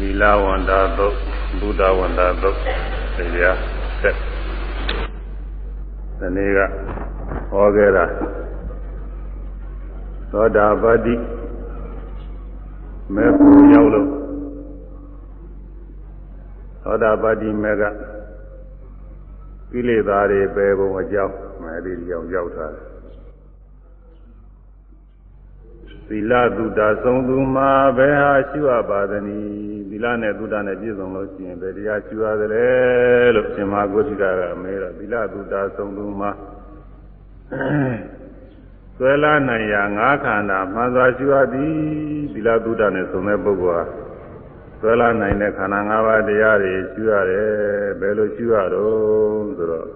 လီလာဝန္တာသုတ်ဘုဒ္ဓဝန္တာသုတ်တရားဆက်ဒီနေ့ကဟောခဲ့တာသောတာပတိမေဖို့ရောက်လို့သောတာပတိမေကကိလေသာတွေပယ်ပုံအကြောင်းအဲဒီကြောင့်ရောက်တာသီလသုဒ္ဓဆုံးသူမှာဘယ်ဟာရှိရပါသနည်းသီ လနဲ့သုဒ္ဓနဲ့ပြည့်စုံလို့ရှိရင်ဘယ်တရားရှိရတယ်လို့ရှင်မဂုဋ္ဌိကကမေးတော့သီလသုဒ္ဓဆုံးသူမှာဆွဲလာနိုင်ရာငါးခန္ဓာမှန်စွာရှိရသည်သီလသုဒ္ဓနဲ့ဆုံးတဲ့ပုဂ္ဂိုလ်ဟာဆွဲလာနိုင်တဲ့ခန္ဓာ၅ပါးတရားတွေရှိရတယ်ဘယ်လိုရှိရတော့ဆိုတော့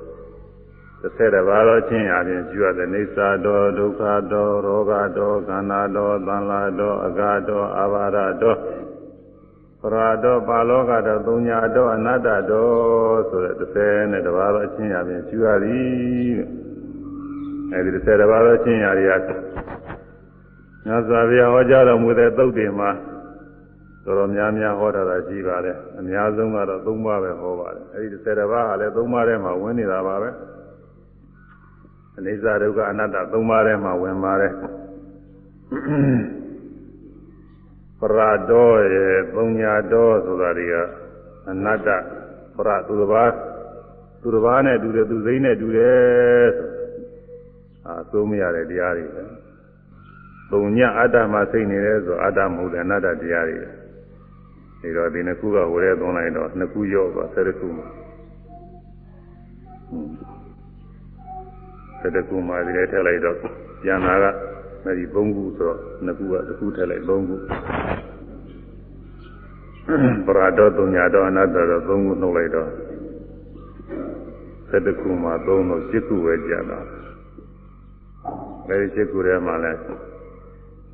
တစ်ဆက်တပါးသောချင်းအပြင်ရှိရတဲ့နေသာတော်ဒုက္ခတော်ရောဂတော်ခန္ဓာတော်သံလာတော်အဂါတော်အာဘာရတော် ပရာတော်ပါလောကတော်သုံးညာတော်အနတ္တတော်ဆိုတဲ့တစ်ဆက်နဲ့တပါးသောချင်းအပြင်ရှိရသည်အဲဒီတစ်ဆက်တပါးသောချင်းရာတွေကညဇာဗျာဟောကြားတော်မူတဲ့သုတ်တင်မှာတော်တော်များများဟောတာရှိပါတယ်အများဆုံးကတော့၃ပါးပဲဟောပါတယ်အဲဒီ၁၀ပါးကလည်း၃ပါးထဲမှာဝင်နေတာပါပဲအနိစ္စဒုက္ခအနတ္တ၃ပါးထဲမှာဝင်ပါတယ် ပရတော်ရဲ့ပုံညာတော်ဆိုတာတွေကအနတ္တပရသူတစ်ပါးသူတစ်ပါးနဲ့တူတယ်သူစိမ့်နဲ့တူတယ်အာသုံးမရတဲ့တရားတွေပဲပုံညာအတ္တမှာစိတ်နေတယ်ဆိုအတ္တမဟုတ်တဲ့အနတ္တတရားတွေဒီတော့ဒီနှစ်ခုကဝရဲသွန်းလိုက်တော့နှစ်ခုရော့သွားဆယ်ခုမှာဆယ်ခုမှာဒီထဲထည့်လိုက်တော့ပြန်လာက အဲဒီ၃ခုဆိုတော့နှစ်ခုကတစ်ခုထည့်လိုက်၃ခုပရာဒေါတုညာတော်အနတ္တတော့၃ခုနှုတ်လိုက်တော့ဆယ်ခုမှာ၃တော့၈ခုပဲကျန်တာအဲဒီ၈ခုထဲမှာလဲ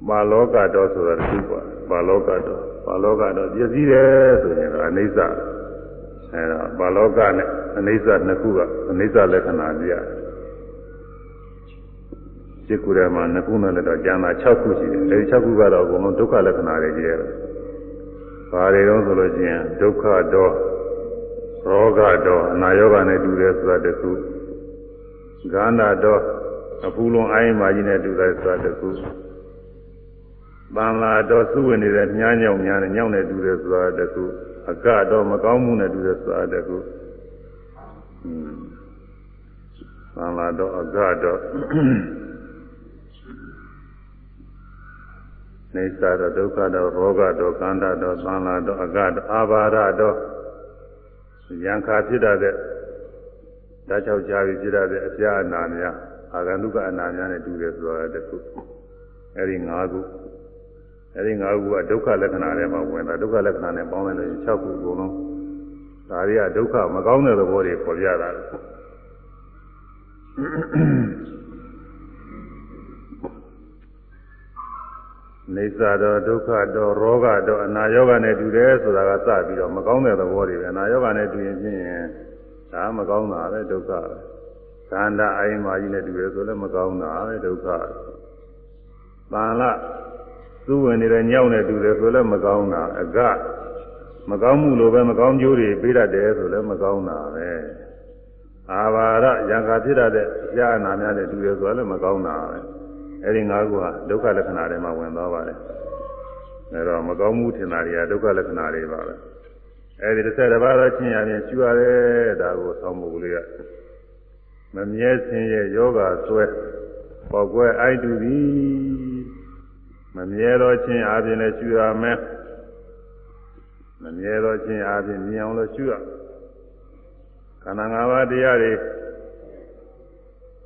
ပါလောကတော်ဆိုတာတစ်ခုပါပါလောကတော်ပါလောကတော့ပြည့်စည်တယ်ဆိုရင်တော့အနိစ္စအဲဒါပါလောကနဲ့အနိစ္စနှစ်ခုကအနိစ္စလက္ခဏာပြရတယ် စိတ်ကူထဲမှာနှစ်ခုနဲ့လည်းတော့ကျန်တာ6ခုရှိတယ်အဲဒီ6ခုကတော့အကုန်လုံးဒုက္ခလက္ခဏာတွေကြီးတယ်ဘာတွေတော့ဆိုလို့ချင်းဒုက္ခတော့ရောဂတော့အနာယောဂနဲ့တူတယ်ဆိုတာတစ်ခုဂန္ဓတော့အပူလုံးအိုင်းမာကြီးနဲ့တူတယ်ဆိုတာတစ်ခုတန်လာတော့စုဝင်နေတဲ့မြားညောင်များနဲ့ညောင်နဲ့တူတယ်ဆိုတာတခုအကတော့မကောင်းမှုနဲ့တူတယ်ဆိုတာတခုတန်လာတော့အကတော့ နေသာတော့ဒုက္ခတော့ရောဂတော့ကန္တာတော့သံလာတော့အကတော့အာဘာရတော့ယံခါဖြစ်တဲ့ဓာတ်ချောက်ချာပြီးဖြစ်တဲ့အပြာအနာများအာဂန္တုကအနာများနဲ့တူတယ်ဆိုတာတခုအဲဒီ၅ခုအဲဒီ၅ခုကဒုက္ခလက္ခဏာထဲမှာဝင်တာဒုက္ခလက္ခဏာနဲ့ပေါင်းလိုက်လို့6ခုအကုန်လုံးဒါတွေကဒုက္ခမကောင်းတဲ့သဘောတွေပေါ်ပြတာ နေသာတော့ဒုက္ခတော့ရောဂတော့အနာယောဂနဲ့တူတယ်ဆိုတာကစပြီးတော့မကောင်းတဲ့သဘောတွေပဲအနာယောဂနဲ့တူရင်ဖြင့်ဒါမကောင်းတာပဲဒုက္ခပဲခန္ဓာအိမ်မာကြီးနဲ့တူတယ်ဆိုလည်းမကောင်းတာပဲဒုက္ခသံလသူ့ဝင်နေတဲ့ညောင်းနဲ့တူတယ်ဆိုလည်းမကောင်းတာအကမကောင်းမှုလိုပဲမကောင်းကျိုးတွေပေးတတ်တယ်ဆိုလည်းမကောင်းတာပဲအာဘာရယံခါဖြစ်တတ်တဲ့ကြာနာများနဲ့တူတယ်ဆိုလည်းမကောင်းတာပဲ အဲဒီ၅ခုဟာဒုက္ခလက္ခဏာတွေမှာဝင်သွားပါတယ်အဲတော့မကောင်းမှုထင်တာတွေကဒုက္ခလက္ခဏာတွေပါပဲအဲဒီတစ်ဆက်တစ်ပါးတော့ချင်းရရင်ကျူရတယ်ဒါကိုဆောင်းမှုလေးကမမြဲခြင်းရဲ့ယောဂဆွဲပေါက်ကွဲအိုက်တူသည်မမြဲသောခြင်းအပြင်လည်းရှုရမယ်မမြဲသောခြင်းအပြင်မြင်အောင်လို့ရှုရခန္ဓာ၅ပါးတရားတွေ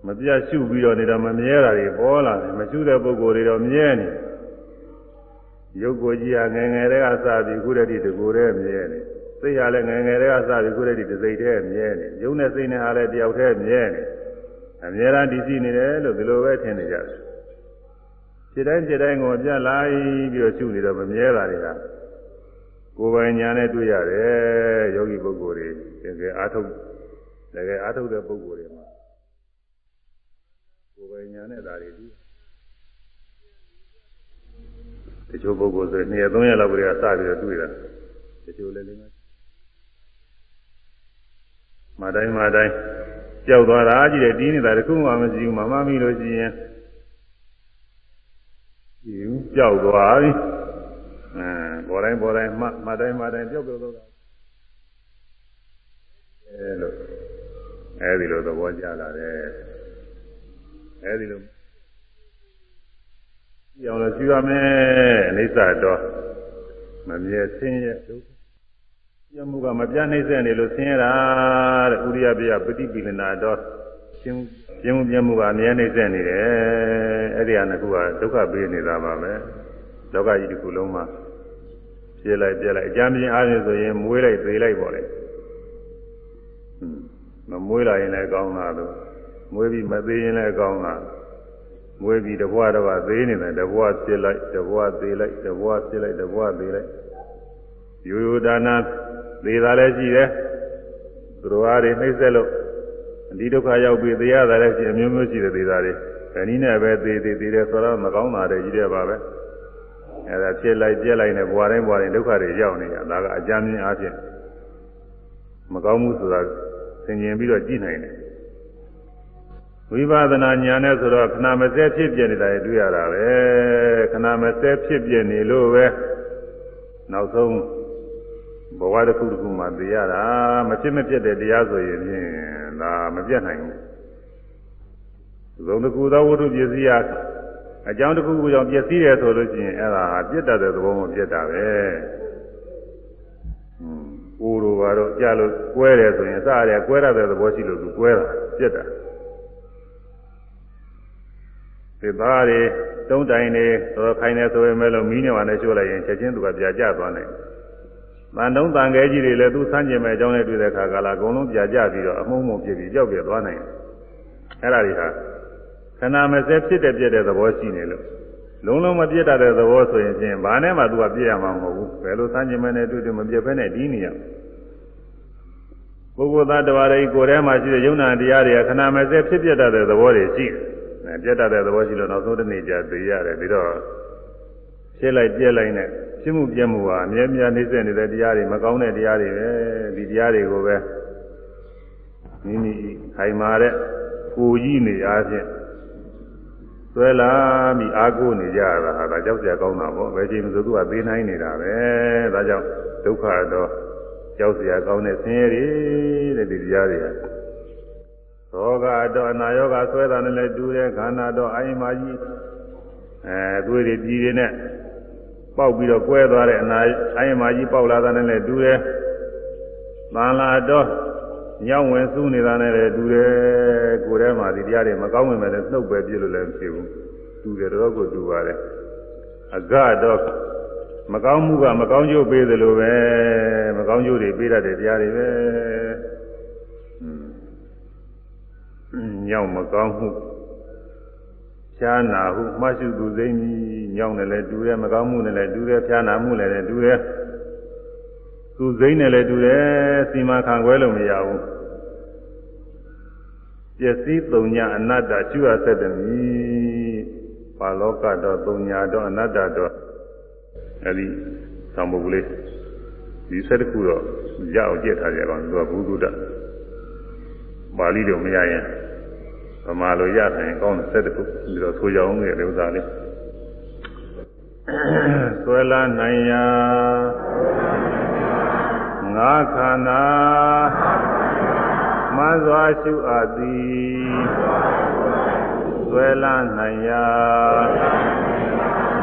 မပြတ်ရှုပြီးတော့နေတော့မမြဲတာတွေပေါ်လာတယ်မရှုတဲ့ပုဂ္ဂိုလ်တွေတော့မြဲနေရုပ်ကိုယ်ကြီးဟာငယ်ငယ်တည်းကစပြီးခုတည်းတကူတည်းမြဲနေစိတ်ဟာလည်းငယ်ငယ်တည်းကစပြီးခုတည်းတစိတ်တည်းမြဲနေရုပ်နဲ့စိတ်နဲ့ဟာလည်းတယောက်တည်းမြဲနေအမြဲတမ်းတည်ရှိနေတယ်လို့ဒီလိုပဲထင်နေကြတယ်ခြေတိုင်းခြေတိုင်းကိုပြလိုက်ပြီးတော့ရှုနေတော့မမြဲတာတွေကကိုယ်ပိုင်ညာနဲ့တွေ့ရတယ်ယောဂီပုဂ္ဂိုလ်တွေတကယ်အားထုတ်တကယ်အားထုတ်တဲ့ပုဂ္ဂိုလ်တွေ မှာကိုယ်ပိုင်ညာနဲ့ဒါတွေဒီတချို့ပုဂ္ဂိုလ်ဆိုရင်2ရက်3ရက်လောက်ကလေးကစပြီးတော့တွေ့တာတချို့လည်းလေးမတိုင်းမတိုင်းကြောက်သွားတာကြီးတယ်တီးနေတာတခုမှမရှိဘူးမမမိလို့ရှိရင်ဒီကြောက်သွားပြီအဲပေါ်တိုင်းပေါ်တိုင်းမှမတိုင်းမတိုင်းကြောက်ကြောက်တော့အဲလိုအဲဒီလိုသဘောကျလာတယ် အဲဒီလိုကြောင်လို့ရှိရမယ်အိဋ္ဌတော့မမြဲဆင်းရဲဒုက္ခပြမှုကမပြနှိမ့်ဆက်နေလို့ဆင်းရဲတာတဲ့ဥရိယပြပฏิပိလနာတော့ရှင်းပြမှုပြမှုကအမြဲနှိမ့်ဆက်နေတယ်အဲ့ဒီဟာကကဒုက္ခပေးနေတာပါပဲလောကကြီးတစ်ခုလုံးမှာပြည့်လိုက်ပြည့်လိုက်အကြမ်းပြင်းအားဖြင့်ဆိုရင်မွေးလိုက်သေးလိုက်ပေါ့လေမမွေးလာရင်လည်းကောင်းတာလို့ မွေးပြီးမသေးရင်လည်းကောင်းတာမွေးပြီးတဘွားတော့သေးနေတယ်တဘွားဖြစ်လိုက်တဘွားသေးလိုက်တဘွားဖြစ်လိုက်တဘွားသေးလိုက်ရိုးရိုးဒါနာသေးတာလည်းရှိတယ်သူတော်အားတွေနှိမ့်ဆက်လို့ဒီဒုက္ခရောက်ပြီးသေရတာလည်းရှိအမျိုးမျိုးရှိတယ်သေးတာတွေခဏီးနဲ့ပဲသေသေးသေးတယ်ဆိုတော့မကောင်းတာတွေကြီးတယ်ပါပဲအဲဒါဖြစ်လိုက်ပြက်လိုက်နဲ့ဘဝတိုင်းဘဝတိုင်းဒုက္ခတွေရောက်နေတာဒါကအကြမ်းမြင်အားဖြင့်မကောင်းမှုဆိုတာသင်ကျင်ပြီးတော့ကြည့်နိုင်တယ် ဝိပဿနာဉာဏ်နဲ့ဆိုတော့ခဏမစဲဖြစ်ပြနေတာတွေ့ရတာပဲခဏမစဲဖြစ်ပြနေလို့ပဲနောက်ဆုံးဘဝတစ်ခုတစ်ခုမှသိရတာမဖြစ်မဖြစ်တဲ့တရားဆိုရင်ဖြင့်ဒါမပြတ်နိုင်ဘူးသုံးတစ်ခုသောဝတ္ထုပစ္စည်းဟာအကြောင်းတစ်ခုခုကြောင့်ပျက်စီးတယ်ဆိုလို့ရှိရင်အဲ့ဒါဟာပြတ်တတ်တဲ့သဘောမှပြတ်တာပဲဟွန်းကိုယ်လိုပါတော့ကြလို့ကွဲတယ်ဆိုရင်အစရကွဲရတဲ့သဘောရှိလို့သူကွဲတာပြတ် တာဒီသားတွေတုံးတိုင်နေတော့ခိုင်းနေဆိုရင်မဲ့လို့မီးနေပါနဲ့ရှို့လိုက်ရင်ချက်ချင်းသူကပြာကျသွားနိုင်တန်တုံးတန်ခဲကြီးတွေလည်းသူဆန်းကျင်မဲ့အကြောင်းနဲ့တွေ့တဲ့အခါကလာအကုန်လုံးပြာကျပြီးတော့အမှုံမှုဖြစ်ပြီးကြောက်ပြသွားနိုင်တယ်အဲ့ဒါတွေဟာခဏမစဲဖြစ်တဲ့ပြည့်တဲ့သဘောရှိနေလို့လုံးလုံးမပြည့်တတ်တဲ့သဘောဆိုရင်ချင်းဘာနဲ့မှသူကပြည့်ရမှာမဟုတ်ဘူးဘယ်လိုဆန်းကျင်မဲ့နဲ့တွေ့တွေ့မပြည့်ဘဲနဲ့ဒီနေရပုဂ္ဂိုလ်သားတော်ရည်ကိုယ်ထဲမှာရှိတဲ့ယုံနာတရားတွေကခဏမစဲဖြစ်ပြတတ်တဲ့သဘောတွေရှိတယ် ပြတ်တတ်တဲ့သဘောရှိလို့နောက်ဆုံးတစ်နေ့ကျသိရတယ်ပြီးတော့ဖြစ်လိုက်ပြက်လိုက်နဲ့ဖြစ်မှုပြက်မှုဟာအမြဲမြဲနှိမ့်ဆက်နေတဲ့တရားတွေမကောင်းတဲ့တရားတွေပဲဒီတရားတွေကိုပဲမိမိခိုင်မာတဲ့ကိုကြီးနေအားဖြင့်ဆွဲလာပြီးအာကိုနေကြရတာဟာဒါကြောက်ကြကောင်းတာပေါ့ဘယ်ချိန်မှသူကသေးနိုင်နေတာပဲဒါကြောင့်ဒုက္ခတော့ကြောက်စရာကောင်းတဲ့ဆင်းရဲတွေတဲ့ဒီတရားတွေ ရောဂတော့အနာရောဂါဆွဲတာနဲ့လည်းတူတယ်ခန္ဓာတော့အိမ်မာကြီးအဲသွေးတွေပြည်တွေနဲ့ပေါက်ပြီးတော့ကွဲသွားတဲ့အနာအိမ်မာကြီးပေါက်လာတာနဲ့လည်းတူတယ်သံလာတော့ညောင်းဝင်စူးနေတာနဲ့လည်းတူတယ်ကိုယ်ထဲမှာဒီတရားတွေမကောင်းဝင်မဲ့လည်းနှုတ်ပဲပြလို့လည်းမရှိဘူးတူတယ်တော့ကိုတူပါတယ်အကတော့မကောင်းမှုကမကောင်းကျိုးပေးသလိုပဲမကောင်းကျိုးတွေပေးတတ်တဲ့တရားတွေပဲ ညောင်းမကောင်းမှုဖြားနာဟုမှတ်ရှုသူစိမ့်ကြီးညောင်းတယ်လည်းတူတယ်မကောင်းမှုနဲ့လည်းတူတယ်ဖြားနာမှုနဲ့လည်းတူတယ်သူစိမ့်နဲ့လည်းတူတယ်စီမံခံခွဲလို့မရဘူးပျက်စီးသုံညာအနတ္တကျွတ်ဆက်တယ်မီပါလောကတော့သုံညာတော့အနတ္တတော့အဲဒီသံပုဂ္ဂလေးဒီဆက်တစ်ခုတော့ရအောင်ကြည့်ထားကြပါဦးသူကဘုဒ္ဓပါဠိတော့မရရင် ဗမာလိုရနိုင်ကောင်းတဲ့ဆက်တစ်ခုပြီးတော့ဆိုကြအောင်လေဥစ္စာလေးဆွဲလာနိုင်ရာငါခန္ဓာမှန်စွာရှုအပ်သည်ဆွဲလာနိုင်ရာ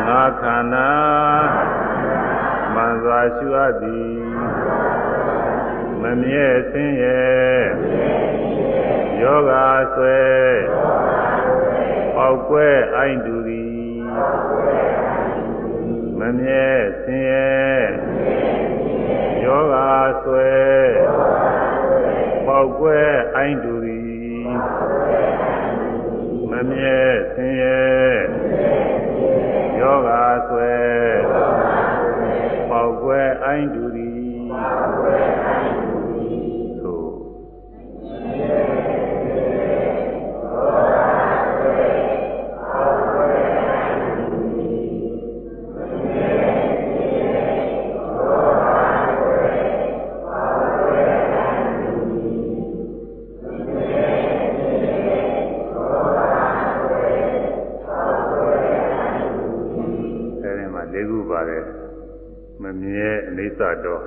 ငါခန္ဓာမှန်စွာရှုအပ်သည်မမြဲဆင်းရဲ ယောဂဆွဲပေါက်ကွဲအိုင်းတူသည်မမြဲဆင်းရဲယောဂဆွဲပေါက်ကွဲအိုင်းတူသည်မမြဲဆင်းရဲယောဂဆွဲပေါက်ကွဲအိုင်းတူသည် မမြဲအိဋ္ဌတော်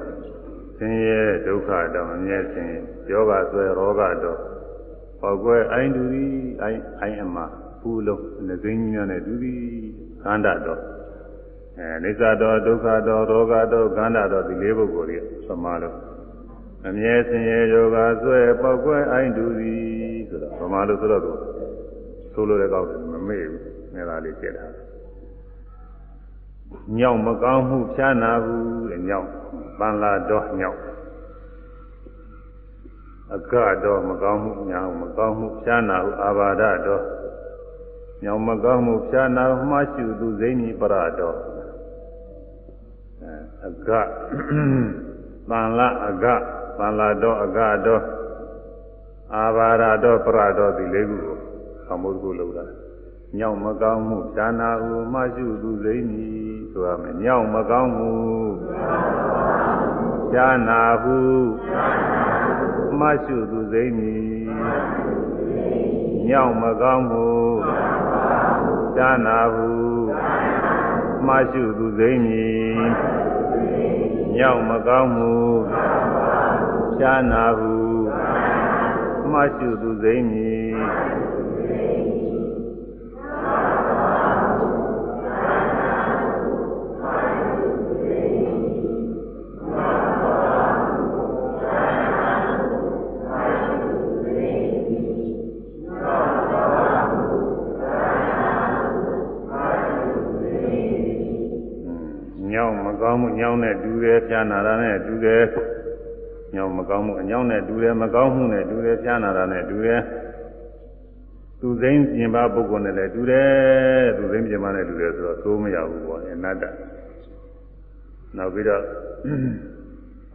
ဆင်းရဲဒုက္ခတော်မမြဲခြင်းယောဂဆွဲရောဂတော်ပောက်ကွဲအိုင်းတူသည်အိုင်းအိုင်းအမဖူးလုံးနှသိင်းကြီးများနဲ့တူသည်ခန္ဓာတော်အဲအိဋ္ဌတော်ဒုက္ခတော်ရောဂတော်ခန္ဓာတော်ဒီလေးပုဂ္ဂိုလ်တွေသမားလို့အမြဲဆင်းရဲယောဂဆွဲပောက်ကွဲအိုင်းတူသည်ဆိုတော့သမားလို့ဆိုတော့ဆိုလိုတဲ့ကောက်တယ်မမေ့ဘူးငါလေးကျက်တာ ညောင်မကောင်းမှုဖြာနာဘူးတဲ့ညောင်ပန်လာတော့ညောင်အကတော့မကောင်းမှုညောင်မကောင်းမှုဖြာနာဟုအာဘာဒတော့ညောင်မကောင်းမှုဖြာနာမှရှုသူစိမ့်ဤပရတော့အကပန်လာအကပန်လာတော့အကတော့အာဘာဒတော့ပရတော့ဒီလေးခုကိုသံမိုးကိုလောက်တာညောင်မကောင်းမှုဖြာနာဟုမှရှုသူစိမ့်ဤ ဆိုရမယ်ညောင်မကောင်းမှုရှားနာဟုမရှိသူသိမည်ညောင်မကောင်းမှုရှားနာဟုမရှိသူသိမည်ညောင်မကောင်းမှုရှားနာဟုမရှိသူသိမည် ကောင်းမှုညောင်းနဲ့တူတယ်ပြာနာတာနဲ့တူတယ်ညောင်းမကောင်းမှုအညောင်းနဲ့တူတယ်မကောင်းမှုနဲ့တူတယ်ပြာနာတာနဲ့တူတယ်သူသိမ်းပြင်ပါပုဂ္ဂိုလ်နဲ့လည်းတူတယ်သူသိမ်းပြင်ပါနဲ့တူတယ်ဆိုတော့သိုးမရဘူးပေါ့အနတ္တနောက်ပြီးတော့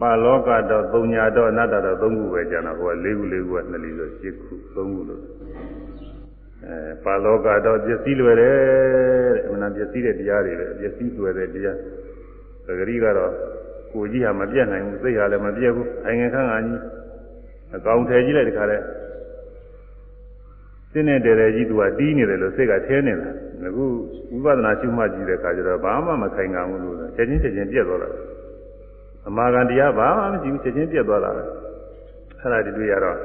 ပါလောကတော့သုံးညာတော့အနတ္တတော့သုံးခုပဲကျန်တော့ဟိုက၄ခု၄ခုကနှစ်လီဆို၈ခုသုံးခုလို့အဲပါလောကတော့ပျက်စီးလွယ်တယ်တဲ့အမှန်ပျက်စီးတဲ့တရားတွေပဲပျက်စီးလွယ်တဲ့တရား သဂရီကတော့ကိုကြီးဟာမပြတ်နိုင်ဘူးစိတ်ဟာလည်းမပြတ်ဘူးအိုင်ငယ်ခန့်ခါကြီးအကောင်ထည်ကြီးလိုက်တခါလဲစင်းနေတဲ့တဲ့ကြီးသူကတီးနေတယ်လို့စိတ်ကထဲနေတာအခုဝိပဿနာရှုမှတ်ကြည့်တဲ့အခါကျတော့ဘာမှမခိုင်ခံဘူးလို့ချက်ချင်းချက်ချင်းပြတ်သွားတာအမာကန်တရားဘာမှမရှိဘူးချက်ချင်းပြတ်သွားတာပဲအဲ့ဒါဒီတွေ့ရတော့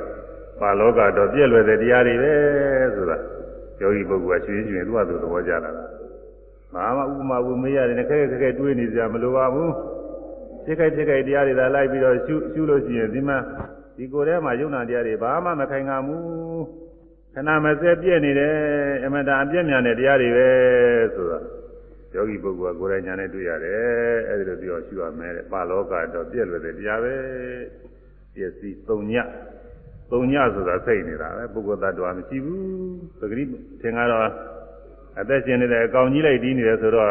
ပါလောကတော့ပြည့်လွယ်တဲ့တရားတွေပဲဆိုတာယောဂီပုဂ္ဂိုလ်ကရှင်ရှင်သူ့ဟာသူသဘောကျလာတာ ဘာမှဥပမာဘူးမေးရတယ်ခက်ခက်ခက်ခက်တွေးနေကြမလိုပါဘူးဖြစ်ခိုက်ဖြစ်ခိုက်တရားတွေသာလိုက်ပြီးတော့ရှုရှုလို့ရှိရင်ဒီမှာဒီကိုယ်ထဲမှာယုံနာတရားတွေဘာမှမခိုင်ခံဘူးခဏမစဲပြည့်နေတယ်အမတန်အပြည့်မြန်တဲ့တရားတွေပဲဆိုတာယောဂီပုဂ္ဂိုလ်ကကိုယ်တိုင်ညာနဲ့တွေ့ရတယ်အဲဒီလိုပြောရှုရမယ်တဲ့ပါလောကတော့ပြည့်လွယ်တဲ့တရားပဲပစ္စည်းသုံညသုံညဆိုတာစိတ်နေတာပဲပုဂ္ဂိုလ်သတ္တဝါမရှိဘူးပဂရိသင်္ကတော့ အသက်ရှင်နေတဲ့အကောင်ကြီးလိုက်တီးနေတယ်ဆိုတော့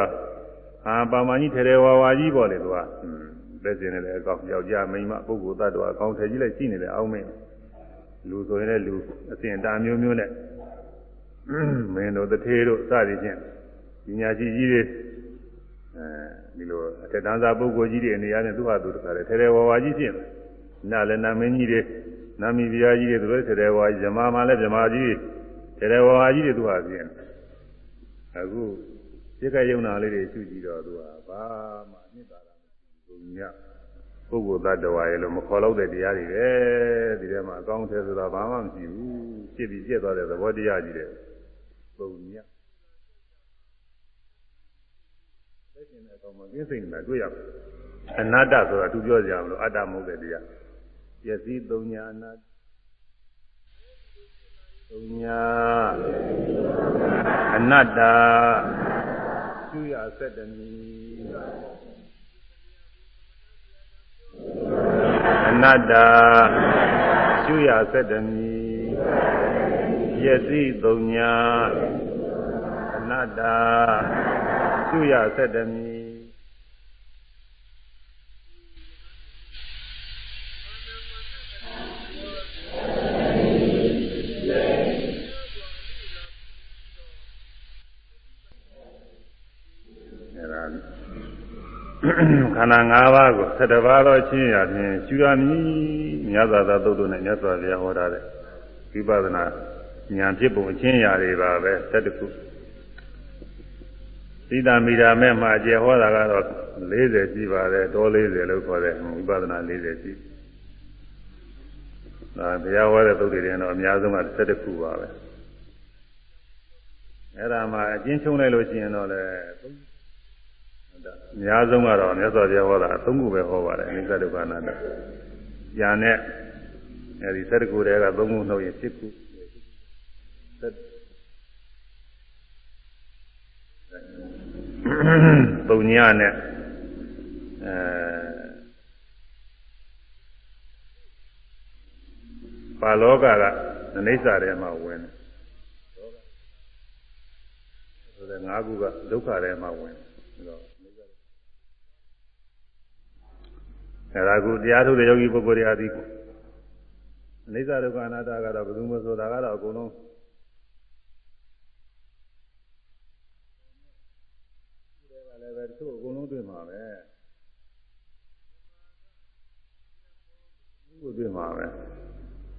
အာပါမကြီးထဲထဲဝါဝါကြီးပေါ့လေသူကအသက်ရှင်နေတဲ့အကောင်ယောက်ျားမိန်းမပုဂ္ဂိုလ်သတ္တဝါအကောင်ထဲကြီးလိုက်ရှိနေတယ်အောင်းမင်းလူဆိုရင်လည်းလူအစဉ်တာမျိုးမျိုးနဲ့မင်းတို့တထေးတို့စသည်ဖြင့်ဒီညာကြီးကြီးတွေအဲဒီလိုအထက်တန်းစားပုဂ္ဂိုလ်ကြီးတွေအနေရနဲ့သူ့ဟာသူတခါလေထဲထဲဝါဝါကြီးဖြစ်နာလည်းနာမင်းကြီးတွေနာမီပြားကြီးတွေသူတို့ထဲထဲဝါကြီးဇမားမှလည်းဇမားကြီးထဲထဲဝါဝါကြီးတွေသူ့ဟာဖြစ်နေ အခုပြက်ကယုံနာလေးတွေရှုကြည့်တော့သူကဘာမှအနှစ်သာရမရှိဘူးညပုဂ္ဂိုလ်သတ္တဝါရဲ့လို့မခေါ်လို့တဲ့တရားတွေပဲဒီထဲမှာအကောင်းထဲဆိုတာဘာမှမရှိဘူးဖြစ်ပြီးပြက်သွားတဲ့သဘောတရားကြီးတဲ့ပုံညလက်ရှင်တဲ့အကောင်မှာကျင်းစိတ်နဲ့တွေ့ရမယ်အနတ္တဆိုတာသူပြောကြမလို့အတ္တမဟုတ်တဲ့တရားပစ္စည်းသုံးညာအနတ္တ သုံးညာအနတ္တကျူရဆက်တမီအနတ္တကျူရဆက်တမီယသိသုံးညာအနတ္တကျူရဆက်တမီ ခန္ဓာ၅ပါးကို7ပါးသောချင်းရာဖြင့်ရှုရမည်မြတ်စွာဘုရားသုတ်တုနဲ့မြတ်စွာဘုရားဟောထားတဲ့ဝိပဿနာဉာဏ်ဖြစ်ပုံအချင်းရာတွေပါပဲ7ခုယသီတာမီတာမဲ့မှာအကျယ်ဟောတာကတော့40ရှိပါတယ်တော40လို့ခေါ်တဲ့ဝိပဿနာ40ရှိဒါဘုရားဟောတဲ့သုတ်တွေတော့အများဆုံးက17ခုပါပဲအဲ့ဒါမှအကျဉ်းချုံလိုက်လို့ရှိရင်တော့လေ အများဆုံးကတော့မြတ်စွာဘုရားဟောတာ3ခုပဲဟောပါတယ်အနိစ္စဒုက္ခအနတ္တဉာဏ်နဲ့အဲဒီ17ခုတည်းက3ခုနှုတ်ရင်7ခုပုံညနဲ့အဲပါလောကကအနိစ္စထဲမှာဝင်တယ်ဆိုတဲ့၅ခုကဒုက္ခထဲမှာဝင်တယ်ဒါတော့ အဲဒါကူတရားထုတ်တဲ့ယောဂီပုဂ္ဂိုလ်တွေအသည်အနိစ္စဒုက္ခအနတ္တကတော့ဘယ်သူမှဆိုတာကတော့အကုန်လုံးလည်းပဲသူ့အကုန်လုံးတွေ့မှာပဲသူ့တွေ့မှာပဲ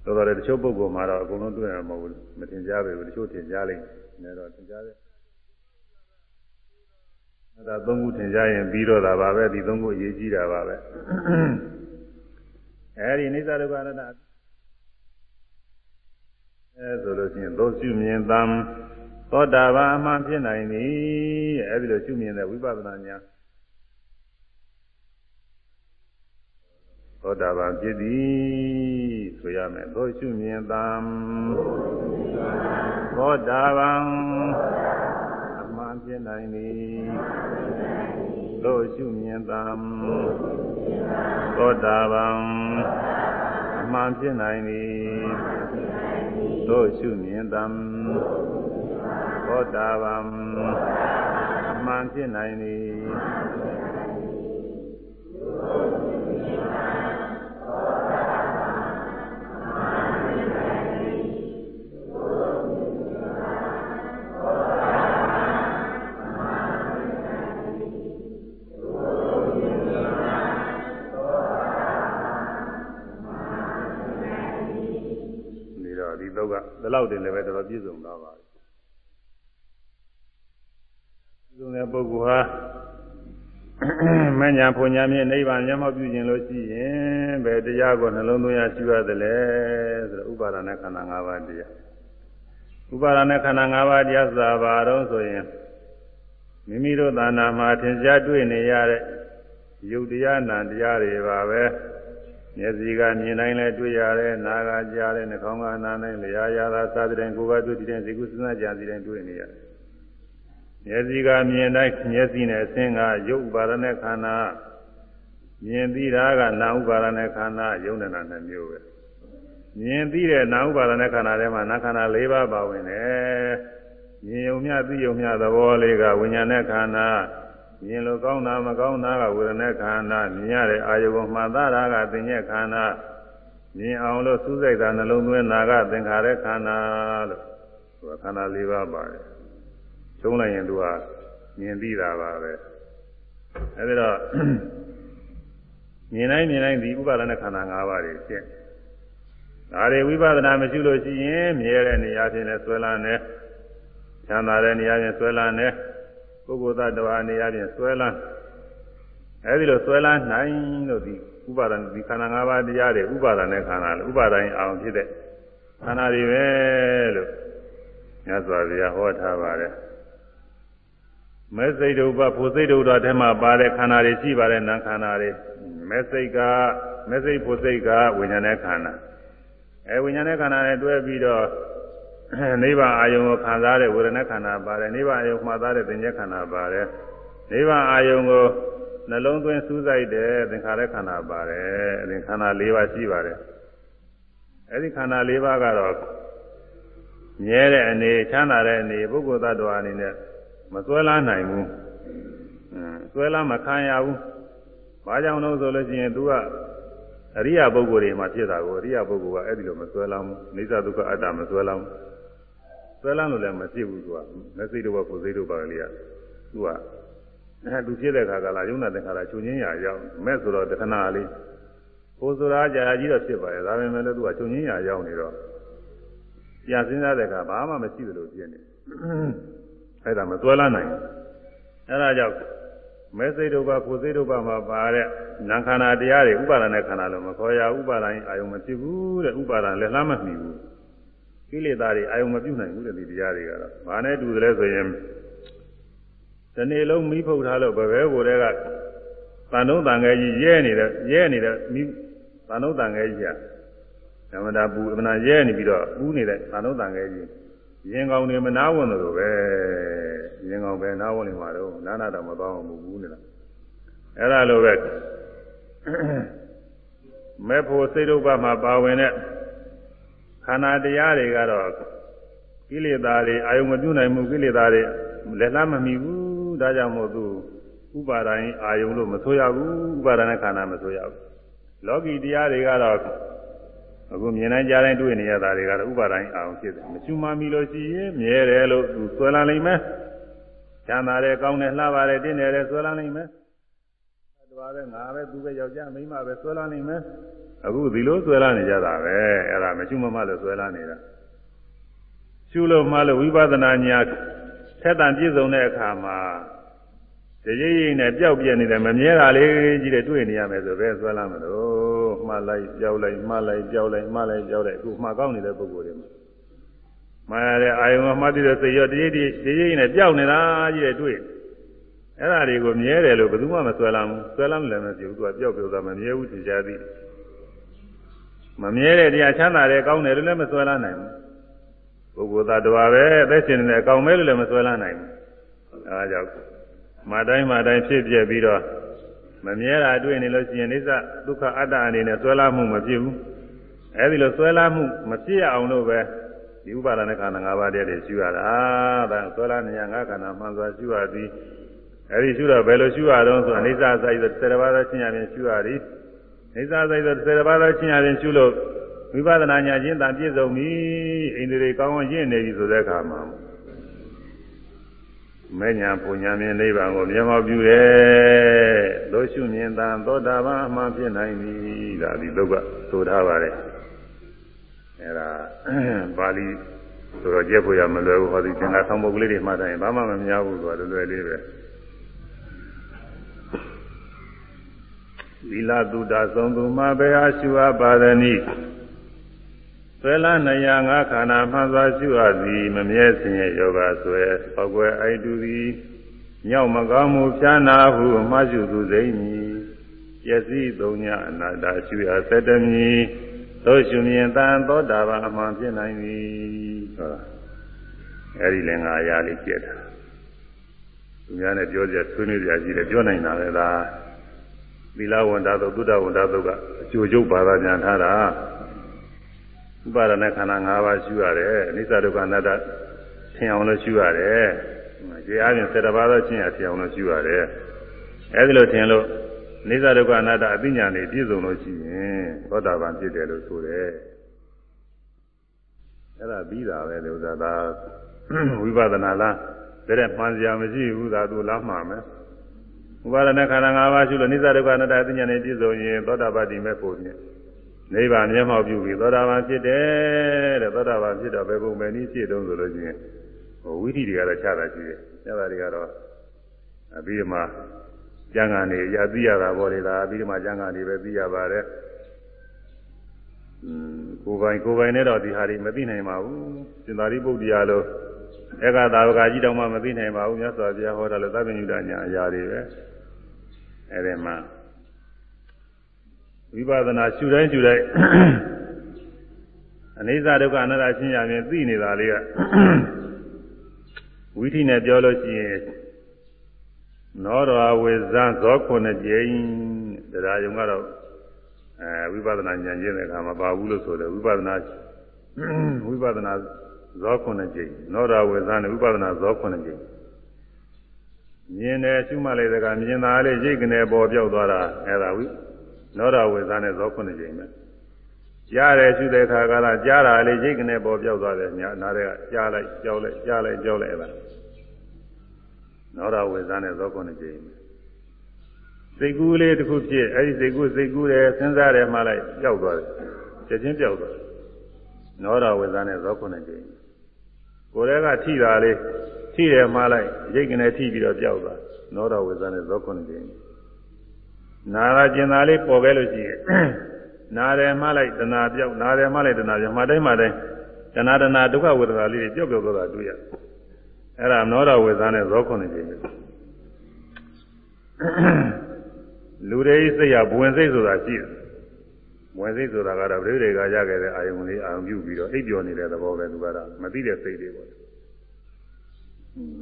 တော်တော်လည်းတချို့ပုဂ္ဂိုလ်မှာတော့အကုန်လုံးတွေ့ရမှာမဟုတ်ဘူးမထင်ကြပေဘူးတချို့ထင်ကြလိမ့်မယ်တော့ထင်ကြတယ်အဲ ဒါသုံးခုထင်ကြရင်ပြီးတော့တာပါပဲဒီသုံးခုအရေးကြီးတာပါပဲအဲဒီနိစ္စဒုက္ခအနတ္တအဲဆိုလို့ရှိရင်သောရှုမြင်သံသောတာပန်အမှန်ဖြစ်နိုင်သည်အဲဒီလိုရှုမြင်တဲ့ဝိပဿနာဉာဏ်သောတာပန်ဖြစ်သည်ဆိုရမယ်သောရှုမြင်သံသောတာပန်အမှန်ဖြစ်နိုင်သည် သောရှုမြင်သံသောတာပန်အမှန်ဖြစ်နိုင်သည်သောရှုမြင်သံသောတာပန်အမှန်ဖြစ်နိုင်သည် ဒီတော့ကဒီလောက်တင်လည်းပဲတော်တော်ပြည့်စုံသွားပါပြီပြည့်စုံတဲ့ပုဂ္ဂိုလ်ဟာမညာဖွညာမြင့်နိဗ္ဗာန်မျက်မှောက်ပြုခြင်းလို့ရှိရင်ဘယ်တရားကိုနှလုံးသွင်းရရှိရသလဲဆိုတော့ဥပါဒနာခန္ဓာ၅ပါးတရားဥပါဒနာခန္ဓာ၅ပါးတရားဆိုတာဘာတော့ဆိုရင်မိမိတို့သာနာမှာထင်ရှားတွေ့နေရတဲ့ယုတ်တရားနာတရားတွေပါပဲ မျက်စိကမြင်တိုင်းလည်းတွေ့ရတယ်နားကကြားတယ်နှာခေါင်းကနားတိုင်းလျာရတာစားတဲ့ကိုယ်ကတွေ့တဲ့ဇေကုစဉ်းစားကြံစီတိုင်းတွေ့နေရတယ်မျက်စိကမြင်တိုင်းမျက်စိနဲ့အဆင်းကရုပ်ဥပါဒနဲ့ခန္ဓာမြင်ပြီးတာကနာဥပါဒနဲ့ခန္ဓာယုံနေတာနှစ်မျိုးပဲမြင်ပြီးတဲ့နာဥပါဒနဲ့ခန္ဓာထဲမှာနာခန္ဓာ၄ပါးပါဝင်တယ်မြင်ယုံမြသိယုံမြသဘောလေးကဝိညာဉ်နဲ့ခန္ဓာ မြင်လို့ကောင်းတာမကောင်းတာကဝေဒနာခန္ဓာမြင်ရတဲ့အာယုကိုမှန်သားတာကသင်ညက်ခန္ဓာမြင်အောင်လို့စူးစိုက်တာနှလုံးသွင်းတာကသင်္ခါရခန္ဓာလို့သူကခန္ဓာ၄ပါးပါတယ်ကျုံးလိုက်ရင်သူကမြင်ပြီးတာပါပဲအဲဒီတော့မြင်တိုင်းမြင်တိုင်းဒီဥပါဒณะခန္ဓာ၅ပါးတွေရှင်းဒါတွေဝိပဿနာမရှိလို့ရှိရင်မြဲတဲ့နေရာချင်းနဲ့ဆွဲလန်းတယ်ချမ်းသာတဲ့နေရာချင်းဆွဲလန်းတယ် ပုဂ္ဂိုလ်သားတစ်ပါးအနေအချင်းဆွဲလန်းအဲဒီလိုဆွဲလန်းနိုင်လို့ဒီဥပါဒဏ်ဒီခန္ဓာ၅ပါးတရားတွေဥပါဒဏ်နဲ့ခန္ဓာလို့ဥပါဒဏ်အောင်ဖြစ်တဲ့ခန္ဓာတွေပဲလို့မြတ်စွာဘုရားဟောထားပါတယ်မဲစိတ်ဒုပဖို့စိတ်ဒုတာထဲမှာပါတဲ့ခန္ဓာတွေရှိပါတယ်နာခန္ဓာတွေမဲစိတ်ကမဲစိတ်ဖို့စိတ်ကဝိညာဉ်နဲ့ခန္ဓာအဲဝိညာဉ်နဲ့ခန္ဓာနဲ့တွဲပြီးတော့ နိဗ္ဗာန်အာယုံကိုခံစားတဲ့ဝေဒနာခန္ဓာပါတယ်နိဗ္ဗာန်အာယုံမှာသားတဲ့သင်္ကြန်ခန္ဓာပါတယ်နိဗ္ဗာန်အာယုံကိုနှလုံးသွင်းစူးစိုက်တဲ့သင်္ခါရခန္ဓာပါတယ်အဲဒီခန္ဓာ၄ပါးရှိပါတယ်အဲဒီခန္ဓာ၄ပါးကတော့မြဲတဲ့အနေချမ်းသာတဲ့အနေပုဂ္ဂိုလ်သတ္တဝါအနေနဲ့မစွဲလန်းနိုင်ဘူးအင်းစွဲလန်းမခံရဘူးဘာကြောင့်လို့ဆိုလို့ရှိရင် तू ကအရိယာပုဂ္ဂိုလ်တွေမှာဖြစ်တာကိုအရိယာပုဂ္ဂိုလ်ကအဲ့ဒီလိုမစွဲလန်းဘူးနေသဒုက္ခအတ္တမစွဲလန်းဘူး ဆွဲလန်းလို့လည်းမဖြစ်ဘူးသူကမသိတော့ကိုသိတော့ပါကလေးကသူကအဲသူဖြစ်တဲ့ခါကလာယုံနာတဲ့ခါလာချုပ်ငင်းရာရောက်မဲ့ဆိုတော့တခဏလေးကိုဆိုတာကြာကြီးတော့ဖြစ်ပါရဲ့ဒါပေမဲ့လည်းသူကချုပ်ငင်းရာရောက်နေတော့ပြန်စဉ်းစားတဲ့ခါဘာမှမရှိဘူးလို့ဖြစ်နေအဲဒါမဆွဲလန်းနိုင်ဘူးအဲဒါကြောင့်မဲစိတ်တို့ပါကိုစိတ်တို့ပါမှာပါတဲ့နာခန္ဓာတရားတွေဥပါဒဏ်နဲ့ခန္ဓာလို့မခေါ်ရဥပါဒဏ်အာယုံမဖြစ်ဘူးတဲ့ဥပါဒဏ်လည်းလှမ်းမမှီဘူး ကိလေသာတွေအာယုံမပြုတ်နိုင်ဘူးတဲ့ဒီတရားတွေကတော့ဘာနဲ့တူတယ်လဲဆိုရင်ဒီနေ့လုံးမိဖုတ်ထားလို့ဘယ်ဘဲကိုတည်းကတန်တုံးတန်ငယ်ကြီးရဲနေတဲ့ရဲနေတဲ့မိတန်တုံးတန်ငယ်ကြီးကဓမ္မတာပူအမနာရဲနေပြီးတော့ပူနေတဲ့တန်တုံးတန်ငယ်ကြီးရင်ကောင်းနေမနာဝင်လို့ပဲရင်ကောင်းပဲနာဝင်နေမှာတော့နာနာတော့မသွားအောင်ဘူးနေတာအဲ့ဒါလိုပဲမေဖို့စိတ်ဒုက္ခမှာပါဝင်တဲ့ ခန္ဓာတရားတွေကတော့ကိလေသာတွေအာယုံမပြုနိုင်မှုကိလေသာတွေလက်လှမ်းမမီဘူးဒါကြောင့်မို့သူဥပါဒိုင်းအာယုံလို့မဆိုရဘူးဥပါဒณะခန္ဓာမဆိုရဘူးလောကီတရားတွေကတော့အခုမြင်နိုင်ကြတိုင်းတွေ့နေရတာတွေကတော့ဥပါဒိုင်းအာယုံဖြစ်တယ်မချူမမီလို့ရှိရင်မြဲတယ်လို့သူဆွဲလာနိုင်မယ်ချမ်းသာတယ်ကောင်းတယ်လှပါတယ်တင်းတယ်တယ်ဆွဲလာနိုင်မယ်တ ပါးပဲငါပဲသူပဲယောက်ျားမိန်းမပဲဆွဲလာနိုင်မယ်အခုဒီလိုဆွဲလာနေကြတာပဲအဲ့ဒါမချူမမလို့ဆွဲလာနေတာရှုလို့မှလို့ဝိပဿနာညာထက်တန်ပြည့်စုံတဲ့အခါမှာတရိပ်ရိပ်နဲ့ပျောက်ပြက်နေတယ်မမြဲတာလေးကြီးတဲ့တွေ့နေရမယ်ဆိုပဲဆွဲလာမလို့မှားလိုက်ပျောက်လိုက်မှားလိုက်ပျောက်လိုက်မှားလိုက်ပျောက်လိုက်အခုမှားကောင်းနေတဲ့ပုဂ္ဂိုလ်တွေမှာမှားရတဲ့အာယုံကမှားတဲ့စိတ်ရောတရိပ်တရိပ်နဲ့ပျောက်နေတာကြီးတဲ့တွေ့ အဲ့ဒါတွေကိုမြဲတယ်လို့ဘယ်သူမှမဆွဲလာဘူးဆွဲလာမလည်းမရှိဘူးသူကပျောက်ပျောက်တာမမြဲဘူးသိကြသည်မမြဲတဲ့တရားချမ်းသာတယ်ကောင်းတယ်လို့လည်းမဆွဲလာနိုင်ဘူးပုဂ္ဂိုလ်သားတော်ပဲအသက်ရှင်နေတယ်ကောင်းမဲလို့လည်းမဆွဲလာနိုင်ဘူးအဲဒါကြောင့်မတိုင်းမတိုင်းဖြစ်ပြပြီးတော့မမြဲတာတွေ့နေလို့ရှိရင်အိသဒုက္ခအတ္တအနေနဲ့ဆွဲလာမှုမဖြစ်ဘူးအဲဒီလိုဆွဲလာမှုမဖြစ်ရအောင်လို့ပဲဒီဥပါဒနာခန္ဓာ၅ပါးတည်းတွေရှုရတာဒါဆွဲလာနေရငါခန္ဓာမှန်စွာရှုရသည် အဲဒီရှုတော့ဘယ်လိုရှုရတော့ဆိုအိသဆိုင်ဆို၁၀ပါးသောရှင်းရရင်ရှုရသည်အိသဆိုင်ဆို၁၀ပါးသောရှင်းရရင်ရှုလို့ဝိပဿနာဉာဏ်ချင်းတန်ပြည့်စုံပြီအိန္ဒြေကောင်းအောင်ရင့်နေပြီဆိုတဲ့အခါမှာမဲ့ညာပူညာမြင်နိဗ္ဗာန်ကိုမျက်မှောက်ပြုရဲ့လို့ရှုမြင်တန်သောတာပန်အမှန်ဖြစ်နိုင်ပြီဒါဒီလောကဆိုထားပါတယ်အဲဒါပါဠိဆိုတော့ကြက်ဖို့ရမလွယ်ဘူးဟောဒီသင်္ဃာဆောင်ပုဒ်ကလေးတွေမှတ်တိုင်းဘာမှမများဘူးဆိုတာလွယ်လေးပဲ သီလတုဒ္ဒသုံသူမှာဘယ်အားရှုအပ်ပါသနည်းဆွဲလာနေရငါခန္ဓာမှန်စွာရှုအပ်သည်မမြဲစင်ရဲ့ယောဂဆွဲပောက်ွယ်အိုက်တူသည်ညောက်မကောင်းမှုဖြာနာဟုအမှားရှုသူစိမ့်မည်ပျက်စီးသုံးညအနာတရှုရသတ္တမီသို့ရှုမြင်တန်သောတာပန်အမှန်ဖြစ်နိုင်သည်ဆိုတာအဲဒီလည်းငါအရာလေးပြက်တာသူများနဲ့ပြောကြဆွေးနွေးကြကြည့်တယ်ပြောနိုင်တာလေဒါ သီလဝန္တာသုတ်သုဒ္ဓဝန္တာသုတ်ကအကျိုးကျုပ်ဘာသာညာထားတာဥပါဒณะခန္ဓာ၅ပါးရှုရတယ်အနိစ္စဒုက္ခအနတ္တသင်အောင်လို့ရှုရတယ်ကျေအားဖြင့်7ပါးသောရှင်းရသင်အောင်လို့ရှုရတယ်အဲဒီလိုထင်လို့အနိစ္စဒုက္ခအနတ္တအသိဉာဏ်တွေပြည့်စုံလို့ရှိရင်သောတာပန်ဖြစ်တယ်လို့ဆိုတယ်အဲ့ဒါပြီးတာပဲလို့ဆိုတာဒါဝိပဿနာလားတဲ့မှန်စရာမရှိဘူးသာသူလားမှာမယ် ဥပါဒနာခန္ဓာ၅ပါးရှိလို့နိစ္စဒုက္ခအနတ္တအသိဉာဏ်နဲ့ပြည့်စုံရင်သောတာပတိမေဖို့ဖြင့်နိဗ္ဗာန်မျက်မှောက်ပြုပြီးသောတာပန်ဖြစ်တယ်တဲ့သောတာပန်ဖြစ်တော့ဘယ်ပုံပဲနည်းဖြစ်တုံးဆိုလို့ချင်းဟိုဝိသီတွေကတော့ခြားတာရှိတယ်။ခြားတာတွေကတော့အပြီးမှကျန်ကန်နေရသိရတာပေါ်လေဒါအပြီးမှကျန်ကန်နေပဲသိရပါတယ်။음ကိုယ်ပိုင်ကိုယ်ပိုင်နဲ့တော့ဒီဟာတွေမသိနိုင်ပါဘူး။စင်္သာရိပုတ္တရာလိုဧကသာဝကကြီးတောင်မှမသိနိုင်ပါဘူး။မြတ်စွာဘုရားဟောတာလို့သဗ္ဗညုတညာအရာတွေပဲ။ အဲဒီမှာဝိပဿနာရှုတိုင်းရှုတိုင်းအနိစ္စဒုက္ခအနတ္တရှင်းရရင်သိနေတာလေးကဝိထိနဲ့ပြောလို့ရှိရင်နောတော်ဝေဇံဇောခုနှစ်ကြိမ်တရားယုံကတော့အဲဝိပဿနာဉာဏ်ကျင့်တဲ့အခါမှာပါဘူးလို့ဆိုတယ်ဝိပဿနာဝိပဿနာဇောခုနှစ်ကြိမ်နောတော်ဝေဇံနဲ့ဝိပဿနာဇောခုနှစ်ကြိမ် မြင်တယ်ရှုမှတ်လိုက်တဲ့ကမြင်တာလေးရိတ်ကနေပေါ်ပြောက်သွားတာအဲဒါဝိနောရဝေဇာနဲ့ဇောခုနှစ်ကြိမ်ပဲကြားတယ်ရှုတဲ့အခါကလာကြားတာလေးရိတ်ကနေပေါ်ပြောက်သွားတယ်ညာနားတွေကကြားလိုက်ကြောက်လိုက်ကြားလိုက်ကြောက်လိုက်အဲ့ဒါနောရဝေဇာနဲ့ဇောခုနှစ်ကြိမ်စိတ်ကူးလေးတစ်ခုဖြစ်အဲ့ဒီစိတ်ကူးစိတ်ကူးတယ်စဉ်းစားတယ်မှလိုက်ကြောက်သွားတယ်ချက်ချင်းကြောက်သွားတယ်နောရဝေဇာနဲ့ဇောခုနှစ်ကြိမ်ကိုယ်တည်းကထိတာလေး ထိတယ်မှလိုက်ရိတ်ကနေထိပြီးတော့ကြောက်သွားနောရဝေဇနဲ့ဇော9ကြိမ်နာရကျင်သာလေးပေါ်ခဲ့လို့ရှိရင်နာတယ်မှလိုက်တဏှာပြောက်နာတယ်မှလိုက်တဏှာပြောက်မှတိုင်းမှတိုင်းတဏှာတဏှာဒုက္ခဝေဒနာလေးတွေပြောက်ပြောက်သွားတာတွေ့ရအဲ့ဒါနောရဝေဇနဲ့ဇော9ကြိမ်လူတွေစိတ်ရဘဝင်စိတ်ဆိုတာရှိတယ်ဘဝင်စိတ်ဆိုတာကတော့ပြိတွေကရခဲ့တဲ့အာယုံလေးအာယုံပြုပြီးတော့အိပ်ပျော်နေတဲ့သဘောပဲသူကတော့မသိတဲ့စိတ်တွေပေါ့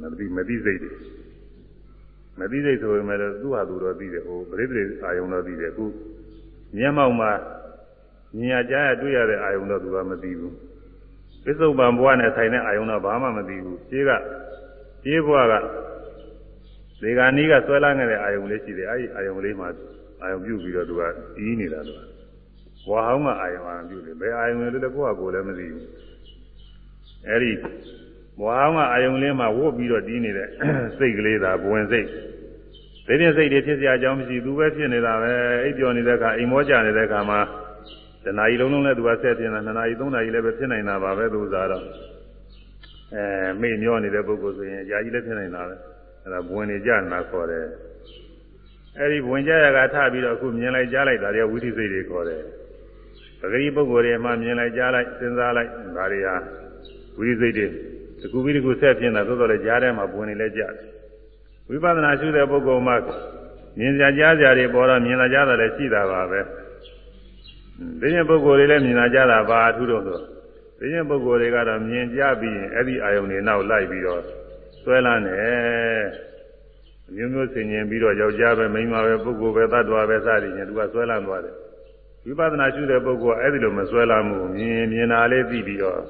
မသိမသိစိတ်တွေမသိစိတ်ဆိုပေမဲ့သူ့ဟာသူတော့သိတယ်ဟိုပြိတွေအာယုံတော့သိတယ်အခုမျက်မှောက်မှာမြင်ရကြားရတွေ့ရတဲ့အာယုံတော့သူကမသိဘူးပစ္စုပန်ဘဝနဲ့ဆိုင်တဲ့အာယုံတော့ဘာမှမသိဘူးခြေကခြေဘဝကဒီကနီးကဆွဲလာနေတဲ့အာယုံလေးရှိတယ်အဲဒီအာယုံလေးမှာအာယုံပြုတ်ပြီးတော့သူကတီးနေတာသူကဘဝဟောင်းကအာယုံအာယုံပြုတ်တယ်ဘယ်အာယုံလဲလဲကိုယ့်ဟာကိုယ်လည်းမသိဘူးအဲဒီ ဘဝဟောင်းကအာယုံလေးမှာဝုတ်ပြီးတော့တီးနေတဲ့စိတ်ကလေးသာဘဝင်စိတ်ဒီပြင်စိတ်တွေဖြစ်စရာအကြောင်းမရှိသူပဲဖြစ်နေတာပဲအိပ်ပျော်နေတဲ့အခါအိမ်မောကြနေတဲ့အခါမှာတဏှာကြီးလုံးလုံးနဲ့သူကဆက်တင်တာနှစ်နာရီသုံးနာရီလည်းပဲဖြစ်နိုင်တာပါပဲသူစားတော့အဲမေ့မျောနေတဲ့ပုဂ္ဂိုလ်ဆိုရင်ယာကြီးလည်းဖြစ်နိုင်တာပဲအဲဒါဘဝင်နေကြနာခေါ်တယ်အဲဒီဘဝင်ကြရကထပြီးတော့အခုမြင်လိုက်ကြားလိုက်ဒါတွေဝိသိစိတ်တွေခေါ်တယ်ပဂရိပုဂ္ဂိုလ်တွေမှမြင်လိုက်ကြားလိုက်စဉ်းစားလိုက်ဒါတွေဟာဝိသိစိတ်တွေ တကူပြီးတကူဆက်ပြင်းတာသို့တော်လည်းကြားထဲမှာဘဝင်နေလဲကြတယ်ဝိပဿနာရှုတဲ့ပုဂ္ဂိုလ်မှာမြင်ကြကြားကြတွေပေါ်တော့မြင်လာကြတာလည်းရှိတာပါပဲဒီရင်ပုဂ္ဂိုလ်တွေလည်းမြင်လာကြတာပါအထူးတော့ဆိုဒီရင်ပုဂ္ဂိုလ်တွေကတော့မြင်ကြပြီးရင်အဲ့ဒီအာယုန်တွေနောက်လိုက်ပြီးတော့ဆွဲလန်းတယ်မျိုးမျိုးဆင်ញင်ပြီးတော့ယောက်ျားပဲမိန်းမပဲပုဂ္ဂိုလ်ပဲသတ္တဝါပဲစသည်ဖြင့်သူကဆွဲလန်းသွားတယ်ဝိပဿနာရှုတဲ့ပုဂ္ဂိုလ်ကအဲ့ဒီလိုမဆွဲလန်းမှုမြင်မြင်တာလေးသိပြီးတော့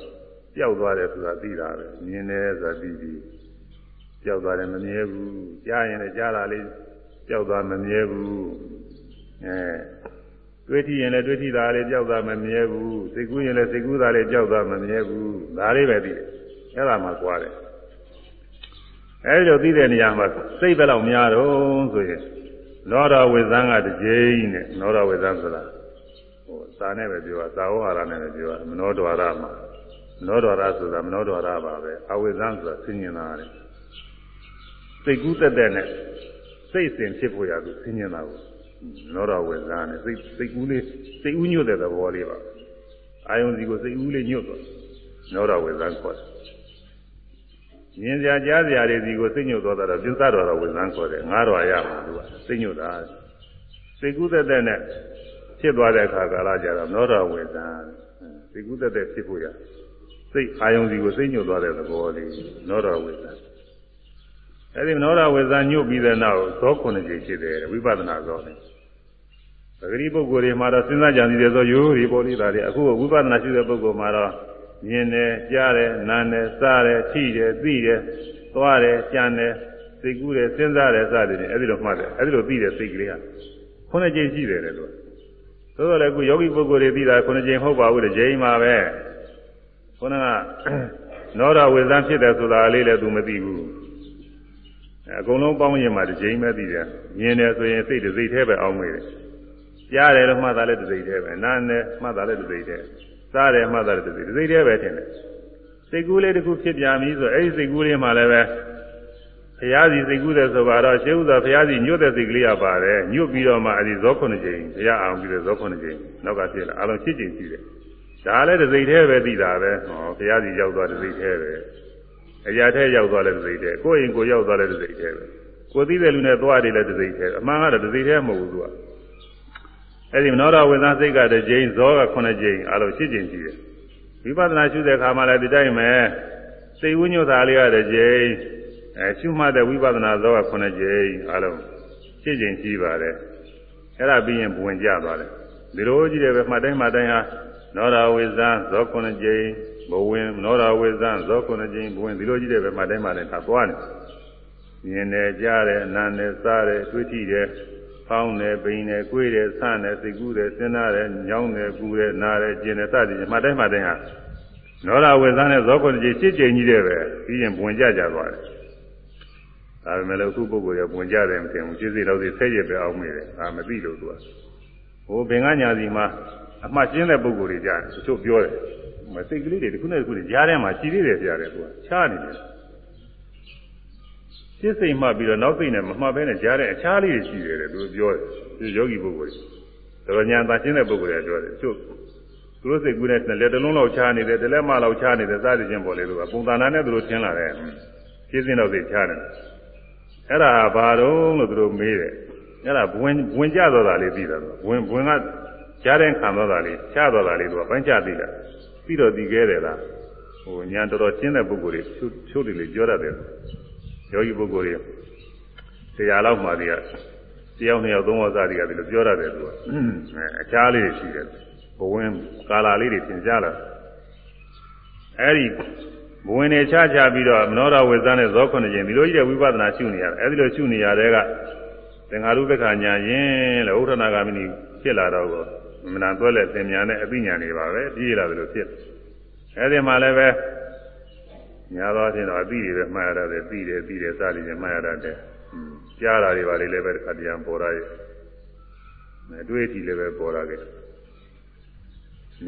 ပျောက်သွားတယ်ဆိုတာသိတာပဲမြင်တယ်ဆိုတာသိပြီးပျောက်သွားတယ်မမြဲဘူးကြားရင်လည်းကြားတာလေးပျောက်သွားမမြဲဘူးအဲတွေးထရင်လည်းတွေးထတာလေးပျောက်သွားမမြဲဘူးစိတ်ကူးရင်လည်းစိတ်ကူးတာလေးပျောက်သွားမမြဲဘူးဒါလေးပဲသိတယ်အဲ့ဒါမှကြွားတယ်အဲဒီလိုသိတဲ့နေရာမှာစိတ်ပဲလောက်များတော့ဆိုရင်နောရဝေဇံကတစ်ကြိမ်နဲ့နောရဝေဇံဆိုတာဟိုစာနဲ့ပဲပြောတာသာဝဟာရနဲ့ပဲပြောတာမနောဒွါရမှာမ နောဒွါရဆိုတာမနောဒွါရပါပဲအဝေဇံဆိုတာသိဉ္ဇနာတယ်စိတ်ကူးတက်တဲ့နဲ့စိတ်စဉ်ဖြစ်ဖို့ရသူသိဉ္ဇနာကိုနောရဝေဇံနဲ့စိတ်စိတ်ကူးလေးစိတ်ဦးညွတ်တဲ့သဘောလေးပါအာယုံစီကိုစိတ်ဦးလေးညွတ်သွားနောရဝေဇံခေါ်တယ်မြင်စရာကြားစရာတွေစီကိုစိတ်ညွတ်သွားတာပြစ္ဆတော်တော်ဝင်စမ်းခေါ်တယ်ငါးတော်ရမှာသူကစိတ်ညွတ်တာစိတ်ကူးသက်သက်နဲ့ဖြစ်သွားတဲ့အခါကာလကြတော့နောတော်ဝင်စမ်းစိတ်ကူးသက်သက်ဖြစ်ဖို့ရ စိတ်အာယုံစီကိုစိတ်ညွတ်သွားတဲ့သဘောလေးနောတော်ဝင်စမ်းအဲဒီနောတော်ဝင်စမ်းညွတ်ပြီးတဲ့နောက်ဇောခုနှစ်ကြိမ်ဖြစ်တယ်ဝိပဿနာဇောနဲ့ပဂရိပုဂ္ဂိုလ်တွေမှာတော့စဉ်းစားကြံစည်တယ်ဆိုရိုးဒီပေါ်လေးတာတွေအခုဝိပဿနာရှိတဲ့ပုဂ္ဂိုလ်မှာတော့မြင်တယ်ကြားတယ်နားတယ်စားတယ်ထိတယ်သိတယ်သွားတယ်ကြံတယ်စိတ်ကူးတယ်စဉ်းစားတယ်စသည်ဖြင့်အဲဒီလိုမှတ်တယ်အဲဒီလိုသိတဲ့စိတ်ကလေးဟာခုနှစ်ကြိမ်ရှိတယ်လေလို့သို့တော်လည်းအခုယောဂီပုဂ္ဂိုလ်တွေသိတာခုနှစ်ကြိမ်ဟုတ်ပါဘူးတစ်ကြိမ်ပါပဲ ခုနကနောရဝေဇံဖြစ်တယ်ဆိုတာလေးလည်းသူမသိဘူးအကုန်လုံးပေါင်းရင်မှတစ်ကြိမ်ပဲသိတယ်မြင်တယ်ဆိုရင်စိတ်တစ်စိတ်တည်းပဲအောင်းမိတယ်ကြားတယ်လို့မှတ်တာလည်းတစ်စိတ်တည်းပဲနားတယ်မှတ်တာလည်းတစ်စိတ်တည်းစားတယ်မှတ်တာတစ်စိတ်တစ်စိတ်တည်းပဲထင်တယ်စိတ်ကူးလေးတစ်ခုဖြစ်ပြန်ပြီဆိုအဲ့ဒီစိတ်ကူးလေးမှလည်းပဲဘုရားစီစိတ်ကူးတယ်ဆိုတော့ရှေးဥစွာဘုရားစီညွတ်တဲ့စိတ်ကလေးရပါတယ်ညွတ်ပြီးတော့မှအဲ့ဒီဇောခုနှစ်ကြိမ်ဘုရားအောင်ပြီးတဲ့ဇောခုနှစ်ကြိမ်နောက်ကဖြစ်လာအလုံး7ကြိမ်ရှိတယ် ဒါလည်းတစ်စိတ်တည်းပဲသိတာပဲဟောဘုရားစီရောက်သွားတစ်စိတ်တည်းပဲအရာထဲရောက်သွားလည်းတစ်စိတ်တည်းကိုယ်ရင်ကိုရောက်သွားလည်းတစ်စိတ်တည်းပဲကိုသိတဲ့လူနဲ့သွားတယ်လည်းတစ်စိတ်တည်းအမှန်ကတော့တစ်စိတ်တည်းမဟုတ်ဘူးသူကအဲ့ဒီမနောရဝေဒနာစိတ်ကတစ်ကြိမ်ဇောက9ကြိမ်အလုံး7ကြိမ်ရှိတယ်ဝိပဿနာရှုတဲ့အခါမှာလည်းဒီတိုင်းပဲစိတ်ဝိညွတ်တာလေးရတဲ့ကြိမ်အဲရှုမှတ်တဲ့ဝိပဿနာဇောက9ကြိမ်အလုံး7ကြိမ်ရှိပါတယ်အဲ့ဒါပြီးရင်ဘဝင်ကြသွားတယ်ဒီလိုကြည့်တယ်ပဲမှတ်တိုင်းမှတ်တိုင်းဟာ နောရဝေဇံဇော9ကြိမ်ဘဝင်နောရဝေဇံဇော9ကြိမ်ဘဝင်ဒီလိုကြည့်တယ်ပဲမှတ်တိုင်းမှတ်တိုင်းသာသွားတယ်မြင်တယ်ကြားတယ်နားတယ်စားတယ်တွေးကြည့်တယ်ဖောင်းတယ်ပိန်တယ်ကိုယ်တယ်ဆန့်တယ်စိတ်ကူးတယ်စဉ်းစားတယ်ညောင်းတယ်ပူတယ်နားတယ်ကျင်တယ်စသည်ဖြင့်မှတ်တိုင်းမှတ်တိုင်းဟာနောရဝေဇာနဲ့ဇောကွန်ကြီးရှစ်ကြိမ်ကြီးတဲ့ပဲပြီးရင်ပွင့်ကြကြသွားတယ်ဒါပေမဲ့လည်းအခုပုဂ္ဂိုလ်ရပွင့်ကြတယ်မထင်ဘူးရှင်းစိတော့စိဆက်ရပဲအောင်မိတယ်ဒါမသိလို့သူကဟိုဘင်္ဂညာစီမှာ အမှတ်ရှင်းတဲ့ပုဂ္ဂိုလ်တွေကြားတယ်တချို့ပြောတယ်မစိတ်ကလေးတွေတစ်ခုနဲ့တစ်ခုကြားထဲမှာရှိသေးတယ်ကြားတယ်သူကချားနေတယ်ရှင်းစိတ်မှတ်ပြီးတော့နောက်စိတ်နဲ့မမှတ်ဘဲနဲ့ကြားတဲ့အခြားလေးတွေရှိတယ်တဲ့သူပြောတယ်ဒီယောဂီပုဂ္ဂိုလ်တွေတော်ညာသာရှင်းတဲ့ပုဂ္ဂိုလ်တွေပြောတယ်သူသူတို့စိတ်ကူးတဲ့လက်တလုံးလောက်ချားနေတယ်တလက်မလောက်ချားနေတယ်စသဖြင့်ပေါ်လေလို့ကပုံသဏ္ဍာန်နဲ့သူတို့ရှင်းလာတယ်ရှင်းစင်းတော့စိတ်ချားတယ်အဲ့ဒါဘာတော့လို့သူတို့မေးတယ်အဲ့ဒါဝင်ဝင်ကြတော့တာလေးပြီးတော့ဝင်ဝင်က ကြားတဲ့ခံတော့တာလေးချားတော့တာလေးသူကပိုင်းချသိတာပြီးတော့ဒီခဲ့တယ်လားဟိုညာတော်တော်ရှင်းတဲ့ပုဂ္ဂိုလ်တွေချိုးတယ်လေပြောတတ်တယ်ယောဂီပုဂ္ဂိုလ်တွေဆရာလောက်မှတည်းကတယောက်နှစ်ယောက်သုံးယောက်စားတည်းကဒီလိုပြောရတယ်သူကအဲအခြားလေးရှိတယ်ဘဝင်ကာလာလေးတွေသင်ကြလာအဲဒီဘဝင်တွေချချပြီးတော့မနောရဝေဇာနဲ့ဇောခုနှစ်ကျင်ဒီလိုကြီးတဲ့ဝိပဿနာရှုနေရတယ်အဲဒီလိုရှုနေရတဲ့ကသင်္ဃာရုပ္ပခညာရင်လေဥထနာဂามိနီဖြစ်လာတော့ကို မနာသွဲလက်သင်ညာနဲ့အသိဉာဏ်တွေပါပဲပြေးလာတယ်လို့ဖြစ်အဲဒီမှာလည်းပဲညာတော့ချင်းတော့အသိတွေပဲမှားရတယ်သိတယ်သိတယ်စသည်ဖြင့်မှားရတယ်ကြားတာတွေပါလေလည်းပဲတစ်ခါတည်းပေါ်ရရဲ့အတွေ့အထိလည်းပဲပေါ်ရခဲ့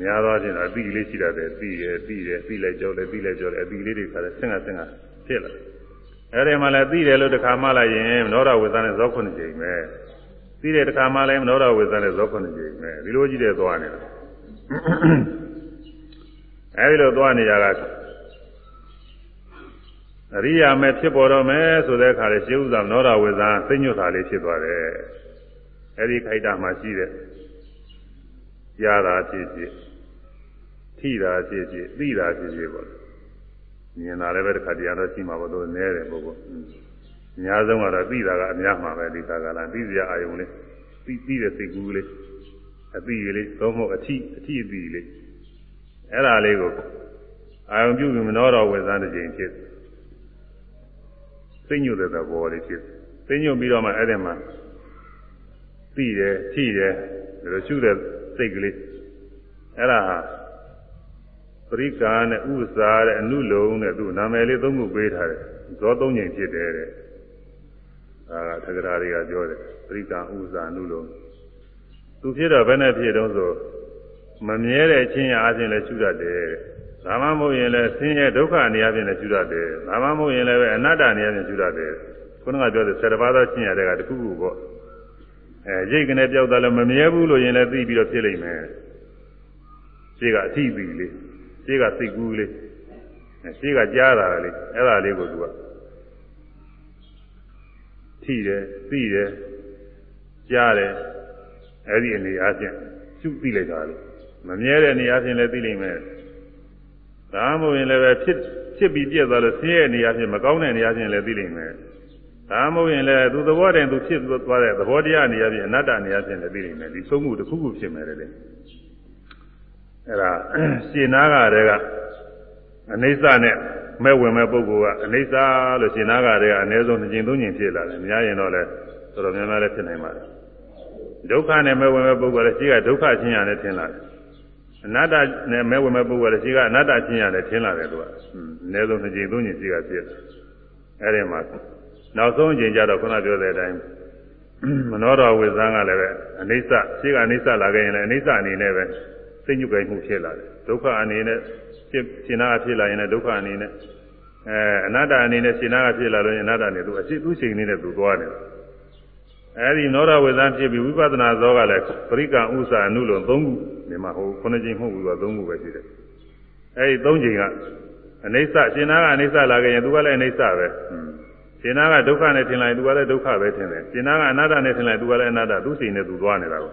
များသောချင်းတော့အသိလေးရှိတတ်တယ်သိတယ်သိတယ်သိလိုက်ကြောက်တယ်သိလိုက်ကြောက်တယ်အသိလေးတွေခါတယ်ဆင်ကဆင်ကဖြစ်လာအဲဒီမှာလည်းသိတယ်လို့တစ်ခါမှလိုက်ရင်မနောရဝေသနဲ့ဇောခုနှစ်ကြိမ်ပဲ သိတယ်တစ်ခါမှလည်းမနောရဝေသနဲ့ဇောခုနှစ်ကြိမ်ပဲဒီလိုကြီးတဲ့သွားနေတာအဲဒီလိုသွားနေကြတာအရိယာမဲ့ဖြစ်ပေါ်တော့မယ်ဆိုတဲ့အခါလေရှင်းဥစွာနောရဝေဇာသိညွတ်တာလေးဖြစ်သွားတယ်အဲဒီခိုက်တာမှရှိတဲ့ကြားတာဖြစ်ဖြစ်ထိတာဖြစ်ဖြစ်သိတာဖြစ်ဖြစ်ပေါ့မြင်တာလည်းပဲတစ်ခါတည်းတော့ရှိမှာပေါ့လို့နည်းတယ်ပေါ့ပေါ့ အများဆုံးကတော့သိတာကအများမှာပဲဒီသာကလာသိစရာအာယုံလေးသိသိတဲ့စိတ်ကူးလေးအသိလေးသုံးဖို့အထိအထိအသိလေးအဲ့ဒါလေးကိုအာယုံပြုပြီးမနှောတော်ဝေဇာတစ်ချိန်ဖြစ်သိညွတ်တဲ့သဘောလေးဖြစ်သိညွတ်ပြီးတော့မှအဲ့ဒီမှာသိတယ်ထိတယ်ဒါလိုရှုတဲ့စိတ်ကလေးအဲ့ဒါဟာပရိကာနဲ့ဥစ္စာတဲ့အနုလုံတဲ့သူနာမည်လေးသုံးခုပေးထားတယ်ဇောသုံးချိန်ဖြစ်တယ်တဲ့ ဒါကသက္ကရာတွေကပြောတယ်ပရိကာဥစ္စာအနုလုံသူဖြစ်တော့ဘယ်နဲ့ဖြစ်တော့ဆိုမမြဲတဲ့ချင်းရအားဖြင့်လည်းရှုတတ်တယ်ဒါမှမဟုတ်ရင်လည်းဆင်းရဲဒုက္ခအနေအချင်းလည်းရှုတတ်တယ်ဒါမှမဟုတ်ရင်လည်းအနတ္တအနေအချင်းရှုတတ်တယ်ခုနကပြောတဲ့ဆယ်တပါးသောချင်းရတဲ့ကတခုခုပေါ့အဲရိတ်ကနေပြောက်တာလည်းမမြဲဘူးလို့ရင်လည်းသိပြီးတော့ဖြစ်လိမ့်မယ်ရှိကအထိပြီလေးရှိကစိတ်ကူးလေးရှိကကြားတာလေးအဲ့ဒါလေးကိုသူက ထိတယ်သိတယ်ကြားတယ်အဲ့ဒီအနေအားဖြင့်ရှုသိလိုက်တာလေမမြဲတဲ့အနေအားဖြင့်လည်းသိလိမ့်မယ်ဒါမှမဟုတ်ရင်လည်းပဲဖြစ်ဖြစ်ပြီးပြည့်သွားလို့ဆင်းရဲအနေအားဖြင့်မကောင်းတဲ့အနေအားဖြင့်လည်းသိလိမ့်မယ်ဒါမှမဟုတ်ရင်လည်းသူသဘောတည်းသူဖြစ်သွားတဲ့သဘောတရားအနေအားဖြင့်အနတ္တအနေအားဖြင့်လည်းသိလိမ့်မယ်ဒီသုံးခုတစ်ခုခုဖြစ်မယ်လေအဲ့ဒါရှင်နာကတည်းကအနိစ္စနဲ့ မဲ့ဝင်မဲ့ပုဂ္ဂိုလ်ကအနိစ္စလို့ရှင်နာကတည်းကအနည်းဆုံးနှစ်ကြိမ်သုံးကြိမ်ဖြစ်လာတယ်များရင်တော့လည်းတော်တော်များများလည်းဖြစ်နိုင်ပါတယ်ဒုက္ခနဲ့မဲ့ဝင်မဲ့ပုဂ္ဂိုလ်လည်းရှိကဒုက္ခချင်းရတယ်ထင်လာတယ်အနတ္တနဲ့မဲ့ဝင်မဲ့ပုဂ္ဂိုလ်လည်းရှိကအနတ္တချင်းရတယ်ထင်လာတယ်သူကအနည်းဆုံးနှစ်ကြိမ်သုံးကြိမ်ရှိကဖြစ်အဲ့ဒီမှာနောက်ဆုံးအချိန်ကျတော့ခုနပြောတဲ့အတိုင်းမနောတော်ဝိဇ္ဇာကလည်းပဲအနိစ္စရှိကအနိစ္စလာခဲ့ရင်လည်းအနိစ္စအနေနဲ့ပဲစိတ်ညှုပ်ကြိုက်မှုဖြစ်လာတယ်ဒုက္ခအနေနဲ့ ဖြစ်ရှင်နာဖြစ်လာရင်လည်းဒုက္ခအနေနဲ့အဲအနတ္တအနေနဲ့ရှင်နာကဖြစ်လာလို့အနတ္တနဲ့သူအရှိသူချိန်နေနဲ့သူသွားတယ်အဲဒီနောရဝေဇံဖြစ်ပြီးဝိပဿနာဇောကလည်းပရိကံဥစ္စာအနုလုံး၃ခုဒီမှာဟိုခုနှစ်ချိန်မဟုတ်ဘူးက၃ခုပဲရှိတယ်အဲဒီ၃ချိန်ကအနိစ္စရှင်နာကအနိစ္စလာခဲ့ရင်သူကလည်းအနိစ္စပဲရှင်နာကဒုက္ခနဲ့ထင်လိုက်သူကလည်းဒုက္ခပဲထင်တယ်ရှင်နာကအနတ္တနဲ့ထင်လိုက်သူကလည်းအနတ္တသူချိန်နဲ့သူသွားနေတာကို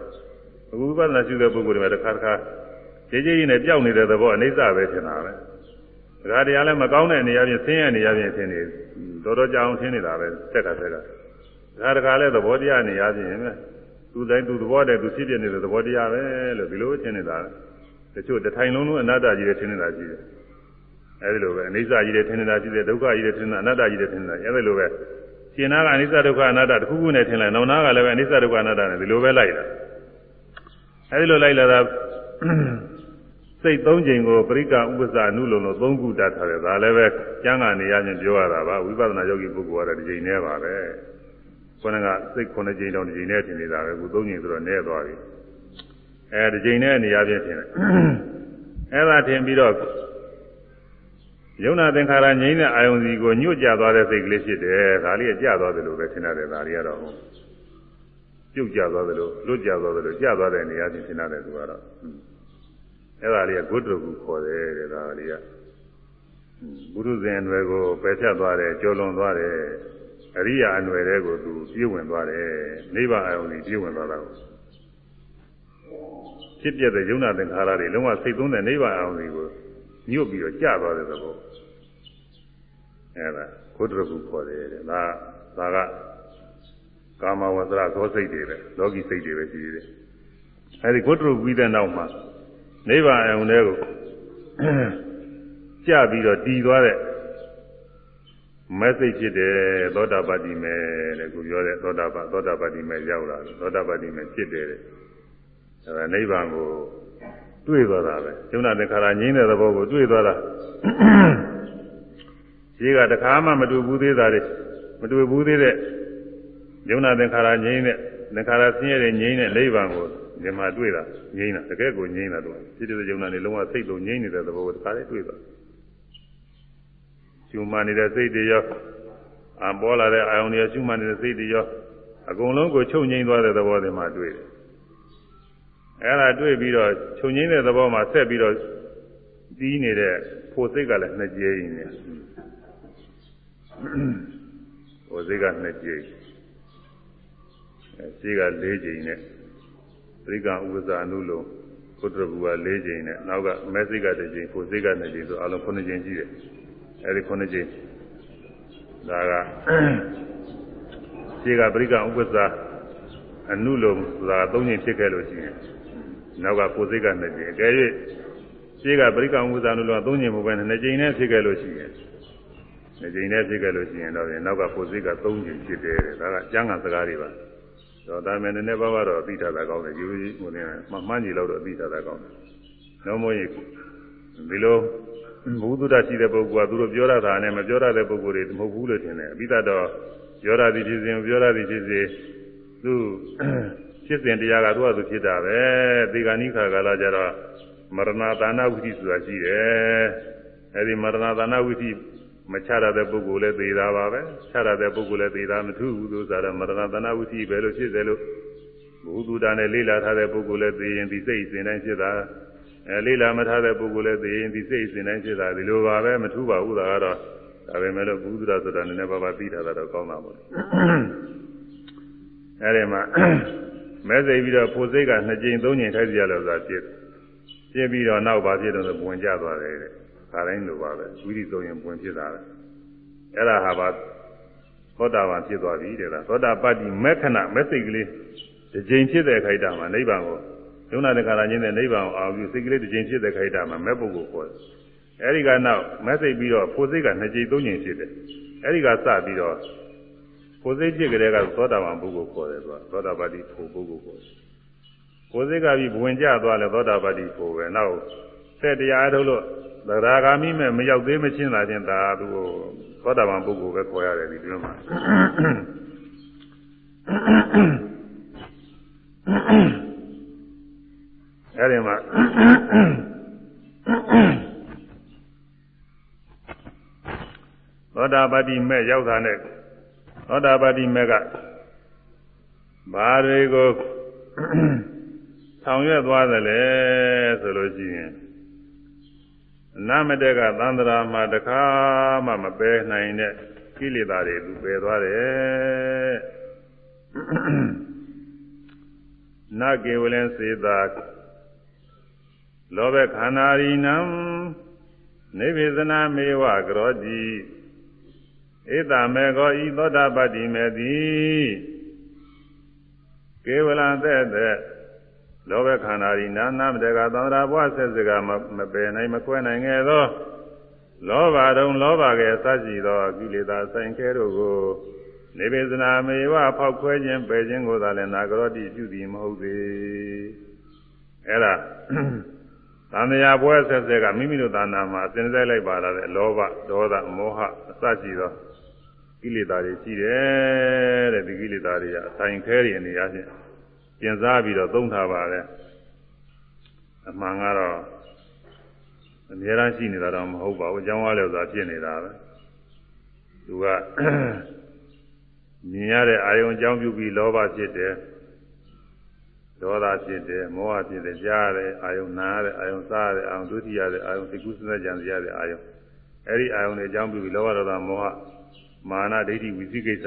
အခုဝိပဿနာရှုတဲ့ပုဂ္ဂိုလ်တွေမှာတစ်ခါတစ်ခါ ကြည်ကြည်ကြီးနဲ့ပျောက်နေတဲ့သဘောအိဋ္ဌပဲထင်တာပဲဒါကြတရားလည်းမကောင်းတဲ့နေရာပြင်ဆင်းရဲနေရာပြင်ထင်နေတော်တော်ကြောင်ထင်နေတာပဲတက်ကတက်ကဒါတခါလည်းသဘောတရားနေရာပြင်သူတိုင်းသူသဘောတည်းသူဖြစ်ပြနေတဲ့သဘောတရားပဲလို့ဒီလိုထင်နေတာတချို့တထိုင်လုံးလုံးအနတ္တကြီးတွေထင်နေတာရှိတယ်အဲဒီလိုပဲအနိစ္စကြီးတွေထင်နေတာရှိတယ်ဒုက္ခကြီးတွေထင်နေတာအနတ္တကြီးတွေထင်နေတာအဲဒီလိုပဲရှင်နာကအနိစ္စဒုက္ခအနတ္တတစ်ခုခုနဲ့ထင်လိုက်နောင်နာကလည်းပဲအနိစ္စဒုက္ခအနတ္တနဲ့ဒီလိုပဲလိုက်တာအဲဒီလိုလိုက်လာတာ စိတ်သုံးချိန်ကိုပရိက္ခဥပ္ပဇာနုလုံလို့သုံးခုတတ်ထားတယ်ဒါလည်းပဲကျမ်းဂန်နေရချင်းပြောရတာပါဝိပဿနာယောဂီပုဂ္ဂိုလ်ကတော့ဒီချိန်နဲ့ပါပဲခေါင်းကစိတ်ခုနှစ်ချိန်တောင်ဒီချိန်နဲ့ထင်နေတာပဲအခုသုံးချိန်ဆိုတော့နည်းသွားပြီအဲဒီချိန်နဲ့နေရာချင်းထင်တယ်အဲဒါထင်ပြီးတော့ယုံနာသင်္ခါရငြိမ်းတဲ့အာယုံစီကိုညွတ်ကြသွားတဲ့စိတ်ကလေးဖြစ်တယ်ဒါလေးကကြသွားတယ်လို့ပဲထင်ရတယ်ဒါလေးကတော့ပြုတ်ကြသွားတယ်လို့လွတ်ကြသွားတယ်လို့ကြသွားတဲ့နေရာချင်းထင်ရတယ်သူကတော့ အဲ့ဒါလေးကဂုတ္တကုခေါ်တယ်တဲ့ဒါလေးကဘုရုဇဉ်အနွယ်ကိုပယ်ဖြတ်သွားတယ်ကျော်လွန်သွားတယ်အရိယာအနွယ်တွေကိုသူပြည့်ဝင်သွားတယ်နိဗ္ဗာန်အယုံကြီးပြည့်ဝင်သွားတာကိုဖြစ်ပြတဲ့ယုံနာသင်္ခါရတွေလုံးဝစိတ်သုံးတဲ့နိဗ္ဗာန်အယုံကြီးကိုညွတ်ပြီးတော့ကြာသွားတဲ့သဘောအဲဒါကုတ္တရကုခေါ်တယ်တဲ့ဒါဒါကကာမဝဇ္ဇရသောစိတ်တွေပဲလောကီစိတ်တွေပဲရှိသေးတယ်အဲဒီကုတ္တရကုပြီးတဲ့နောက်မှာ နိဗ္ဗာန်အယုံတွေကိုကြာပြီးတော့တည်သွားတဲ့မက်စိတ်ဖြစ်တယ်သောတာပတ္တိမေတဲ့ခုပြောတဲ့သောတာပသောတာပတ္တိမေရောက်လာတယ်သောတာပတ္တိမေဖြစ်တယ်တဲ့အဲဒါနိဗ္ဗာန်ကိုတွေ့သွားတာပဲယုံနာတခါရငြိမ်းတဲ့သဘောကိုတွေ့သွားတာရှိကတခါမှမတွေ့ဘူးသေးတာတွေမတွေ့ဘူးသေးတဲ့ယုံနာသင်္ခါရငြိမ်းတဲ့သင်္ခါရဆင်းရဲတဲ့ငြိမ်းတဲ့နိဗ္ဗာန်ကို ဒီမှာတွေ့တာငြိမ်းတာတကယ်ကိုငြိမ်းတာတော့ဖြစ်တဲ့ယုံနာနေလုံးဝစိတ်လုံးငြိမ်းနေတဲ့သဘောကိုတခါလေးတွေ့သွားရှုမှန်နေတဲ့စိတ်တွေရောအပေါ်လာတဲ့အာယုန်တွေရှုမှန်နေတဲ့စိတ်တွေရောအကုန်လုံးကိုချုပ်ငြိမ်းသွားတဲ့သဘောတွေမှာတွေ့တယ်အဲ့ဒါတွေ့ပြီးတော့ခြုံငိမ့်တဲ့သဘောမှာဆက်ပြီးတော့တီးနေတဲ့ဖို့စိတ်ကလည်းနှစ်ကြိမ်နေဖို့စိတ်ကနှစ်ကြိမ်အဲစိတ်က၄ကြိမ်နဲ့ သရိကဥပ္ပဇာအနုလုံးကုတ္တရဘူက၄ကြိမ်နဲ့နောက်ကမဲစိတ်ကတစ်ကြိမ်ဖို့စိတ်ကနှစ်ကြိမ်ဆိုအလုံး9ကြိမ်ရှိတယ်အဲဒီ9ကြိမ်ဒါကစိတ်ကပရိကဥပ္ပဇာအနုလုံးဆိုတာ၃ကြိမ်ဖြစ်ခဲ့လို့ရှိရင်နောက်ကကိုယ်စိတ်ကနှစ်ကြိမ်အကယ်၍ရှင်းကပရိက္ခဝုဇာနုလောသုံးကြိမ်မဟုတ်ပဲနှစ်ကြိမ်နဲ့ဖြစ်ခဲ့လို့ရှိရင်နှစ်ကြိမ်နဲ့ဖြစ်ခဲ့လို့ရှိရင်တော့နောက်ကကိုယ်စိတ်ကသုံးကြိမ်ဖြစ်တယ်ဒါကကျမ်းဂန်စကားတွေပါ တော့ဒါမဲ့နည်းနည်းပါးပါးတော့အသိထားတာကောင်းတယ်ယူကြီးဟိုနေမှန်းကြည့်လို့တော့အသိထားတာကောင်းတယ်နောက်မို့ရင်ဒီလိုဘုဒ္ဓရှိတဲ့ပုဂ္ဂိုလ်ကသူတို့ပြောရတာနဲ့မပြောရတဲ့ပုဂ္ဂိုလ်တွေမဟုတ်ဘူးလို့ထင်တယ်အပိဓာတော့ပြောရသည်ဖြစ်စဉ်ပြောရသည်ဖြစ်စေသူဖြစ်စဉ်တရားကသူ့အသူဖြစ်တာပဲဒီကဏိခါကာလကျတော့မရဏသာနာဝိသိဆိုတာရှိတယ်အဲဒီမရဏသာနာဝိသိ မချရတဲ့ပုဂ္ဂိုလ်လည်းသေတာပါပဲချရတဲ့ပုဂ္ဂိုလ်လည်းသေတာမထူးဘူးလို့ဆိုတော့မရဏသာနာဝိသိပဲလို့ဖြစ်တယ်လို့ဘုသူတာနဲ့လေးလာထားတဲ့ပုဂ္ဂိုလ်လည်းသေရင်ဒီစိတ်စဉ်တိုင်းဖြစ်တာအဲလေးလာမထားတဲ့ပုဂ္ဂိုလ်လည်းသေရင်ဒီစိတ်စဉ်တိုင်းဖြစ်တာဒီလိုပါပဲမထူးပါဘူးဒါကတော့ဒါပဲမဲ့လို့ဘုသူတာဆိုတာနည်းနည်းပါးပါးသိတာတော့ကောင်းတာပေါ့အဲဒီမှာမဲစိတ်ပြီးတော့ဖို့စိတ်ကနှစ်ကြိမ်သုံးကြိမ်ထိုက်ကြလို့ဆိုတာဖြစ်ဖြစ်ပြီးတော့နောက်ပါဖြစ်တော့ဆိုပွင့်ကြသွားတယ်တဲ့ ဒါတိုင်းလိုပါပဲဝိရိသုံးရင်ပွင့်ဖြစ်တာပဲအဲ့ဒါဟာပါသောတာပန်ဖြစ်သွားပြီတဲ့လားသောတာပတ္တိမေခဏမဲစိတ်ကလေးတစ်ကြိမ်ဖြစ်တဲ့ခိုက်တာမှာနိဗ္ဗာန်ကိုယုံနာတခါလာခြင်းနဲ့နိဗ္ဗာန်ကိုအောင်ပြီးစိတ်ကလေးတစ်ကြိမ်ဖြစ်တဲ့ခိုက်တာမှာမဲ့ပုဂ္ဂိုလ်ခေါ်တယ်အဲဒီကနောက်မဲစိတ်ပြီးတော့ဖို့စိတ်ကနှစ်ကြိမ်သုံးကြိမ်ဖြစ်တယ်အဲဒီကစပြီးတော့ကိုယ်စိတ်ဖြစ်ကြတဲ့ကသောတာပန်ပုဂ္ဂိုလ်ခေါ်တယ်သူကသောတာပတိဖို့ပုဂ္ဂိုလ်ခေါ်တယ်ကိုယ်စိတ်ကပြီးဘဝင်ကျသွားလဲသောတာပတိဖို့ပဲနောက်ဆက်တရားထုတ်လို့ သရဂါမိမဲ့မရောက်သေးမချင်းလာချင်းဒါသူကိုသောတာပန်ပုဂ္ဂိုလ်ပဲခေါ်ရတယ်ဒီတွင်းမှာအဲဒီမှာသောတာပတိမဲ့ရောက်တာနဲ့သောတာပတိမေကဘာတွေကိုဆောင်ရွက်သွားသလဲဆိုလို့ရှိရင်အ နာမတက်ကသန္တရာမှာတခါမှမပယ်နိုင်တဲ့ကိလေသာတွေသူပယ်သွားတယ်နကေဝလင်စေတာလောဘခန္ဓာရိနံနိဗ္ဗေဒနာမေဝကရောတိဧတမေကောဤသောတာပတ္တိမေတိကေဝလသက်သက် လောဘခန္ဓာဤနာနာမတကသန္တရာဘဝဆက်စကမပယ်နိုင်မကွဲနိုင်ခဲ့သောလောဘတုံလောဘကဲစရှိသောကိလေသာဆိုင်ခဲတို့ကိုနေဘေဇနာမေဝဖောက်ခွဲခြင်းပယ်ခြင်းကိုသာလည်းနာကရောတိပြုသည်မဟုတ်သေးအဲ့ဒါသံဃာဘွဲဆက်ဆက်ကမိမိတို့သာနာမှာအစဉ်ဆက်လိုက်ပါလာတဲ့လောဘဒေါသမောဟအစရှိသောကိလေသာတွေရှိတယ်တဲ့ဒီကိလေသာတွေကအဆိုင်ခဲတွေအနေအချင်း ကျင်စားပြီးတော့သုံးထားပါတယ်အမှန်ကတော့အများအားရှိနေတာတော့မဟုတ်ပါဘူးအကြောင်းအားလျော်စွာဖြစ်နေတာပဲသူကမြင်ရတဲ့အာယုံအကြောင်းပြုပြီးလောဘဖြစ်တယ်ဒေါသဖြစ်တယ်မောဟဖြစ်တယ်ကြားရတဲ့အာယုံနာရတဲ့အာယုံစားရတဲ့အာယုံဒုတိယတဲ့အာယုံသိကုသနဲ့ကြံရတဲ့အာယုံအဲ့ဒီအာယုံတွေအကြောင်းပြုပြီးလောဘဒေါသမောဟမာနဒိဋ္ဌိဝိသိကိစ္စ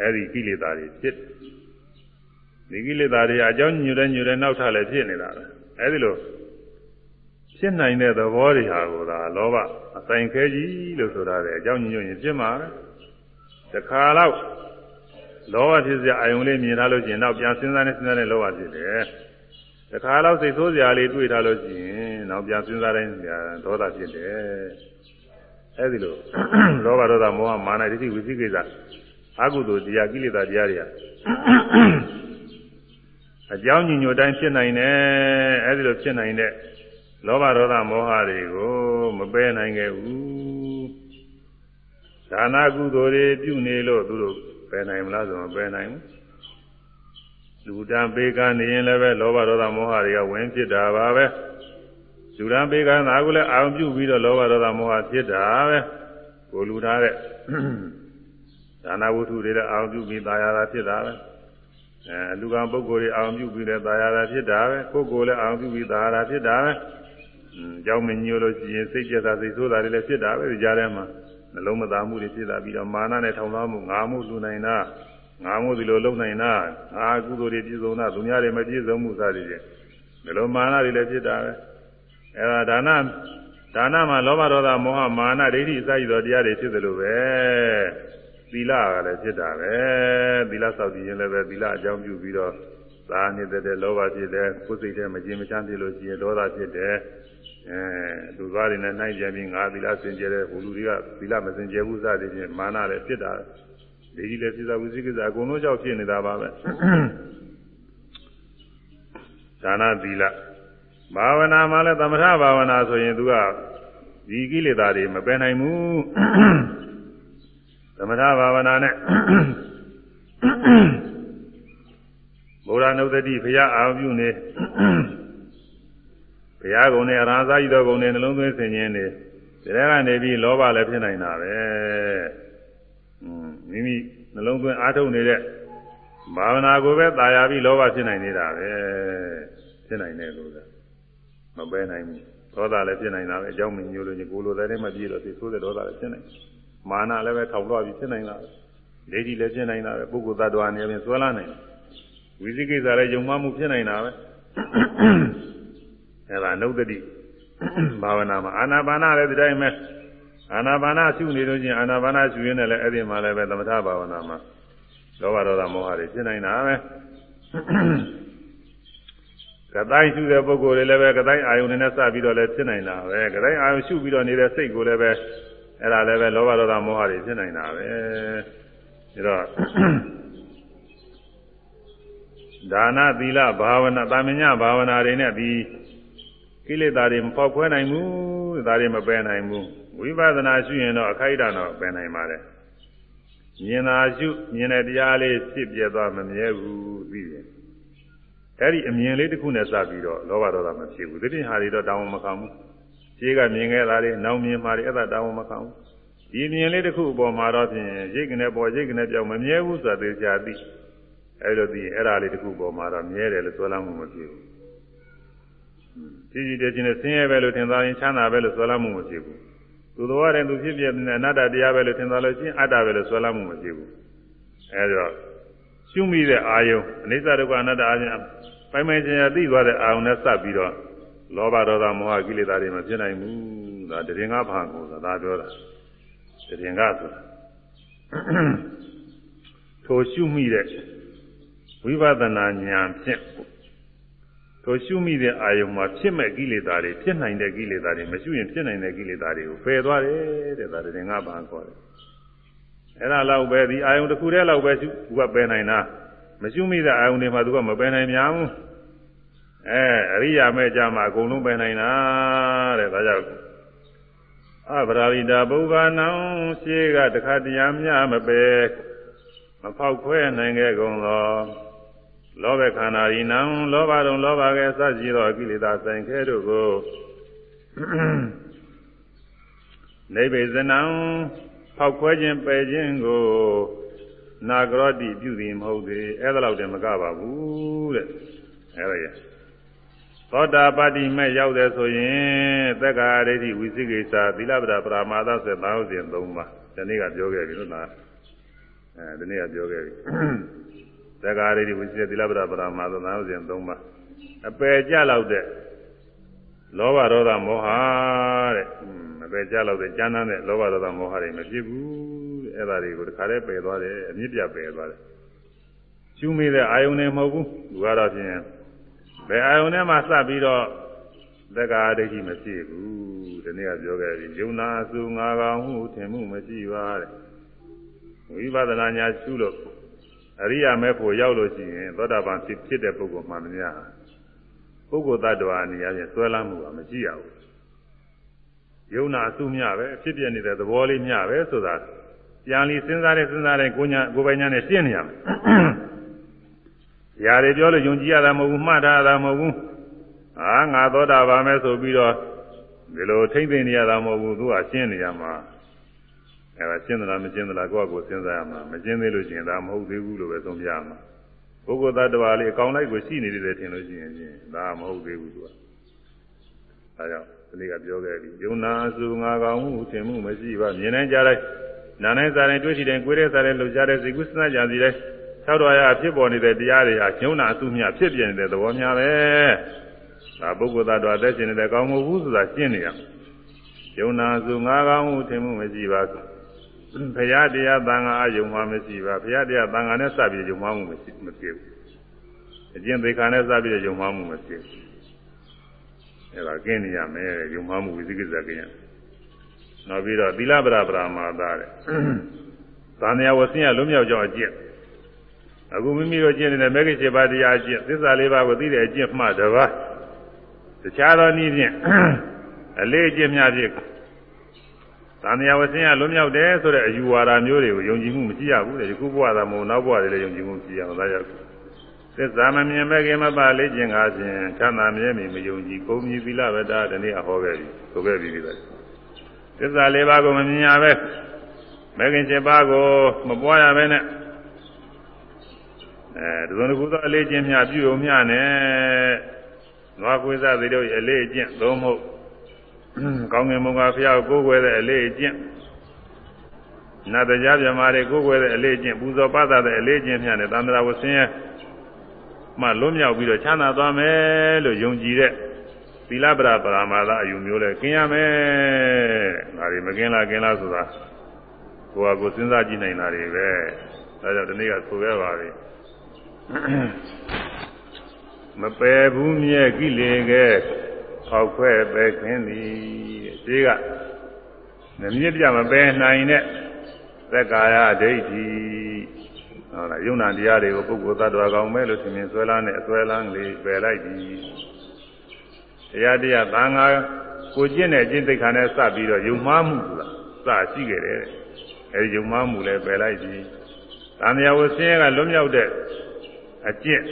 အဲ့ဒီကိလေသာတွေဖြစ် ဒီကိလေသာတွေအကြောင်းညွတဲ့ညွတဲ့နောက်ထပ်လည်းဖြစ်နေတာပဲအဲ့ဒီလိုဖြစ်နိုင်တဲ့သဘောတွေဟာကိုသာလောဘအဆိုင်ခဲကြီးလို့ဆိုတာလေအကြောင်းညွရင်ဖြစ်မှာတခါတော့လောဘဖြစ်စရာအာယုံလေးမြင်လာလို့ရှိရင်နောက်ပြန်စဉ်းစားနေစဉ်းစားနေလောဘဖြစ်တယ်တခါတော့စိတ်ဆိုးစရာလေးတွေ့ထားလို့ရှိရင်နောက်ပြန်စဉ်းစားတိုင်းဒေါသဖြစ်တယ်အဲဒီလိုလောဘဒေါသမောဟမာနဒိဋ္ဌိဝိသိကိစ္စအကုသိုလ်တရားကိလေသာတရားတွေ အကြောင်းညညိုတိုင်းဖြစ်နိုင်တယ်အဲဒီလိုဖြစ်နိုင်တဲ့လောဘဒေါသမောဟတွေကိုမပယ်နိုင်ခဲ့ဘူးဒါနာကုသိုလ်တွေပြုနေလို့သူတို့ပယ်နိုင်မလားဆိုမပယ်နိုင်ဘူးလူတံပေကနေရင်လည်းပဲလောဘဒေါသမောဟတွေကဝင်ဖြစ်တာပါပဲလူတံပေကသာကလည်းအာရုံပြုပြီးတော့လောဘဒေါသမောဟဖြစ်တာပဲကိုလူထားတဲ့ဒါနာဝတ္ထုတွေလည်းအာရုံပြုပြီးตายရတာဖြစ်တာပဲ အဲလူကံပုဂ္ဂိုလ်တွေအာရုံပြုပြီးတဲ့သာယာတာဖြစ်တာပဲပုဂ္ဂိုလ်လည်းအာရုံပြုပြီးသာယာတာဖြစ်တာပဲအင်းကြောင်းမညို့လို့ရှိရင်စိတ်ပြတ်တာစိတ်ဆိုးတာတွေလည်းဖြစ်တာပဲဒီကြားထဲမှာနှလုံးမသားမှုတွေဖြစ်လာပြီးတော့မာနနဲ့ထောင်လွှားမှုငါမှုလူနိုင်တာငါမှုဒီလိုလုံနိုင်တာအာကုသိုလ်တွေပြည့်စုံတာသူများတွေမပြည့်စုံမှုစသည်ဖြင့်နှလုံးမာနတွေလည်းဖြစ်တာပဲအဲဒါဒါနဒါနမှာလောဘဒေါသမောဟမာနဒိဋ္ဌိအစရှိသောတရားတွေဖြစ်သလိုပဲ သီလကလည်းဖြစ်တာပဲသီလစောင့်ကြည့်ရင်လည်းပဲသီလအကြောင်းပြုပြီးတော့သာနေတဲ့လောဘဖြစ်တယ်ကိုယ်စိတ်ထဲမကျင်မချမ်းဖြစ်လို့ရှိရင်ဒေါသဖြစ်တယ်အဲလူသားတွေနဲ့နိုင်ကြပြီးငါသီလစင်ကြယ်တဲ့ဘုလူတွေကသီလမစင်ကြယ်ဘူးစသည်ဖြင့်မာနလည်းဖြစ်တာဒီကြီးလည်းစိသဝိသိကိစ္စအကုန်လုံးကြောက်ဖြစ်နေတာပါပဲဒါနသီလဘာဝနာမှလည်းသမထဘာဝနာဆိုရင်သူကဒီကိလေသာတွေမပယ်နိုင်ဘူး သမထဘာဝနာနဲ့ဘုရားနုဒတိဘုရားအာရုံပြုနေဘုရားကုံနဲ့အရာဇာကြီးတော်ကုံနဲ့နှလုံးသွင်းဆင်ခြင်းနေဒီထဲကနေပြီးလောဘလည်းဖြစ်နိုင်တာပဲอืมမိမိနှလုံးသွင်းအားထုတ်နေတဲ့ဘာဝနာကိုပဲตายရပြီးလောဘဖြစ်နိုင်နေတာပဲဖြစ်နိုင်တယ်လို့မပဲနိုင်ဘူးဒေါသလည်းဖြစ်နိုင်တာပဲအကြောင်းမညို့လို့ကိုလိုတဲ့တည်းမပြေတော့သိဆိုးတဲ့ဒေါသလည်းဖြစ်နိုင် မာနလည်းပဲထောင်လွှားပြီးဖြစ်နိုင်တာပဲဒိဋ္ဌိလည်းဖြစ်နိုင်တာပဲပုဂ္ဂိုလ်သတ္တဝါအနေနဲ့ဆွဲလာနိုင်ဝိသိကိစ္စလည်းယုံမှမှုဖြစ်နိုင်တာပဲအဲဒါနုဒတိဘာဝနာမှာအာနာပါနလည်းဒီတိုင်းပဲအာနာပါနရှုနေလို့ချင်းအာနာပါနရှုရင်းနဲ့လည်းအဲ့ဒီမှာလည်းပဲသမထဘာဝနာမှာလောဘဒေါသမောဟတွေဖြစ်နိုင်တာပဲကတိုင်းရှုတဲ့ပုဂ္ဂိုလ်တွေလည်းပဲကတိုင်းအာယုန်နဲ့စပြီးတော့လည်းဖြစ်နိုင်တာပဲကတိုင်းအာယုန်ရှုပြီးတော့နေတဲ့စိတ်ကိုလည်းပဲ အဲ့ဒါလည်းပဲလောဘဒေါသမောဟတွေဖြစ်နိုင်တာပဲဒါတော့ဒါနသီလဘာဝနာတာမညဘာဝနာတွေနဲ့ဒီကိလေသာတွေမပေါက်ခွဲနိုင်ဘူးဒါတွေမပယ်နိုင်ဘူးဝိပဿနာရှုရင်တော့အခိုက်အတန့်တော့ပယ်နိုင်ပါတယ်မြင်သာရှုမြင်တဲ့တရားလေးဖြစ်ပြသွားမမြဲဘူးသိတယ်အဲ့ဒီအမြင်လေးတစ်ခုနဲ့စပြီးတော့လောဘဒေါသမဖြစ်ဘူးဒီပြင်ဟာတွေတော့တောင်းမခံဘူး ခြေကမြင်ခဲ့တာတွေနောက်မြင်မှာတွေအဲ့ဒါတောင်းမခံဘူးဒီမြင်လေးတစ်ခုအပေါ်မှာတော့ဖြင့်ရိတ်ကနေပေါ်ရိတ်ကနေပြောင်းမမြဲဘူးဆိုတာသိချာသိအဲ့လိုသိအဲ့ဒါလေးတစ်ခုပေါ်မှာတော့မြဲတယ်လို့ဆွဲလမ်းမှုမဖြစ်ဘူးကြည်ကြည်တည်ခြင်းနဲ့ဆင်းရဲပဲလို့ထင်သာရင်ချမ်းသာပဲလို့ဆွဲလမ်းမှုမဖြစ်ဘူးသူတော်ရတယ်သူဖြစ်ဖြစ်နေအနတ္တတရားပဲလို့ထင်သာလို့ရှိရင်အတ္တပဲလို့ဆွဲလမ်းမှုမဖြစ်ဘူးအဲဒါရှုမိတဲ့အာယုံအနိစ္စဒုက္ခအနတ္တအာယုံပိုင်ပိုင်ခြင်းရသိသွားတဲ့အာယုံနဲ့စပ်ပြီးတော့ လောဘဒေါသမောဟကိလေသာတွေမဖြစ်နိုင်ဘူးဒါတရင်ကဘာကိုသာပြောတာတရင်ကဆိုတာထိုရှုမိတဲ့ဝိပဿနာဉာဏ်ဖြင့်ထိုရှုမိတဲ့အာယုံမှာဖြစ်မဲ့ကိလေသာတွေဖြစ်နိုင်တဲ့ကိလေသာတွေမရှိရင်ဖြစ်နိုင်တဲ့ကိလေသာတွေကိုပယ်သွားတယ်တဲ့ဒါတရင်ကဘာခေါ်တယ်အဲ့ဒါလောက်ပဲဒီအာယုံတစ်ခုတည်းလောက်ပဲသူကပယ်နိုင်တာမရှိမိတဲ့အာယုံတွေမှာသူကမပယ်နိုင်များဘူး အဲအရိယာမဲ့ကြမှာအကုန်လုံးပယ်နိုင်တာတဲ့ဒါကြောင့်အဗရာရိတာဘုဗ္ဗနံရှေးကတခါတရားများမပယ်မဖောက်ခွဲနိုင်ခဲ့ကုန်သောလောဘခန္ဓာဤနံလောဘတုံလောဘကဲစရှိသောကိလေသာဆိုင်ခဲတို့ကိုနိဗ္ဗေဇနံဖောက်ခွဲခြင်းပယ်ခြင်းကိုနာဂရောတိပြုသည်မဟုတ်သေးအဲ့ဒါလောက်တည်းမကပါဘူးတဲ့အဲ့ဒါရ သောတာပတ္တိမဲ့ရောက်တယ်ဆိုရင်သက္ကာရိဋ္ဌိဝိသိကိစ္စသီလပဒပရာမာသစေသာဟုတ်စဉ်၃ပါးဒီနေ့ကပြောခဲ့ပြီလို့လားအဲဒီနေ့ကပြောခဲ့ပြီသက္ကာရိဋ္ဌိဝိသိသီလပဒပရာမာသသာဟုတ်စဉ်၃ပါးအပယ်ကြလောက်တဲ့လောဘဒေါသမောဟတဲ့အပယ်ကြလောက်တဲ့ကျမ်းမ်းတဲ့လောဘဒေါသမောဟတွေမဖြစ်ဘူးတဲ့အဲ့ဒါတွေကိုတခါတည်းပယ်သွားတယ်အမြင့်ပြပယ်သွားတယ်ရှုမိတဲ့အာယုန်နဲ့မဟုတ်ဘူးသူကတော့ဖြင့် ဘယ်အာယုန်နဲ့မှစပ်ပြီးတော့သက္ကာဒိဋ္ဌိမဖြစ်ဘူးဒီနေ့ကပြောခဲ့ပြီယုံနာစုငါကောင်ဟုထင်မှုမရှိပါတဲ့ဝိပဿနာညာရှုလို့အရိယာမေဖို့ရောက်လို့ရှိရင်သောတာပန်ဖြစ်ဖြစ်တဲ့ပုဂ္ဂိုလ်မှန်များပုဂ္ဂိုလ်တ attva အနေအချင်းဆွဲလမ်းမှုကမရှိရဘူးယုံနာအစုမြပဲဖြစ်ပြနေတဲ့သဘောလေးမြပဲဆိုတာပြန်လီစဉ်းစားတဲ့စဉ်းစားတဲ့ကိုညာကိုပိုင်ညာနဲ့ရှင်းနေရမယ်။ ຢာတွေပြောလို့ယုံကြည်ရတာမဟုတ်ဘူးမှတ်ထားတာမဟုတ်ဘူး။အာငါသောတာပါမယ်ဆိုပြီးတော့ဒီလိုထိမ့်သိနေရတာမဟုတ်ဘူးသူကရှင်းနေရမှာ။အဲဒါရှင်းသလားမရှင်းသလားကိုယ့်အကိုစဉ်းစားရမှာမရှင်းသေးလို့ရှိရင်ဒါမဟုတ်သေးဘူးလို့ပဲသုံးပြရမှာ။ပုဂ္ဂိုလ်သတ္တဝါလေးအကောင်လိုက်ကိုရှိနေတယ်ထင်လို့ရှိရင်ဒါမဟုတ်သေးဘူးသူက။ဒါကြောင့်ဒီနေ့ကပြောခဲ့ပြီယုံနာစုငါကောင်မှုထင်မှုမရှိပါမြင်နိုင်ကြလိုက်နာနိုင်စားတိုင်းတွေ့ရှိတိုင်းကိုယ်ရဲ့စားတိုင်းလှုပ်ရှားတဲ့စိတ်ကူးစဉ်းစားကြစီတို င်းသောက်တော်ရဖြစ်ပေါ်နေတဲ့တရားတွေဟာယုံနာအစုမြဖြစ်ပြနေတဲ့သဘောများပဲဒါပုဂ္ဂိုလ်သားတော်အသက်ရှင်နေတဲ့ကောင်းမှုဘူးဆိုတာရှင်းနေရယုံနာစုငါကောင်မှုထင်မှုမရှိပါဘုရားတရားသံဃာအယုံမှမရှိပါဘုရားတရားသံဃာနဲ့စပြီးယုံမှမှုမရှိမဖြစ်ဘူးအကျင့်သေခါနဲ့စပြီးယုံမှမှုမရှိဘူးအဲ့ဒါကျင်းနေရမယ်ယုံမှမှုဝိသိကိစ္စကျင်းရနောက်ပြီးတော့သီလပရပရာမာသတဲ့သံဃာဝဆင်းရလုံးမြောက်ကြောင်းအကျင့် အခုမိမိတို့ကျင့်နေတဲ့မဂ္ဂင်7ပါးတရားအကျင့်သစ္စာ၄ပါးကိုသိတဲ့အကျင့်မှတပါးတခြားသောနည်းဖြင့်အလေးအကျင့်များဖြင့်သံဃာဝဆင်းရလုံးမြောက်တယ်ဆိုတဲ့အယူဝါဒမျိုးတွေကိုယုံကြည်မှုမရှိရဘူးတဲ့ဒီခုဘဝသာမဟုတ်နောက်ဘဝတွေလည်းယုံကြည်မှုမရှိရဘူးဒါကြောင့်သစ္စာမမြင်မဲ့ခင်မပါလေ့ကျင့်ကားဖြင့်ချမ်းသာမြဲမြံမယုံကြည်ကုန်မြည်သီလဝတ္တဒီနေ့အဟောခဲ့ပြီဆိုခဲ့ပြီဒီလိုသစ္စာလေးပါးကိုမမြင်ရပဲမဲ့ခင်7ပါးကိုမပွားရပဲနဲ့ အဲဒီလိုကူသောအလေးကျင့်မြပြုုံမြနဲ့နွားကွေးစားတွေတို့ရဲ့အလေးကျင့်သုံးမှုကောင်းငင်မုံကဖျားကိုကိုယ်ွယ်တဲ့အလေးကျင့်နတ်တရားမြမာတွေကိုကိုယ်ွယ်တဲ့အလေးကျင့်ပူဇော်ပသတဲ့အလေးကျင့်မြနဲ့သံဃာဝဆင်းရဲ့မှလွတ်မြောက်ပြီးတော့ချမ်းသာသွားမယ်လို့ယုံကြည်တဲ့သီလပရပရာမာသအယူမျိုးလဲကျင်ရမယ်။ဒါတွေမကျင်လားကျင်လားဆိုတာကိုယ်ကကိုယ်စဉ်းစားကြည့်နိုင်တာတွေပဲ။ဒါကြောင့်ဒီနေ့ကဆိုရပါပြီ။ မပယ်ဘူးမြဲကိလေကဲဖောက်ခွဲပဲခင်းသည်။ဒီကမမြင့်ပြမပယ်နိုင်တဲ့သက္ကာယဒိဋ္ဌိဟုတ်လားယုံနာတရားတွေကိုပုဂ္ဂိုလ်သတ္တဝါကောင်းမဲ့လို့ထင်မြင်ဆွဲလန်းတဲ့အဆွဲလန်းလေးပယ်လိုက်ပြီတရားတရားသံဃာကိုကျင့်တဲ့အကျင့်သိက္ခာနဲ့စပြီးတော့ယုံမှားမှုဆိုတာစရှိခဲ့တယ်အဲဒီယုံမှားမှုလည်းပယ်လိုက်ပြီသံဃာဝဆင်းရဲကလွတ်မြောက်တဲ့ အကျင့်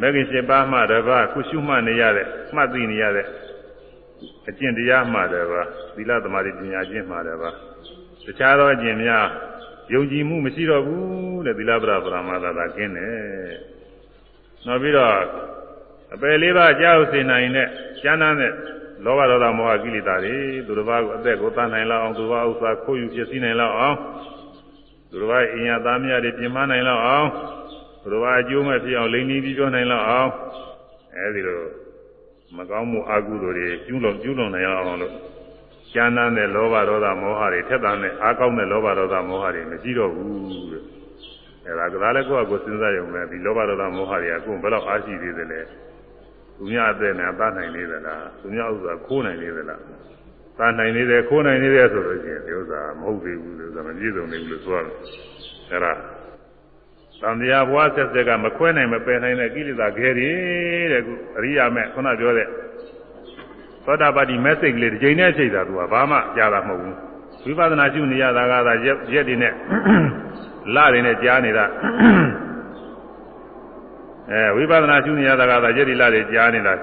မဂ္ဂင်7ပါးမှတပါးခုရှုမှတ်နေရတဲ့မှတ်သိနေရတဲ့အကျင့်တရားမှတပါးသီလသမာဓိပညာကျင့်မှတပါးတခြားသောအကျင့်များယုံကြည်မှုမရှိတော့ဘူးတဲ့သီလပရပရမသာသာကျင်းတယ်နောက်ပြီးတော့အပယ်လေးပါးကြောက်စေနိုင်တဲ့ကျမ်းမ်းတဲ့လောဘဒေါသမောဟကိလေသာတွေသူတစ်ပါးကိုအသက်ကိုတန်းနိုင်လောက်အောင်သူတစ်ပါးဥစ္စာခိုးယူဖြစ်စည်းနိုင်လောက်အောင်သူတစ်ပါးအင်ရသားမြတ်တွေပြင်မနိုင်လောက်အောင် သူတစ်ပါးအကျိုးမဲ့ဖြစ်အောင်လိမ့်နေပြီးပြောနိုင်လောက်အောင်အဲဒီလိုမကောင်းမှုအကုသိုလ်တွေကျူးလွန်ကျူးလွန်နိုင်အောင်လို့ကျမ်းမ်းတဲ့လောဘဒေါသမောဟတွေထက်သန်တဲ့အားကောင်းတဲ့လောဘဒေါသမောဟတွေမရှိတော့ဘူးတဲ့အဲဒါကလည်းကိုယ့်အကိုစဉ်းစားရုံနဲ့ဒီလောဘဒေါသမောဟတွေကကိုယ်ဘယ်တော့အားရှိသေးသလဲသူများအသက်နဲ့တတ်နိုင်နေသလားသူများဥစ္စာခိုးနိုင်နေသလားတတ်နိုင်နေတယ်ခိုးနိုင်နေတယ်ဆိုလို့ရှိရင်ဒီဥစ္စာမဟုတ်သေးဘူးလို့ဆိုမပြည့်စုံနေဘူးလို့ဆိုရတယ်အဲဒါ သံဃာဘွားဆက်ဆက်ကမခွဲနိုင်မပယ်နိုင်တဲ့ကိလေသာခဲတွေတဲ့ခုအရိယာမဲ့ခုနပြောတဲ့သောတာပတိ message ကလေးတစ်ချိန်နဲ့ချိန်တာသူကဘာမှကြားတာမဟုတ်ဘူးဝိပဿနာရှုနေရတာကသာရက်ရက်တွေနဲ့လတွေနဲ့ကြားနေတာအဲဝိပဿနာရှုနေရတာကသာရက်တွေလတွေကြားနေတာ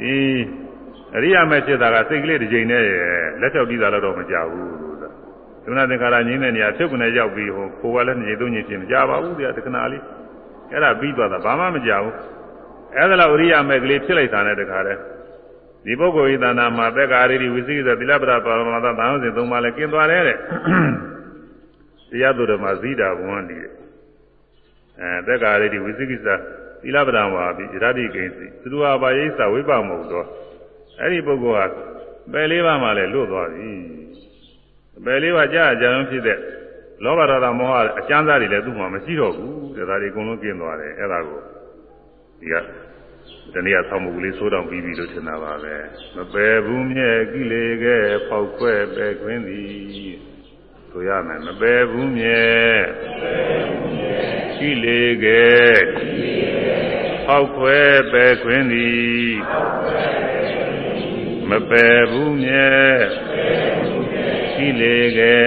ဒီအရိယာမဲ့ဖြစ်တာကစိတ်ကလေးတစ်ချိန်နဲ့လက်ချောက်တီးတာတော့မကြဘူးလို့ဆိုတာ သမဏသင်္ခါရငြင်းတဲ့နေရာဖြုတ်ကနေရောက်ပြီးဟိုကိုယ်ကလည်းနေသုံးညင်ဖြစ်မကြပါဘူးတရားတခဏလေးအဲ့ဒါပြီးသွားတာဘာမှမကြဘူးအဲ့ဒါလောက်အရိယာမဲ့ကလေးဖြစ်လိုက်တာနဲ့တခါလဲဒီပုဂ္ဂိုလ်ဤတဏ္ဍာမှာသက်္ကာရီဝိသိကိသသီလပဒပါရမသသံဃာစဉ်သုံးပါးလဲกินသွားတယ်တဲ့တရားသူတော်မှာဇိတာဘဝန္တိအဲသက်္ကာရီဝိသိကိသသီလပဒဝါပိရတ္တိကိဉ္စီသူတော်ဘာယိသဝိပမုတ်တော်အဲ့ဒီပုဂ္ဂိုလ်ကပယ်လေးပါးမှလည်းလွတ်သွားပြီ ပယ်လေးပါးကြာကြာအောင်ဖြစ်တဲ့လောဘဒေါသမောဟအကျမ်းစားတွေလည်းသူ့မှာမရှိတော့ဘူးတဲ့ဒါတွေအကုန်လုံးကျင်းသွားတယ်အဲ့ဒါကိုဒီကတနည်းဆောင်းမှုကလေးဆိုးတောင်ပြီးပြီလို့ထင်တာပါပဲမပယ်ဘူးမြဲကိလေကဲဖောက်ခွဲပယ်ခွင်းသည်ဆိုရမယ်မပယ်ဘူးမြဲကိလေကဲဖောက်ခွဲပယ်ခွင်းသည်မပယ်ဘူးမြဲ ကိလေကဲ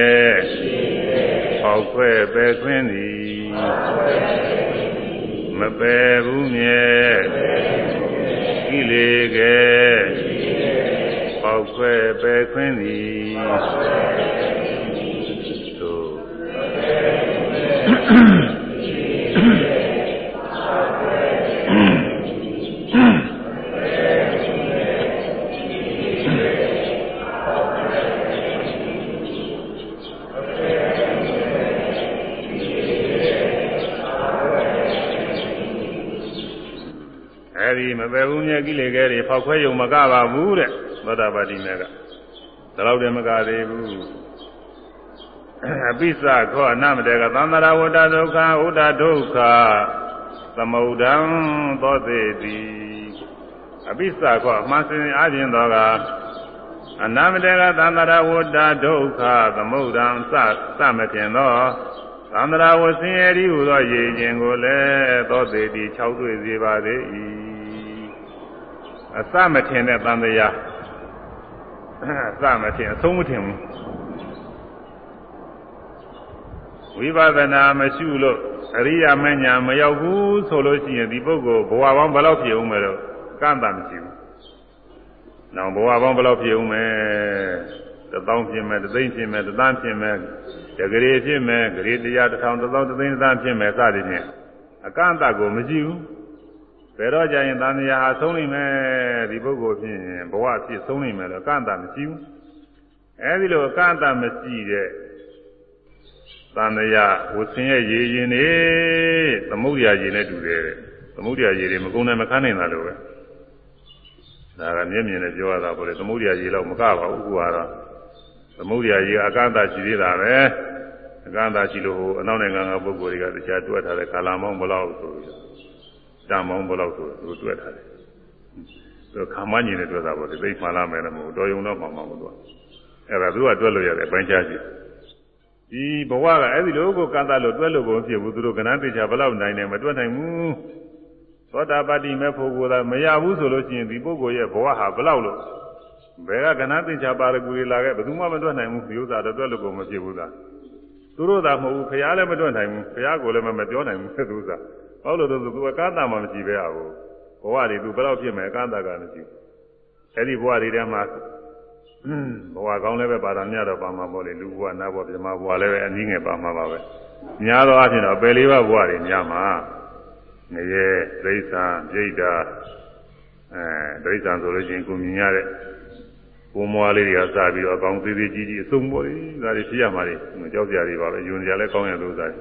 ဖောက်ခွဲပယ်ခွင်းသည်မပယ်ဘူးမြဲကိလေကဲဖောက်ခွဲပယ်ခွင်းသည်သို့အဲဒီမပယ်ဘူးမြဲကိလေ ခဲတွေဖောက်ခွဲယုံမကပါဘူးတဲ့သောတာပတိမေကဒါတော့တည်းမကသေးဘူးအပိစ္ဆခောအနမတေကသံသရာဝတ္တဒုက္ခဝတ္တဒုက္ခသမုဒ္ဒံသောသေတိအပိစ္ဆခောအမှန်စင်အခြင်းသောကအနမတေကသံသရာဝတ္တဒုက္ခသမုဒ္ဒံသသမထင်သောသံသရာဝဆင်းရဲဤဟူသောရေခြင်းကိုလည်းသောသေတိ၆တွေ့စေပါသေး၏ အစမထင်တဲ့တန်တရားအစမထင်အဆုံးမထင်ဘူးဝိပဿနာမရှိလို့အရိယာမညာမရောက်ဘူးဆိုလို့ရှိရင်ဒီပုဂ္ဂိုလ်ဘဝပေါင်းဘယ်လောက်ဖြစ်အောင်မလို့ကန့်တာမရှိဘူး။နောက်ဘဝပေါင်းဘယ်လောက်ဖြစ်အောင်မဲတသောင်းဖြစ်မယ်တသိန်းဖြစ်မယ်တသန်းဖြစ်မယ်တဂရေဖြစ်မယ်ဂရေတရားတစ်ထောင်တစ်သောင်းတစ်သိန်းတစ်သန်းဖြစ်မယ်စသည်ဖြင့်အကန့်အသတ်ကိုမရှိဘူး။ ဘယ်တော့ကြရင်သံဃာဟာဆုံးနိုင်မယ်ဒီပုဂ္ဂိုလ်ဖြင့်ဘဝဖြစ်ဆုံးနိုင်မယ်လို့အကန့်အသတ်မရှိဘူးအဲဒီလိုအကန့်အသတ်မရှိတဲ့သံဃာဝဆင်းရဲ့ရေရင်နေသမုဒ္ဒရာရေနဲ့တူတယ်သမုဒ္ဒရာရေတွေမကုန်နိုင်မခန်းနိုင်တာလို့ပဲဒါကမျက်မြင်နဲ့ပြောရတာပေါ့လေသမုဒ္ဒရာရေတော့မကပါဘူးခုကတော့သမုဒ္ဒရာရေအကန့်အသတ်ရှိသေးတာပဲအကန့်အသတ်ရှိလို့ဟိုအနောက်နိုင်ငံကပုဂ္ဂိုလ်တွေကတခြားတွက်ထားတဲ့ကာလမောင်းဘလောက်ဆိုပြီး တန်မောင်းဘလောက်ဆိုသူတွေ့ထားတယ်သူခမညင်နဲ့တွေ့တာပေါ့ဒီသိမှန်လာမယ်လည်းမဟုတ်တော်ယုံတော့မှမဟုတ်ဘူးအဲ့ဒါသူကတွေ့လို့ရတယ်အပိုင်းခြားရှိဒီဘဝကအဲ့ဒီလိုကိုကန့်သတ်လို့တွေ့လို့ကိုဖြစ်ဘူးသူတို့ကဏ္ဍတေချာဘလောက်နိုင်တယ်မတွေ့နိုင်ဘူးသောတာပတ္တိမဲ့ဖို့ကိုသာမရဘူးဆိုလို့ရှိရင်ဒီပုဂ္ဂိုလ်ရဲ့ဘဝဟာဘလောက်လို့ဘယ်ကကဏ္ဍတေချာပါရကူတွေလာခဲ့ဘယ်သူမှမတွေ့နိုင်ဘူးဒီဥစ္စာတော့တွေ့လို့ကိုမဖြစ်ဘူးသာသူတို့သာမဟုတ်ဘူးခရားလည်းမတွေ့နိုင်ဘူးခရားကိုလည်းမပြောနိုင်ဘူးသူဥစ္စာဟုတ်လို့သူကအကန့်အသတ်မှမရှိပဲဟာကိုဘဝတွေသူဘယ်တော့ဖြစ်မယ်အကန့်အသတ်ကမရှိဘူးအဲ့ဒီဘဝတွေထဲမှာဘဝကောင်းလည်းပဲပါတာများတော့ပါမှာပေါ့လေလူဘဝနတ်ဘဝပြမဘဝလည်းပဲအနည်းငယ်ပါမှာပါပဲများသောအားဖြင့်တော့ပယ်လေးပါးဘဝတွေများမှာငရဲဒိဋ္ဌာပြိဋ္ဌာအဲဒိဋ္ဌာဆိုလို့ရှိရင်ကိုမြင်ရတဲ့ကိုမွားလေးတွေကစပြီးတော့အကောင်းသေးသေးကြီးကြီးအစုံပေါ်လေးဒါတွေဖြစ်ရမှာလေကြောက်ကြရတွေပါပဲယွန်ကြလည်းကောင်းရလို့စား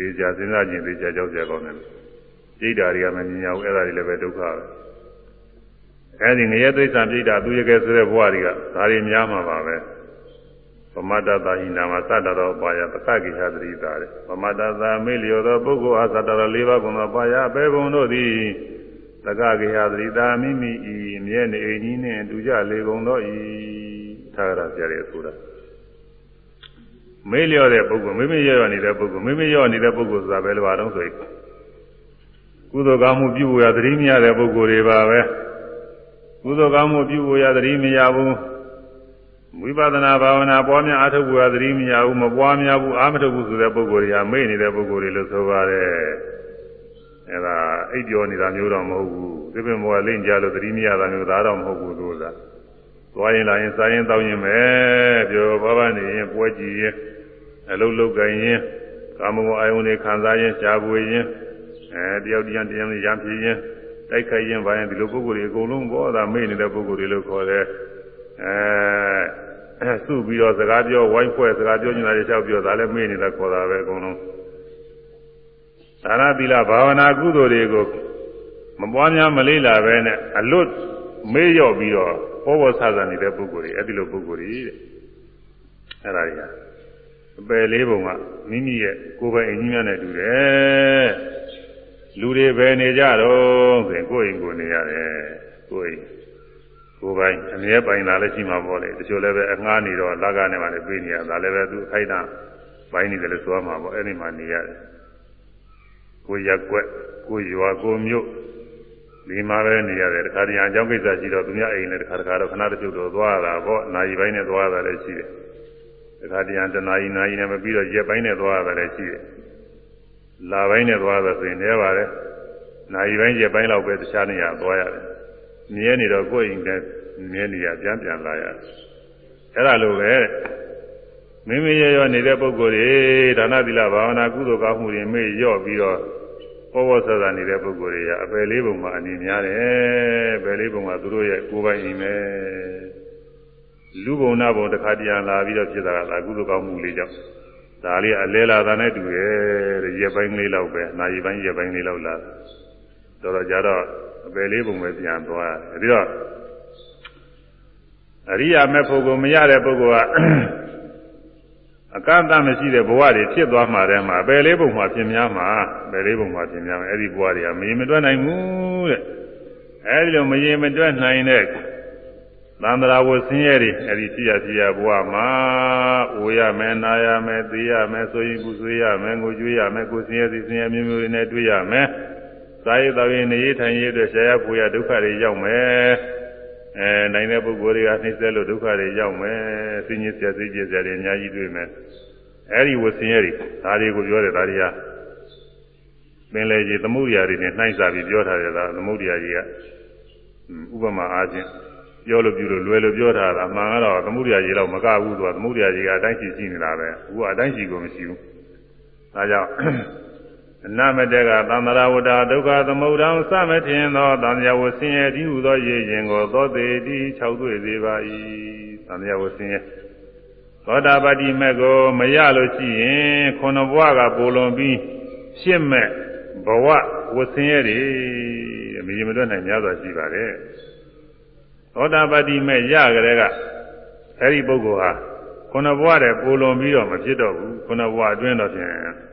သေချာစဉ်းစားခြင်းသေချာကြောက်ကြကောင်းတယ်ပြိတ္တာတွေကမမြင်ရဘူးအဲ့ဒါတွေလည်းပဲဒုက္ခပဲအဲ့ဒီငရဲသိစ္စာပြိတ္တာသူရကဲဆိုတဲ့ဘဝတွေကဒါတွေများမှာပါပဲပမတ္တသာဟိနာမှာသတ္တရောပါယပက္ခကိဟသတိတာတဲ့ပမတ္တသာမေလျောသောပုဂ္ဂိုလ်အားသတ္တရော၄ပါးကုန်သောပါယဘေဘုံတို့သည်တက္ကကိဟသတိတာမိမိဤမြဲနေအိမ်ကြီးနှင့်တူကြလေကုန်သောဤသာရဆရာရဲ့ဆိုတာ မေးလျော့တဲ့ပုဂ္ဂိုလ်မိမိရော့ရော့နေတဲ့ပုဂ္ဂိုလ်မိမိရော့နေတဲ့ပုဂ္ဂိုလ်ဆိုတာဘယ်လိုပါတော့ဆိုရင်ကုသိုလ်ကောင်းမှုပြုဖို့ရသတိမရတဲ့ပုဂ္ဂိုလ်တွေပါပဲကုသိုလ်ကောင်းမှုပြုဖို့ရသတိမရဘူးဝိပဿနာဘာဝနာပွားများအားထုတ်ဖို့ရသတိမရဘူးမပွားများဘူးအားမထုတ်ဘူးဆိုတဲ့ပုဂ္ဂိုလ်တွေဟာမေ့နေတဲ့ပုဂ္ဂိုလ်တွေလို့ဆိုပါတယ်အဲဒါအိပ်ပြောနေတာမျိုးတော့မဟုတ်ဘူးသစ်ပင်ဘောကလိမ့်ကြလို့သတိမရတာမျိုးဒါတော့မဟုတ်ဘူးလို့သာ သွားရင်လာရင်စားရင်တောင်းရင်ပဲပြောဘာဘာနေရင်ပွဲကြည့်ရင်အလုံးလုံးကြရင်ကာမဂုဏ်အာယုန်တွေခံစားရင်ရှားပွေရင်အဲတယောက်တရားတရားနဲ့ရံပြင်းရင်တိုက်ခိုက်ရင်ဘာရင်ဒီလိုပုဂ္ဂိုလ်တွေအကုန်လုံးဘောသာမေ့နေတဲ့ပုဂ္ဂိုလ်တွေလို့ခေါ်တယ်အဲစုပြီးတော့စကားပြောဝိုင်းဖွဲ့စကားပြောနေတာတွေလျှောက်ပြောဒါလည်းမေ့နေတာခေါ်တာပဲအကုန်လုံးဒါနသီလဘာဝနာကုသိုလ်တွေကိုမပွားများမလေးလာပဲနဲ့အလွတ်မေ့ရော့ပြီးတော့ ပေါ်ပေါ်ဆဆနေတဲ့ပုဂ္ဂိုလ်တွေအဲ့ဒီလိုပုဂ္ဂိုလ်တွေတဲ့အဲ့ဒါတွေကအပယ်လေးပုံကမိမိရဲ့ကိုယ်ပိုင်အင်းကြီးများနဲ့တူတယ်လူတွေပဲနေကြတော့ဆိုရင်ကိုယ်ရင်ကိုယ်နေရတယ်ကိုယ်ရင်ကိုယ်ပိုင်အမြဲပိုင်တာလည်းရှိမှာပေါ့လေတချို့လည်းပဲအငှားနေတော့လက်ကနေမှလည်းပြေးနေရတာလည်းပဲသူအခိုက်အတန့်ပိုင်းနေတယ်လို့ဆိုရမှာပေါ့အဲ့ဒီမှာနေရတယ်ကိုယ်ရက်ွက်ကိုယ်ရွာကိုယ်မြို့ ဒီမှာပဲနေရတယ်တခါတည်းအကြောင်းကိစ္စရှိတော့သူများအိမ်လည်းတခါတခါတော့ခဏတချို့တော့သွားတာပေါ့နိုင်ပိုင်းနဲ့သွားတာလည်းရှိတယ်တခါတည်းတနာရီနာရီနဲ့မပြီးတော့ရက်ပိုင်းနဲ့သွားတာလည်းရှိတယ်လာပိုင်းနဲ့သွားတာဆိုရင်လည်းပါတယ်နိုင်ပိုင်းရက်ပိုင်းလောက်ပဲတခြားနေရာသွားရတယ်မြဲနေတော့ကိုယ်အိမ်ကမြဲနေရပြန်ပြန်လာရတယ်အဲ့ဒါလိုပဲမိမိရရောနေတဲ့ပုဂ္ဂိုလ်တွေဒါနသီလဘာဝနာကုသိုလ်ကောင်းမှုတွေမေ့ရော့ပြီးတော့ ပေါ်ပေါ်ဆဆနေတဲ့ပုဂ္ဂိုလ်တွေကအပယ်လေးပုံမှာအနေများတယ်အပယ်လေးပုံမှာသူတို့ရဲ့ကိုယ်ပိုင်အိမ်ပဲလူဘုံနာဘုံတစ်ခါတည်းလာပြီးတော့ဖြစ်တာကသာကုသိုလ်ကောင်းမှုလေးကြောင့်ဒါလေးအလဲလာတာနဲ့တူရဲ့ရက်ပိုင်းလေးလောက်ပဲနာရီပိုင်းရက်ပိုင်းလေးလောက်လာတော်တော်ကြတော့အပယ်လေးပုံပဲပြန်သွားတယ်ပြီးတော့အရိယာမဲ့ဖို့ကိုမရတဲ့ပုဂ္ဂိုလ်က အကန့်အသတ်မရှိတဲ့ဘဝတွေဖြစ်သွားမှတည်းမှာပယ်လေးပုံမှာပြင်များမှာပယ်လေးပုံမှာပြင်များမယ်အဲ့ဒီဘဝတွေကမရင်မတွက်နိုင်ဘူးတဲ့အဲ့ဒီလိုမရင်မတွက်နိုင်တဲ့သံဃာဝဆင်းရဲတွေအဲ့ဒီဖြစ်ရဖြစ်ရဘဝမှာအိုရမယ်နာရမယ်သိရမယ်ဆိုရင်ကုဆွေးရမယ်ငိုကြွေးရမယ်ကိုဆင်းရဲသည်ဆင်းရဲမျိုးမျိုးတွေနဲ့တွေ့ရမယ်စာရေးတော်ရင်နေထိုင်ရေးအတွက်ဆရာပူရဒုက္ခတွေရောက်မယ် အဲနိုင်တဲ့ပုဂ္ဂိုလ်တွေကနှိမ့်ဆက်လို့ဒုက္ခတွေရောက်မယ်ဆင်းရဲဆရာစိတ်ကြဆရာတွေအများကြီးတွေ့မယ်အဲဒီဝဆင်းရဲတွေဒါတွေကိုပြောတယ်ဒါတွေကပင်လေကြီးသမုဒ္ဒရာတွေနဲ့နှိုင်းစားပြီးပြောထားတယ်ဒါသမုဒ္ဒရာကြီးကဥပမာအားဖြင့်ပြောလို့ပြုလို့လွယ်လို့ပြောထားတာမှန်ကတော့သမုဒ္ဒရာကြီးတော့မကဘူးသူကသမုဒ္ဒရာကြီးကအတိုင်းရှိရှိနေတာပဲအခုကအတိုင်းရှိကိုမရှိဘူးဒါကြောင့် အနမတေကသံဃာဝတ္တဒုက္ခသမုဒ္ဒံစမထင်သောသံဃာဝဆင်းရဲဒီဟုသောရည်ရင်ကိုသောတေတိ၆တွေ့စေပါ၏သံဃာဝဆင်းရဲသောတာပတိမေကိုမရလို့ရှိရင်ခုနဘဝကပိုလွန်ပြီးရှင်းမဲ့ဘဝဝဆင်းရဲတွေမရင်မတွက်နိုင်များစွာရှိပါတယ်သောတာပတိမေရကြတဲ့ကအဲဒီပုဂ္ဂိုလ်ဟာခုနဘဝတည်းပိုလွန်ပြီးတော့မဖြစ်တော့ဘူးခုနဘဝအတွင်းတော့ဖြင့်ဘ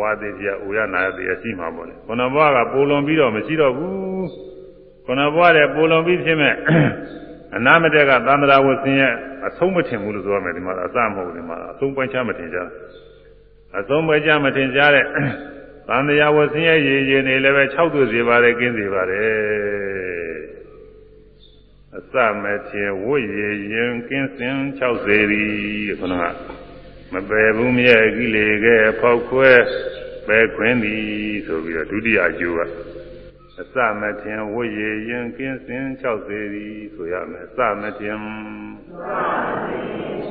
ဝသေးပြအိုရနာရသေးရှိမှာပေါ့လေခုနဘဝကပိုလွန်ပြီးတော့မရှိတော့ဘူးခုနဘဝတည်းပိုလွန်ပြီးဖြစ်မဲ့အနာမတက်ကသံဃာဝဆင်းရဲ့အဆုံးမထင်ဘူးလို့ဆိုရမယ်ဒီမှာအစမဟုတ်ဒီမှာအဆုံးပိုင်းခြားမထင်ကြအဆုံးပိုင်းခြားမထင်ကြတဲ့သံဃာဝဆင်းရဲ့ရည်ရည်နေလည်းပဲ6သွေးစေပါတယ်ကင်းစေပါတယ်အစမထင်ဝိရည်ရင်ကင်းစင်6စေရီခုနက မပယ်ဘူးမြဲကိလေကဲဖောက်ခွဲပဲခွင်းသည်ဆိုပြီးတော့ဒုတိယအကျိုးကအစမထင်ဝိရည်ရင်ကင်းစင်6စေရီဆိုရမယ်အစမထင်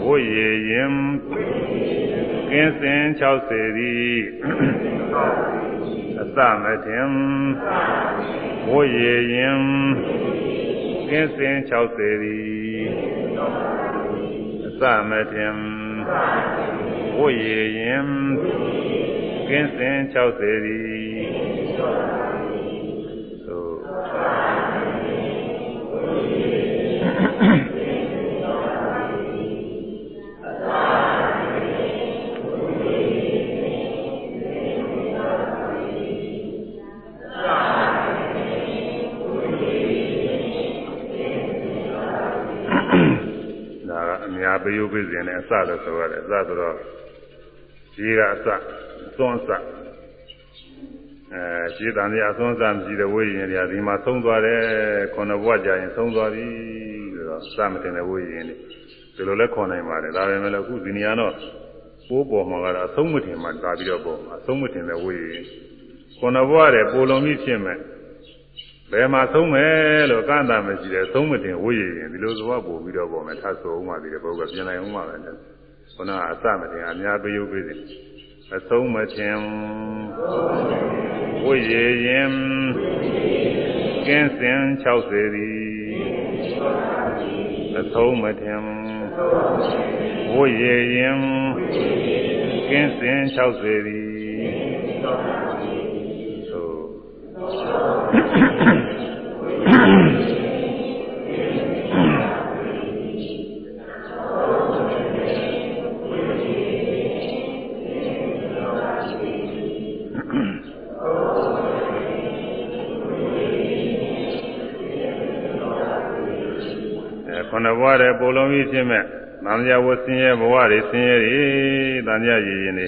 ဝိရည်ရင်ကင်းစင်6စေရီအစမထင်ဝိရည်ရင်ကင်းစင်6စေရီအစမထင် ဝိရည်ရင်ကင်းစင်6စေရီညာ လို့ဆိုရတယ်အစဆိုတော့ရှိကအစသွန်းအစအဲရှိတန်ရအသွန်းအစမရှိတဲ့ဝိညာဉ်တွေကဒီမှာသုံးသွားတယ်ခုနဘဝကြာရင်သုံးသွားပြီဆိုတော့စမတင်တဲ့ဝိညာဉ်တွေဒီလိုလဲခေါ်နိုင်ပါတယ်ဒါပေမဲ့လည်းအခုဒီနေရာတော့ပိုးပေါ်မှာကတော့အဆုံးမတင်မှာတာပြီးတော့ပေါ်မှာအဆုံးမတင်တဲ့ဝိညာဉ်ခုနဘဝတဲ့ပိုလုံပြီးဖြစ်မယ်ဘယ်မှာသုံးမယ်လို့ကန့်တာမရှိတယ်သုံးမတင်ဝိရရင်ဒီလိုသဘောပို့ပြီးတော့ပေါ်မယ်ထပ်ဆိုအောင်ပါဒီဘုရားပြင်နိုင်အောင်ပါပဲ ခုနကအစမတင်အများပေးရုပ်ပေးတယ်အဆုံးမတင်ဝိရရင်ကင်းစင်60သည်အဆုံးမတင်ဝိရရင်ကင်းစင်60သည်ခု နဘဝတဲ့ပုံလုံးကြီးဖြစ်မဲ့သံဃာဝဆင်းရဲဘဝတွေဆင်းရဲတွေသံဃာရည်ရင်နေ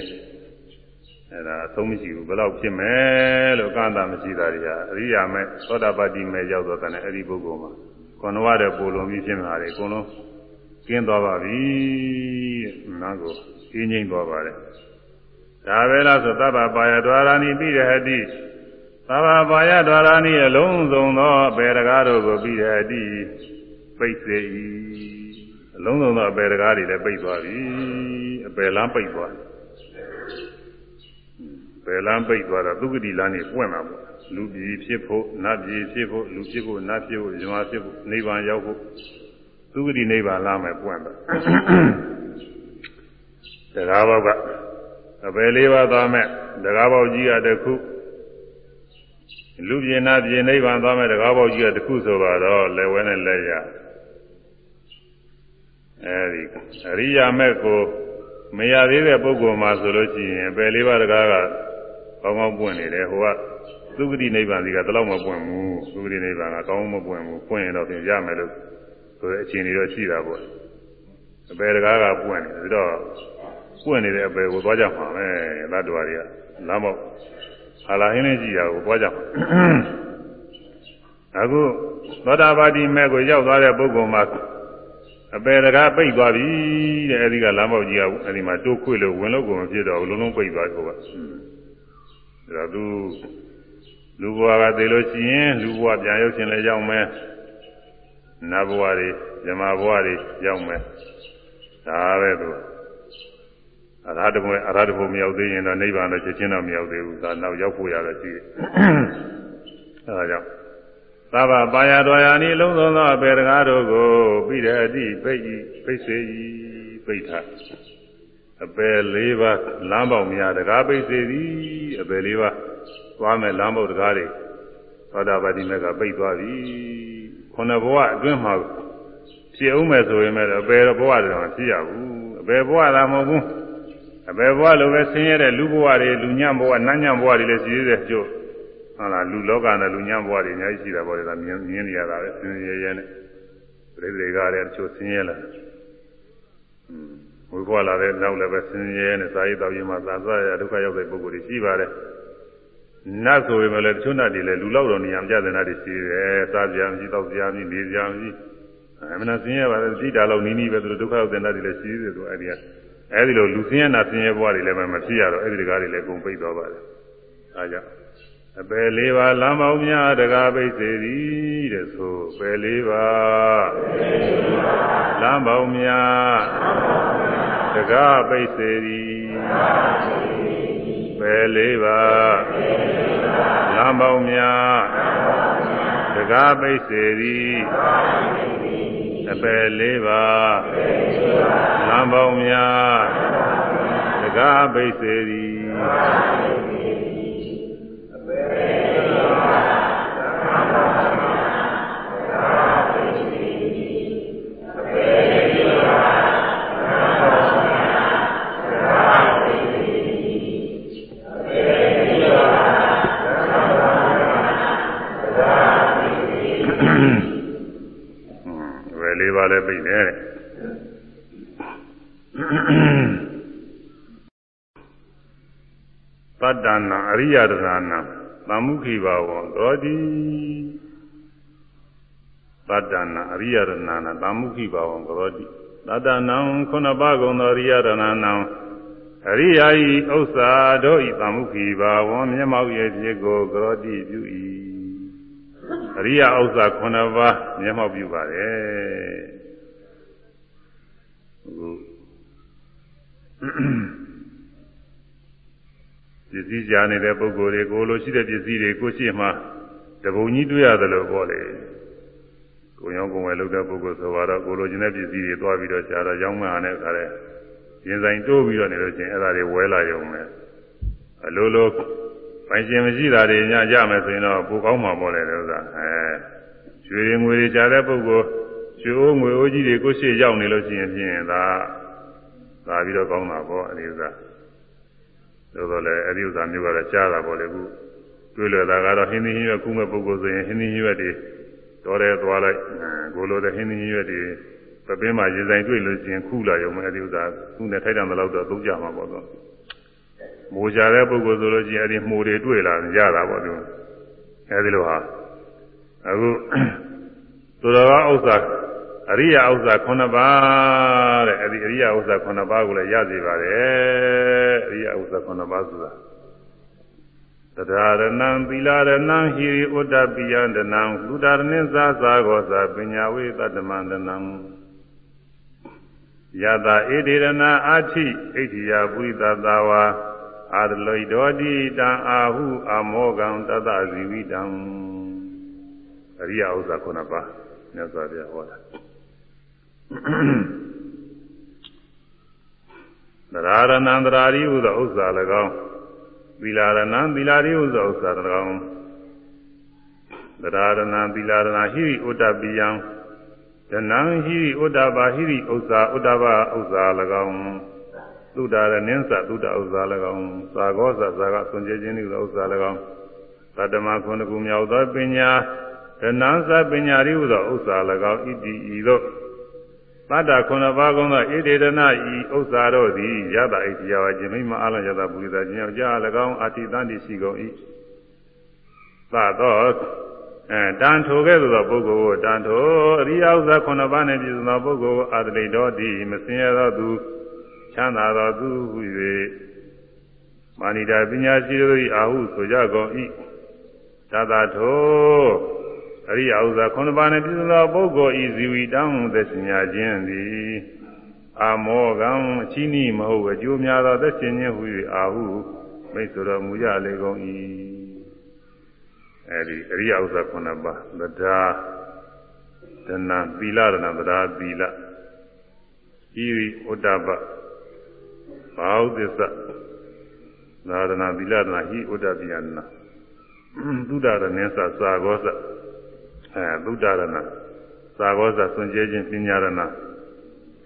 အဲ့ဒါအဆုံးမရှိဘူးဘယ်တော့ဖြစ်မယ်လို့ကန့်တာမရှိတာတွေဟာအရိယာမဲ့သောတာပတ္တိမဲ့ရောက်တော့တဲ့အဲ့ဒီပုဂ္ဂိုလ်မှာခုနဘဝတဲ့ပုံလုံးကြီးဖြစ်မှာတွေအကုန်လုံးကျင်းသွားပါပြီနာကိုကျင်းငိမ့်သွားပါတယ်ဒါပဲလားဆိုသဗ္ဗပါယဒွါရဏိပိရဟတိသဗ္ဗပါယဒွါရဏိအလုံးစုံသောဘေရကားတို့ကိုပိရဟတိ ပိတ်စေ၏အလုံးစုံသောအပယ်တကားတွေလည်းပိတ်သွားပြီအပယ်လမ်းပိတ်သွားပယ်လမ်းပိတ်သွားတော့သုဂတိလမ်းနေပွင့်လာပေါ့လူပြည်ဖြစ်ဖို့နတ်ပြည်ဖြစ်ဖို့လူဖြစ်ဖို့နတ်ဖြစ်ဖို့ဇမဖြစ်ဖို့နိဗ္ဗာန်ရောက်ဖို့သုဂတိနိဗ္ဗာန်လမ်းမယ်ပွင့်တော့တရားဘောက်ကအပယ်လေးပါးသွားမဲ့တရားဘောက်ကြီးကတခုလူပြည်နာပြည်နိဗ္ဗာန်သွားမဲ့တရားဘောက်ကြီးကတခုဆိုတော့လက်ဝဲနဲ့လက်ရ အဲဒီအရိယာမက်ကိုမရသေးတဲ့ပုဂ္ဂိုလ်မှာဆိုလို့ရှိရင်ပယ်လေးပါးတကားကကောင်းကောင်းပွင့်နေတယ်ဟိုကသုဂတိနိဗ္ဗာန်စီကတလောက်မပွင့်ဘူးသုဂတိနိဗ္ဗာန်ကကောင်းမပွင့်ဘူးပွင့်ရင်တော့ပြင်ရမယ်လို့ဆိုတဲ့အခြေအနေတော့ရှိတာပေါ့အပယ်တကားကပွင့်နေပြီးတော့ပွင့်နေတဲ့အပယ်ကိုသွားကြမှာပဲသတ္တဝါတွေကလမ်းပေါက်ဟာလာဟင်းလေးကြည့်ရကိုသွားကြမှာအခုသောတာပတိမဲ့ကိုရောက်သွားတဲ့ပုဂ္ဂိုလ်မှာ အပယ်တကားပိတ်သွားပြီတဲ့အဲဒီကလမ်းပေါက်ကြီးကအဲဒီမှာတိုးခွေလို့ဝင်လို့ကိုမဖြစ်တော့ဘူးလုံးလုံးပိတ်သွားတော့ကဒါသူလူဘဝကသေလို့ရှိရင်လူဘဝပြန်ရောက်ခြင်းလည်းရောက်မယ်နတ်ဘဝတွေဇမဘဝတွေရောက်မယ်ဒါပဲသူအရဟတဘုံအရဟတဘုံမရောက်သေးရင်တော့နိဗ္ဗာန်တော့ချက်ချင်းတော့မရောက်သေးဘူးဒါနောက်ရောက်ဖို့ရတော့ရှိတယ်အဲဒါကြောင့် သဗ္ဗပါယတော်ယာနိလုံးစုံသောအပေတကားတို့ကိုပြီးတဲ့အတိပိတ်ဤပိတ်စေဤပိတ်ထအပေ၄ပါးလမ်းပေါက်များတကားပိတ်စေသည်အပေ၄ပါးသွားမယ်လမ်းပေါက်တကားတွေသောတာပတိမေကပိတ်သွားပြီခုနဘဝအတွင်းမှာဖြစ်အောင်မယ်ဆိုရင်လည်းအပေဘဝတွေတော့ဖြစ်ရဘူးအပေဘဝသာမဟုတ်ဘူးအပေဘဝလိုပဲဆင်းရဲတဲ့လူဘဝတွေလူညံ့ဘဝနတ်ညံ့ဘဝတွေလည်းရှိသေးတယ်ကျို့ ဟုတ်လားလူလောကနဲ့လူညံ့ဘဝတွေအများကြီးရှိတာပေါ့လေဒါမြင်မြင်နေရတာပဲဆင်းရဲရဲနဲ့ပြိတိကလည်းတချို့ဆင်းရဲလာဝိဘဝလာတဲ့နောက်လည်းပဲဆင်းရဲနဲ့ဇာတိတော်ရင်မှာသာသရဒုက္ခရောက်တဲ့ပုဂ္ဂိုလ်တွေရှိပါတယ်နတ်ဆိုရင်လည်းတချို့နတ်တွေလည်းလူလောက်တော်နေရာမကြတဲ့နတ်တွေရှိတယ်စားကြမရှိတော့ကြမရှိနေကြမရှိအမှန်ဆင်းရဲပါတယ်သိတာလောက်နီးနီးပဲသူတို့ဒုက္ခရောက်တဲ့နတ်တွေလည်းရှိသေးတယ်သူအဲ့ဒီကအဲ့ဒီလိုလူဆင်းရဲနာဆင်းရဲဘဝတွေလည်းမဖြစ်ရတော့အဲ့ဒီတကားတွေလည်းအကုန်ပိတ်သွားပါတယ်အဲကြောင့် အပယ်လေးပါးလမ်းပေါင်းများတကားပိတ်စေသည်တဲ့ဆိုပယ်လေးပါးလမ်းပေါင်းများတကားပိတ်စေသည်ပယ်လေးပါးလမ်းပေါင်းများတကားပိတ်စေသည်အပယ်လေးပါးလမ်းပေါင်းများတကားပိတ်စေသည် လည်းပြိတယ်တဲ့သတ္တနာအရိယဒရဏသမုခိဘာဝံသောတိသတ္တနာအရိယဒရဏသမုခိဘာဝံသောတိသတ္တနံခုနပါကုံသောအရိယဒရဏံအရိယာဤဥစ္စာတို့ဤသမုခိဘာဝံမျက်မှောက်ရဲ့ဖြစ်ကိုကရောတိပြု၏ အရိယာဥစ္စာ9ပါးမျက်မှောက်ပြုပါတယ်အခုပစ္စည်းကြာနေတဲ့ပုဂ္ဂိုလ်တွေကိုလိုရှိတဲ့ပစ္စည်းတွေကိုရှိမှတပုံကြီးတွေ့ရတယ်လို့ပြောလေကိုရောကိုယ်ဝယ်လုပ်တဲ့ပုဂ္ဂိုလ်ဆိုတော့ကိုလိုချင်တဲ့ပစ္စည်းတွေသွားပြီးတော့ရှားတော့ရောင်းမှတဲ့အခါလဲရင်ဆိုင်တိုးပြီးတော့နေလို့ချင်းအဲ့ဒါတွေဝဲလာရုံနဲ့အလိုလို ပိုင်ရှင်မရှိတာတွေညကြမယ်ဆိုရင်တော့ပိုကောင်းမှာပေါ့လေဥစ္စာအဲရွှေငွေတွေရှားတဲ့ပုဂ္ဂိုလ်ရွှေအိုးငွေအိုးကြီးတွေကိုရှေ့ရောက်နေလို့ရှိရင်ဖြင့်ဒါသာပြီးတော့ကောင်းတာပေါ့အဲဒီဥစ္စာသို့တော်လည်းအဲဒီဥစ္စာမျိုးကတော့ကြားတာပေါ့လေခုတွေ့လွယ်တာကတော့ဟင်းသီးဟင်းရွက်ခုမဲ့ပုဂ္ဂိုလ်ဆိုရင်ဟင်းသီးဟင်းရွက်တွေတော်တယ်သွားလိုက်ကိုလိုတဲ့ဟင်းသီးဟင်းရွက်တွေပပင်းမှာရေဆိုင်တွေ့လို့ရှိရင်ခုလာရုံနဲ့အဲဒီဥစ္စာခုနဲ့ထိုက်တန်တဲ့လောက်တော့သုံးကြမှာပေါ့တော့ မိုးကြတဲ့ပုဂ္ဂိုလ်ဆိုလို့ရှိရင်အဲဒီမှုတွေတွေ့လာကြတာပေါ့သူအဲဒီလိုဟာအခုသူတော်ကဥစ္စာအရိယာဥစ္စာ9ပါးတဲ့အဲဒီအရိယာဥစ္စာ9ပါးကိုလည်းရစေပါတယ်အရိယာဥစ္စာ9ပါးဆိုတာတရားရဏံသီလရဏံဟိရိဥဒ္ဒပိယန္တနံသုဒ္ဓရဏိသာသာဂောသာပညာဝေတတမန္တနံယတာဣတိရဏအာထိဣတိယပုရိသသာဝါ အာရလိတောတိတံအာဟုအမောကံတတဇီဝိတံအရိယဥစ္စာ9ပါးမြတ်စွာဘုရားဟောတာသရာရဏံသရာရိဟုသောဥစ္စာ၎င်းသီလာရဏံသီလာရိဟုသောဥစ္စာ၎င်းသရာရဏံသီလာရဏဟိရိဥဒ္ဒပိယံဒနံဟိရိဥဒ္ဒဘာဟိရိဥစ္စာဥဒ္ဒဘာဥစ္စာ၎င်း သုဒ္ဓရဏင်းသသုဒ္ဓဥစ္စာ၎င်းသာဂောသသာကဆွန်ကြခြင်းဟုသောဥစ္စာ၎င်းသတ္တမခုနှစ်ခုမြောက်သောပညာဒနံသပညာရိဟုသောဥစ္စာ၎င်းဣတိဤသို့သတ္တခုနှစ်ပါးကုံသောဣတိဒနာဤဥစ္စာတို့သည်ယတဣတိယဝခြင်းမိမအလယတပုရိသခြင်းယောက်ျား၎င်းအတိတန်တိရှိကုန်၏သသောအဲတန်ထိုကဲ့သို့သောပုဂ္ဂိုလ်ကိုတန်ထိုအရိယဥစ္စာခုနှစ်ပါးနှင့်ပြည့်စုံသောပုဂ္ဂိုလ်ကိုအာတလိတော်သည်မစင်ရသောသူ ချမ်းသာသောသူဟု၍မာနိတာပညာရှိတို့၏အာဟုဆိုကြကုန်၏သာသာထိုအရိယဥစ္စာခုနှစ်ပါးနှင့်ပြည့်စုံသောပုဂ္ဂိုလ်ဤဇီဝီတံသက်ရှင်ညာခြင်းသည်အာမောကံအချီးနှီးမဟုတ်အကျိုးများသောသက်ရှင်ခြင်းဟု၍အာဟုမိတ်ဆိုတော်မူကြလေကုန်၏အဲဒီအရိယဥစ္စာခုနှစ်ပါးသဒ္ဓါဒနာသီလရဏသဒ္ဓါသီလဤရိဥဒ္ဒပ ဘာဝသစ္စာသာရဏသီလရဏဟိဥဒ္ဒပိယနာသုဒ္ဓရဏင်းသသာဂောသအဲသုဒ္ဓရဏသာဂောသဆွန်ကျဲခြင်းပညာရဏ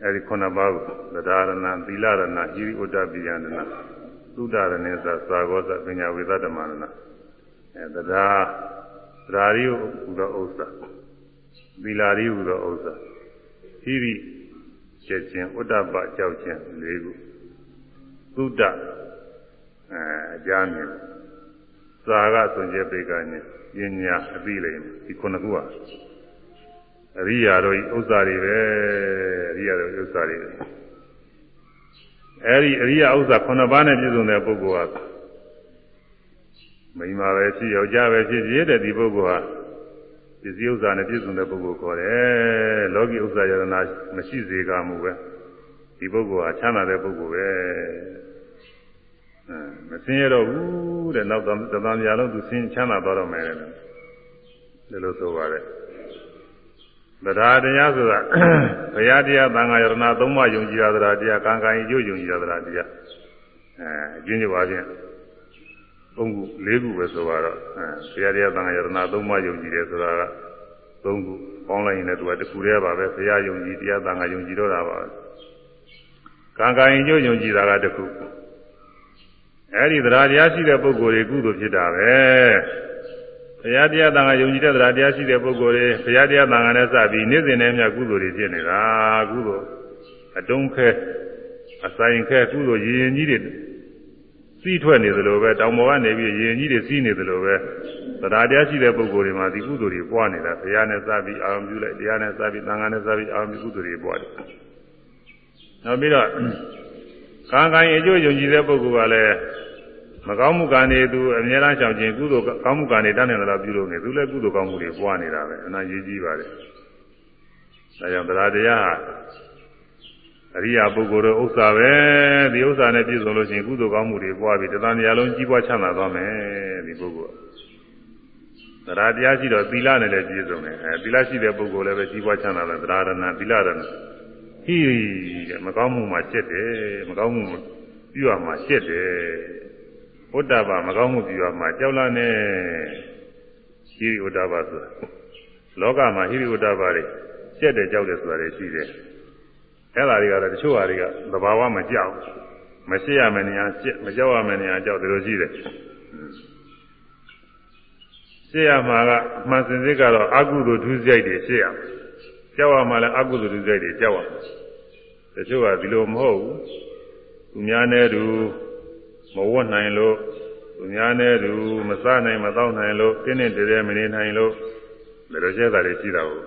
အဲဒီခုနှစ်ပါးကိုတရားရဏသီလရဏဟိရိဥဒ္ဒပိယနာသုဒ္ဓရဏင်းသသာဂောသပညာဝေသတ္တမရဏအဲတရားသရာရိဟူသောဥစ္စာသီလာရိဟူသောဥစ္စာဟိရိကျက်ခြင်းဥဒ္ဒပကြောက်ခြင်း၄ခု သုဒ္ဓအဲအကြမ်းမြင်သာကဆွန်ကျဲပေကညပညာအသိလိမ့်ဒီခုနှစ်ခုဟာအရိယာတို့ဥစ္စာတွေပဲအရိယာတို့ဥစ္စာတွေအဲဒီအရိယာဥစ္စာခုနှစ်ပါးနဲ့ပြည့်စုံတဲ့ပုဂ္ဂိုလ်ဟာမိန်းမပဲဖြစ်ယောက်ျားပဲဖြစ်ဖြစ်တဲ့ဒီပုဂ္ဂိုလ်ဟာပစ္စည်းဥစ္စာနဲ့ပြည့်စုံတဲ့ပုဂ္ဂိုလ်ခေါ်တယ်လောကီဥစ္စာယရနာမရှိစေကမှုပဲ ဒီပုဂ္ဂိုလ်ဟာချမ်းသာတဲ့ပုဂ္ဂိုလ်ပဲမစင်းရတော့ဘူးတဲ့နောက်သံသံများလုံးသူစင်းချမ်းသာသွားတော့မယ်တဲ့ဒီလိုဆိုပါတယ်တရားတရားဆိုတာဘုရားတရားသံဃာယရနာသုံးပါးယုံကြည်ရတာတရားကံကံကြီးယုံကြည်ရတာတရားအဲအကျဉ်းချုပ်ပါချင်းသုံးခု၄ခုပဲဆိုတော့အဲဘုရားတရားသံဃာယရနာသုံးပါးယုံကြည်တယ်ဆိုတာကသုံးခုပေါင်းလိုက်ရင်လည်းသူကတစ်ခုတည်းပါပဲဘုရားယုံကြည်တရားသံဃာယုံကြည်တော့တာပါ ကံကံရင်ကျိုးယုံကြည်တာကတစ်ခုအဲဒီတရားတရားရှိတဲ့ပုဂ္ဂိုလ်တွေကုသိုလ်ဖြစ်တာပဲဘုရားတရားသံဃာယုံကြည်တဲ့တရားတရားရှိတဲ့ပုဂ္ဂိုလ်တွေဘုရားတရားသံဃာနဲ့စပြီးနေ့စဉ်နဲ့မြတ်ကုသိုလ်တွေဖြစ်နေတာကုသိုလ်အတုံးခဲအဆိုင်ခဲကုသိုလ်ရည်ရင်ကြီးတွေစီးထွက်နေသလိုပဲတောင်ပေါ်ကနေပြီးရည်ရင်ကြီးတွေစီးနေသလိုပဲတရားတရားရှိတဲ့ပုဂ္ဂိုလ်တွေမှာဒီကုသိုလ်တွေပွားနေတာဘုရားနဲ့စပြီးအာရုံပြုလိုက်တရားနဲ့စပြီးသံဃာနဲ့စပြီးအာရုံပြုကုသိုလ်တွေပွားတယ် နောက်ပြီးတော့ကံကံအကျိုးယုံကြည်တဲ့ပုဂ္ဂိုလ်ကလည်းမကောင်းမှုကံတွေသူအများအားရှောင်ခြင်းကုသိုလ်ကောင်းမှုကံတွေတန်းနေတော့ပြုလို့နေသူလည်းကုသိုလ်ကောင်းမှုတွေပွားနေတာပဲအနာရေးကြီးပါတယ်ဒါကြောင့်တရားတရားအရိယာပုဂ္ဂိုလ်တို့ဥစ္စာပဲဒီဥစ္စာနဲ့ပြည့်စုံလို့ရှိရင်ကုသိုလ်ကောင်းမှုတွေပွားပြီးတသံတရားလုံးကြီးပွားချမ်းသာသွားမယ်ဒီပုဂ္ဂိုလ်တရားတရားရှိတော့သီလနဲ့လည်းပြည့်စုံတယ်အဲသီလရှိတဲ့ပုဂ္ဂိုလ်လည်းပဲကြီးပွားချမ်းသာတယ်တရားရဏသီလရဏ ဟိတဲ့မကောင်းမှုမှာရှက်တယ်မကောင်းမှုပြုရမှာရှက်တယ်ဝတ္တပါမကောင်းမှုပြုရမှာကြောက်လာနဲ့ဟိရိဝတ္တပါဆိုတာလောကမှာဟိရိဝတ္တပါတွေရှက်တယ်ကြောက်တယ်ဆိုတာတွေရှိတယ်အဲ့ဒါတွေကတော့တချို့ဟာတွေကသဘာဝမကြောက်မရှိရမယ်နေရာရှက်မကြောက်ရမယ်နေရာကြောက်တယ်လို့ရှိတယ်ရှက်ရမှာကအမှန်စင်စစ်ကတော့အကုသိုလ်ဒုစရိုက်တွေရှက်ရကြောက်ရမှာလည်းအကုသိုလ်ဒုစရိုက်တွေကြောက်ရ တချို့ကဒီလိုမဟုတ်ဘူးသူများနဲ့တူမဝတ်နိုင်လို့သူများနဲ့တူမစားနိုင်မတော့နိုင်လို့တင်းတင်းတဲတဲမနေနိုင်လို့ဘယ်လိုရှက်တာတွေရှိတာဟုတ်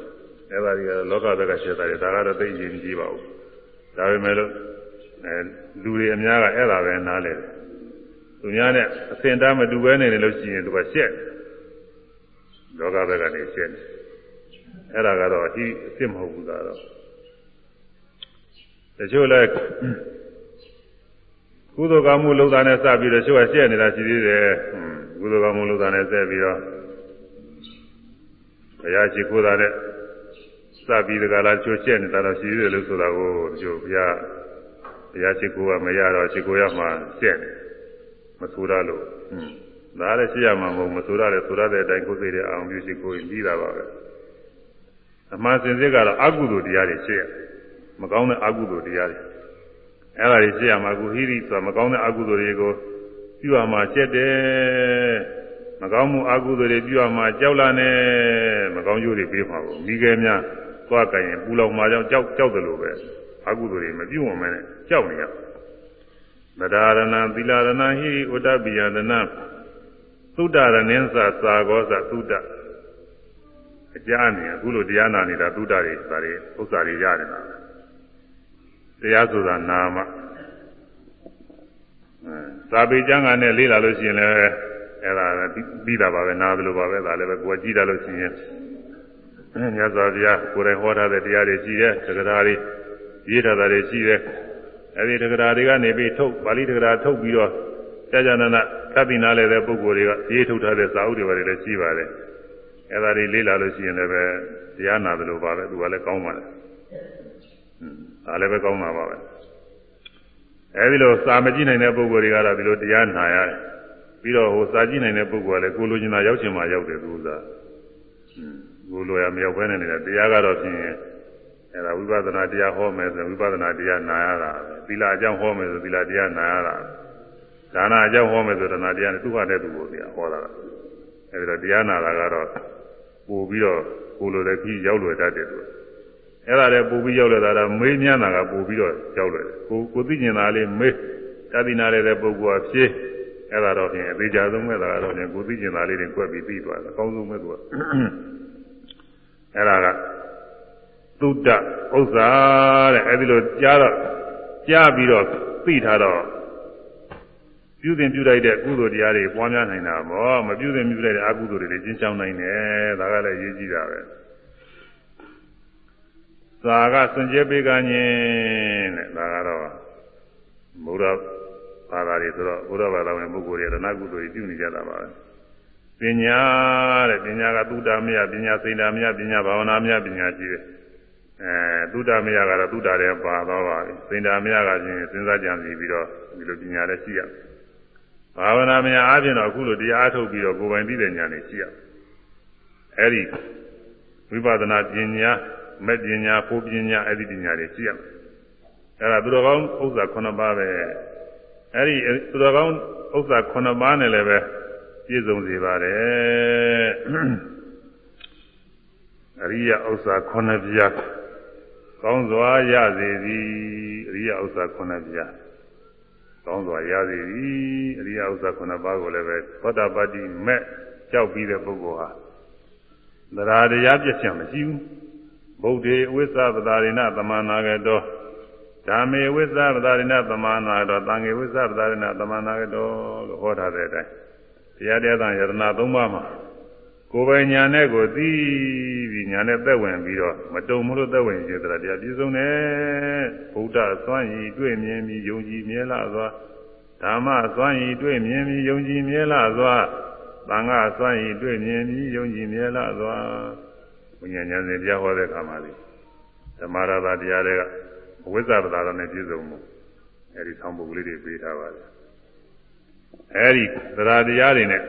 အဲ့ဒါတွေကလောကဘက်ကရှက်တာတွေဒါကတော့သိရင်ကြည့်ပါဦးဒါပေမဲ့လို့အဲလူတွေအများကအဲ့ဒါပဲနားလဲတယ်သူများနဲ့အစင်တားမတူဘဲနေတယ်လို့ရှိရင်သူကရှက်လောကဘက်ကနေရှက်တယ်အဲ့ဒါကတော့အရှိအစ်စ်မဟုတ်ဘူးဒါတော့ တချို့လဲကုသိုလ်ကောင်းမှုလုပ်တာနဲ့စပြီးတော့ချို့ကရှက်နေတာရှိသေးတယ်ကုသိုလ်ကောင်းမှုလုပ်တာနဲ့ဆက်ပြီးတော့ဘုရားရှိခိုးတာနဲ့စပြီးတကလားချိုးရှက်နေတာတော့ရှိသေးတယ်လို့ဆိုတာကိုတို့ဘုရားဘုရားရှိခိုးကမရတော့ရှိခိုးရမှရှက်တယ်မဆိုရလို့ဒါလည်းရှိရမှာမဟုတ်မဆိုရတယ်ဆိုရတဲ့အတိုင်းကိုယ်စိတ်ရဲ့အောင်ပြုရှိခိုးရင်ပြီးတာပါပဲအမှန်စင်စစ်ကတော့အကုသိုလ်တရားတွေရှက်ရ မကောင်းတဲ့အကုသိုလ်တရားတွေအဲ့ဒါတွေရှက်ရမှာကုဟိရိဆိုတာမကောင်းတဲ့အကုသိုလ်တွေကိုပြုရမှာရှက်တယ်မကောင်းမှုအကုသိုလ်တွေပြုရမှာကြောက်လာနေမကောင်းကျိုးတွေပေးမှာပေါ့မိခဲများသွားကြရင်ပူလောင်မှာကြောင့်ကြောက်ကြောက်တယ်လို့ပဲအကုသိုလ်တွေမပြုံမဲနဲ့ကြောက်နေရသဒ္ဒါရဏသီလရဏဟိဥဒ္ဒပိယတနာသုဒ္ဓရဏင်းသသာဂောသသုဒ္ဓအကြအမြင်အခုလိုတရားနာနေတာသုဒ္ဓတွေဒါတွေဥစ္စာတွေရတယ်လား တရားဆိုတာနာမအဲသာပေကျမ်းကနဲ့လေးလာလို့ရှိရင်လည်းအဲ့ဒါပြီးတာပါပဲနားသလိုပါပဲဒါလည်းပဲကိုယ်ကြည့်တာလို့ရှိရင်မြတ်စွာဘုရားကိုယ်တိုင်ဟောထားတဲ့တရားတွေရှိတယ်သက္ကရာတွေရေးထားတာတွေရှိတယ်အဲဒီသက္ကရာတွေကနေပြီးထုတ်ပါဠိသက္ကရာထုတ်ပြီးတော့ကြာကြာနာနာသတိနာလဲတဲ့ပုဂ္ဂိုလ်တွေကရေးထုတ်ထားတဲ့စာအုပ်တွေပါတယ်လည်းရှိပါတယ်အဲဒါတွေလေးလာလို့ရှိရင်လည်းပဲတရားနာသလိုပါပဲသူကလည်းကောင်းပါလေ ဒါလည်းပဲကောင်းတာပါပဲအဲဒီလိုစာမကြည့်နိုင်တဲ့ပုဂ္ဂိုလ်တွေကတော့ဒီလိုတရားနာရတယ်ပြီးတော့ဟိုစာကြည့်နိုင်တဲ့ပုဂ္ဂိုလ်ကလည်းကိုလိုချင်တာရောက်ချင်မှရောက်တယ်သူကကိုလိုရမရောက်ဘဲနဲ့နေတဲ့တရားကတော့ဖြင့်အဲဒါဝိပဿနာတရားဟောမယ်ဆိုဝိပဿနာတရားနာရတာသီလအကြောင်းဟောမယ်ဆိုသီလတရားနာရတာဒါနအကြောင်းဟောမယ်ဆိုဒါနတရားနဲ့သူ့ဟာတဲ့သူကိုတရားဟောတာအဲဒီတော့တရားနာတာကတော့ပို့ပြီးတော့ကိုလိုတဲ့ကြီးရောက်လွယ်တတ်တယ်သူ အဲ့ဒါလည်းပို့ပြီးရောက်လွယ်တာကမေးမြန်းတာကပို့ပြီးတော့ရောက်လွယ်တယ်ကိုကိုသိကျင်တာလေးမေးတတိနာလည်းတဲ့ပုဂ္ဂိုလ်ကဖြေးအဲ့ဒါတော့ဖြင့်အသေးချာဆုံးပဲဒါကတော့ဖြင့်ကိုသိကျင်တာလေးတွေကွက်ပြီးပြီးသွားတယ်အကောင်းဆုံးပဲသူကအဲ့ဒါကသုတ္တဥစ္စာတဲ့အဲ့ဒီလိုကြားတော့ကြားပြီးတော့သိထားတော့ပြုသင်ပြုလိုက်တဲ့ကုသိုလ်တရားတွေပွားများနိုင်တာပေါ့မပြုသင်ပြုလိုက်တဲ့အကုသိုလ်တွေလည်းကျင်းချောင်းနိုင်တယ်ဒါကလည်းရေးကြည့်တာပဲ သာကစင်ကြဲပေးကညင်းတဲ့ဒါကတော့ဘုရားဘာသာတွေဆိုတော့ဘုရားဘာသာဝင်ပုဂ္ဂိုလ်တွေရဏကုသိုလ်တွေပြုနေကြတာပါပဲပညာတဲ့ပညာကသုတ္တမယပညာစိန္ဒာမယပညာဘာဝနာမယပညာရှိတယ်အဲသုတ္တမယကတော့သုတ္တတဲ့ပါတော့ပါပြီစိန္ဒာမယကချင်းစဉ်းစားကြံစီပြီးတော့ဒီလိုပညာလည်းရှိရဘာဝနာမယအားဖြင့်တော့အခုလိုတရားအထုတ်ပြီးတော့ကိုယ်ပိုင်သိတဲ့ဉာဏ်နဲ့ရှိရအဲဒီဝိပဿနာပညာ မဲ့ပညာကိုပညာအဲ့ဒီပညာတွေရှိရအဲ့ဒါသူတော်ကောင်းဥစ္စာ9ပါးပဲအဲ့ဒီသူတော်ကောင်းဥစ္စာ9ပါးနဲ့လည်းပဲပြည့်စုံစေပါတယ်အရိယဥစ္စာ9ပြားကောင်းစွာရစေသည်အရိယဥစ္စာ9ပြားကောင်းစွာရစေသည်အရိယဥစ္စာ9ပါးကိုလည်းပဲသောတာပတ္တိမဲ့ကြောက်ပြီးတဲ့ပုဂ္ဂိုလ်ဟာသရာတရားပြည့်စုံမရှိဘူး ဗုဒ္ဓေဝိသဗတာရိဏသမန္နာကတောဓမ္မေဝိသပဒါရိဏသမာနာတော့သံဃေဝိသပဒါရိဏသမာနာကတော့လို့ဟောထားတဲ့အတိုင်းတရားတရားသံယရဏသုံးပါးမှာကိုယ်ပိုင်ညာနဲ့ကိုသိပြီးညာနဲ့သက်ဝင်ပြီးတော့မတုံမလို့သက်ဝင်စေတဲ့တရားပြည့်စုံတယ်ဘုဒ္ဓသွမ်းရည်တွေ့မြင်ပြီးယုံကြည်မြဲလာစွာဓမ္မသွမ်းရည်တွေ့မြင်ပြီးယုံကြည်မြဲလာစွာသံဃာသွမ်းရည်တွေ့မြင်ပြီးယုံကြည်မြဲလာစွာ ဘုညာဉာဏ်စဉ်တရားဟောတဲ့အခါမှာဒီဓမ္မရတာတရားတွေကဝိဇ္ဇပဒါရနဲ့ပြည့်စုံမှုအဲဒီဆောင်းပုဂ္ဂလေးတွေပေးထားပါတယ်အဲဒီသရတရားတွေနဲ့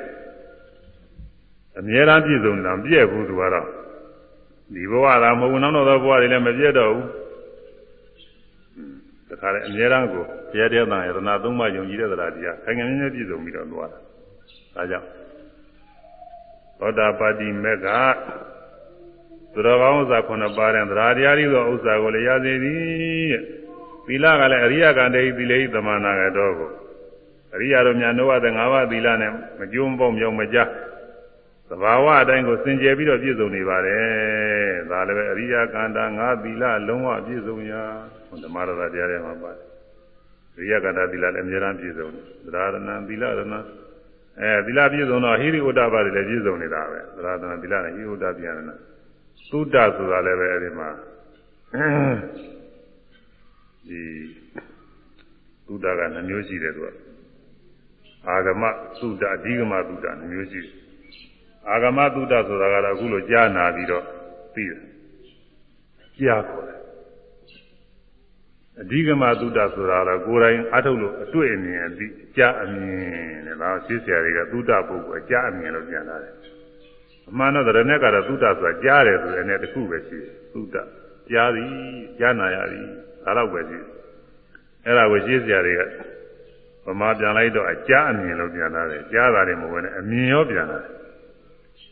အမြဲတမ်းပြည့်စုံတာမပြည့်ဘူးသူကတော့ဒီဘဝသာမဟုတ်ဘူးနောက်တော့ဘဝတွေလည်းမပြည့်တော့ဘူးတခါလေအမြဲတမ်းကိုတရားတရားတန်ရတနာသုံးပါးယုံကြည်တဲ့သရတရားခိုင်ခိုင်မြဲမြဲပြည့်စုံပြီးတော့သွားတာဒါကြောင့်သောတာပတိမေက သူတော်ကောင်းဥစ္စာခုနှစ်ပါးတဲ့သရာတရားဤသောဥစ္စာကိုလည်းရစေသည်တဲ့သီလကလည်းအရိယကံတေသီလေဤသမဏကတော်ကိုအရိယတို့များနှုတ်ရတဲ့၅ပါးသီလနဲ့မကျုံပေါမြောင်မကြသဘာဝအတိုင်းကိုစင်ကြယ်ပြီးတော့ပြည့်စုံနေပါတယ်ဒါလည်းပဲအရိယကန္တာငါသီလလုံးဝပြည့်စုံရာဓမ္မရတာတရားထဲမှာပါတယ်အရိယကန္တာသီလလည်းအများအားပြည့်စုံတယ်သရဏံသီလရဏအဲသီလပြည့်စုံတော့ဟိရိဥဒ္ဒပါတွေလည်းပြည့်စုံနေတာပဲသရဏံသီလနဲ့ဟိရိဥဒ္ဒပြန်နေတာ သုဒ္ဓဆိုတာလည်းပဲအဲဒီမှာဒီသုဒ္ဓကနှမျိုးရှိတယ်သူကအာဂမသုဒ္ဓအဓိကမသုဒ္ဓနှမျိုးရှိတယ်အာဂမသုဒ္ဓဆိုတာကတော့အခုလိုကြားနာပြီးတော့သိတယ်ကြားခေါ်တယ်အဓိကမသုဒ္ဓဆိုတာကတော့ကိုယ်တိုင်အထုတ်လို့အတွေ့အမြင်အသိကြားအမြင်တဲ့ဒါရှင်းဆရာတွေကသုဒ္ဓပုဂ္ဂိုလ်အကြားအမြင်လို့ပြန်လာတယ် အမှန်တော့တရနဲ့ကတော့သုဒ္ဓဆိုတာကြားတယ်ဆိုတဲ့နဲ့တစ်ခုပဲရှိတယ်သုဒ္ဓကြားသည်ကြားနာရသည်ဒါတော့ပဲရှိတယ်အဲ့ဒါကိုရှင်းစရာတွေကဗမာပြန်လိုက်တော့အကြားအမြင်လို့ပြန်လာတယ်ကြားတာတွေမဟုတ်နဲ့အမြင်ရောပြန်လာတယ်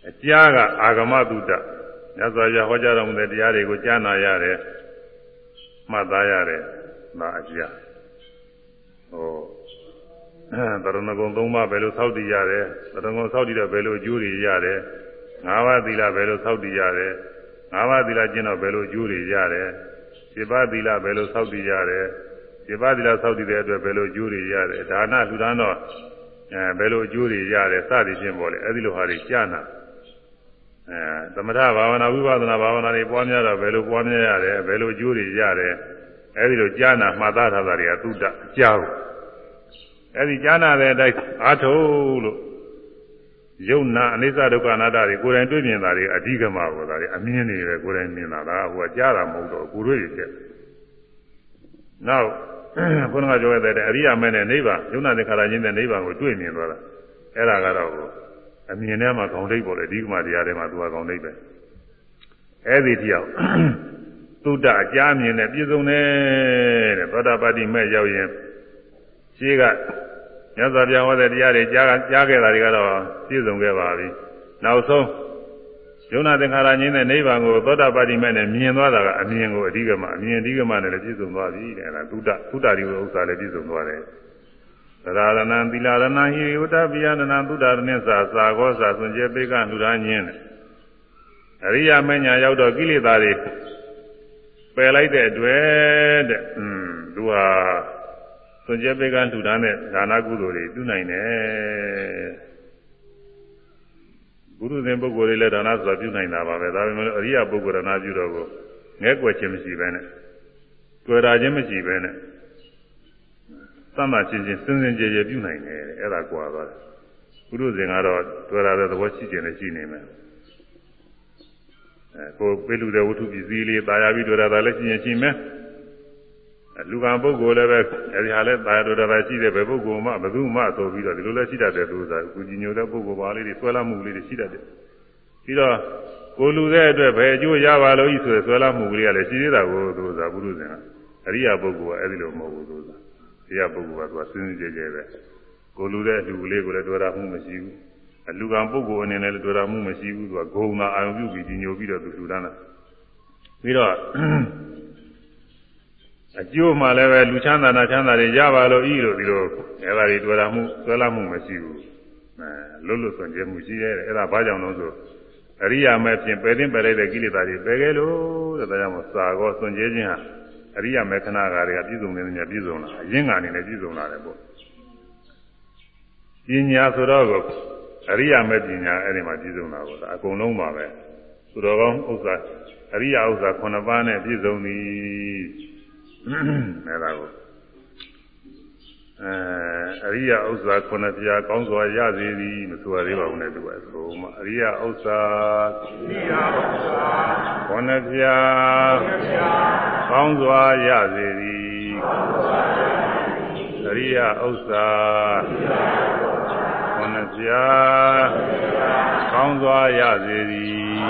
အကြားကအာဂမသုဒ္ဓမြတ်စွာဘုရားဟောကြားတော်မူတဲ့တရားတွေကိုကြားနာရတယ်မှတ်သားရတယ်ဒါအကြားဟောတရဏဂုံ၃ပါးဘယ်လိုသောက်တည်ရတယ်တရဏဂုံသောက်တည်တော့ဘယ်လိုအကျိုးတွေရတယ် ၅ပါးသီလဘယ်လိုသောက်တည်ရတယ်၅ပါးသီလကျင့်တော့ဘယ်လိုအကျိုးတွေရတယ်7ပါးသီလဘယ်လိုသောက်တည်ရတယ်7ပါးသီလသောက်တည်တဲ့အတွက်ဘယ်လိုအကျိုးတွေရတယ်ဒါနလှူဒါန်းတော့အဲဘယ်လိုအကျိုးတွေရတယ်စသည်ဖြင့်ပေါ့လေအဲဒီလိုဟာတွေကြားနာအဲသမထဘာဝနာဝိပဿနာဘာဝနာတွေပွားများတော့ဘယ်လိုပွားများရတယ်ဘယ်လိုအကျိုးတွေရတယ်အဲဒီလိုကြားနာမှတ်သားထားတာတွေကသုတ္တအကြောင်းအဲဒီကြားနာတဲ့အတိုင်းအာထုလို့ ယုံနာအနိစ္စဒုက္ခအနတ္တတွေကိုယ်တိုင်တွေ့မြင်တာတွေအဓိကမှာပေါ့ဒါတွေအမြင်တွေပဲကိုယ်တိုင်မြင်တာလားဟိုကကြားတာမဟုတ်တော့ကိုယ်တွေ့ရတဲ့နောက်ဘုရားကပြောရတဲ့အရိယာမဲနဲ့နိဗ္ဗာန်ယုံနာသင်္ခါရချင်းတဲ့နိဗ္ဗာန်ကိုတွေ့မြင်သွားတာအဲ့ဒါကတော့အမြင်ထဲမှာခေါင်းထိပ်ပေါ်တယ်ဒီကမှတရားထဲမှာသူကခေါင်းထိပ်ပဲအဲ့ဒီတရားသုဒ္ဓအကြမြင်နဲ့ပြည့်စုံတယ်တဲ့သောတာပတိမဲ့ရောက်ရင်ရှိက မြတ်စွာဘုရားဟောတဲ့တရားတွေကြားကြားခဲ့တာတွေကတော့ပြည့်စုံခဲ့ပါပြီနောက်ဆုံးယုံနာသင်္ခါရငြင်းတဲ့နိဗ္ဗာန်ကိုသောတာပတိမဲ့နဲ့မြင်သွားတာကအမြင်ကိုအဓိကမှအမြင်အဓိကမှနဲ့လည်းပြည့်စုံသွားပြီတဲ့အဲဒါသုဒ္ဓသုဒ္ဓဒီဥစ္စာလည်းပြည့်စုံသွားတယ်သရရဏံသီလရဏံဟိဝတ္တပိယနနံသုဒ္ဓရဏိသာသာကောသာဆွန်ကျေပိကလှူဒါန်းခြင်းအရိယာမညာရောက်တော့ကိလေသာတွေပယ်လိုက်တဲ့အတွက်တဲ့อืมသူဟာ စွကြပိကလှူဒါန်းတဲ့ဒါနကုသိုလ်တွေပြုနိုင်တယ်ဘုရုဇင်ပုဂ္ဂိုလ်တွေလည်းဒါနဆိုတာပြုနိုင်တာပါပဲဒါပေမဲ့အရိယပုဂ္ဂိုလ်ဒါနပြုတော့ကိုငဲ့ကွယ်ခြင်းမရှိပဲနဲ့ကြွယ်တာခြင်းမရှိပဲနဲ့သမ္မာချင်းချင်းစဉ်စဉ်ကြဲကြဲပြုနိုင်တယ်အဲ့ဒါကွာသွားတယ်ဘုရုဇင်ကတော့ကြွယ်တာတဲ့သဘောရှိခြင်းလည်းရှိနေမယ်အဲကိုပေးလူတဲ့ဝတ္ထုပစ္စည်းလေးတာယာပြီးတွေ့တာလည်းရှိရင်ရှိမယ် လူကံပုဂ္ဂိုလ်လည်းပဲအဲဒီဟာလည်းတာယာတော်တာရှိတဲ့ဘယ်ပုဂ္ဂိုလ်မှဘယ်သူမှဆိုပြီးတော့ဒီလိုလည်းရှိတတ်တယ်သူစားကုကြီးညိုတဲ့ပုဂ္ဂိုလ်ပါလေးတွေဆွဲလာမှုလေးတွေရှိတတ်တယ်ပြီးတော့ကိုလူတဲ့အတွက်ဘယ်အကျိုးရပါလို့ဤဆိုဆွဲလာမှုလေးကလည်းရှိသေးတာကိုသူစားဘုရုဇင်ကအရိယာပုဂ္ဂိုလ်ကအဲဒီလိုမဟုတ်ဘူးသူစားအရိယာပုဂ္ဂိုလ်ကသူကစဉ်းစဉ်ကြဲကြဲပဲကိုလူတဲ့အလူလေးကိုလည်းတွေ့တာမှုမရှိဘူးအလူကံပုဂ္ဂိုလ်အနေနဲ့လည်းတွေ့တာမှုမရှိဘူးသူကဂုံသာအာယုပြုပြီးကြီးညိုပြီးတော့သူလူတန်းတာပြီးတော့ အကျိုးမှလည်းပဲလူချမ်းသာနာချမ်းသာတွေရပါလို့ဤလို့ဒီလိုအဲ့ဒါတွေတွေ့တာမှုဆွဲလာမှုမရှိဘူးအဲလွတ်လွတ်ဆွံ့ကျဲမှုရှိရဲ့အဲ့ဒါဘာကြောင့်လဲဆိုအရိယာမဲ့ဖြင့်ပယ်သိပယ်လိုက်တဲ့ကိလေသာတွေပယ်ခဲ့လို့တဲ့ဒါကြောင့်စာကောဆွံ့ကျဲခြင်းဟာအရိယာမေခဏကာတွေကပြည့်စုံနေတယ်ပြည့်စုံလာအရင်ကနေလည်းပြည့်စုံလာတယ်ပေါ့ပညာဆိုတော့အရိယာမေပညာအဲ့ဒီမှာပြည့်စုံတာပေါ့ဒါအကုန်လုံးပါပဲသူတော်ကောင်းဥစ္စာအရိယာဥစ္စာ9ပါးနဲ့ပြည့်စုံသည် အဲ့ဒါကိုအဲအရိယာဥစ္စာခုနှစ်ပြားကောင်းစွာရစေသည်မဆိုရသေးပါဘူးနဲ့သူကဆိုမှအရိယာဥစ္စာအရိယာဥစ္စာခုနှစ်ပြားကောင်းစွာရစေသည်အရိယာဥစ္စာခုနှစ်ပြားကောင်းစွာရစေသည်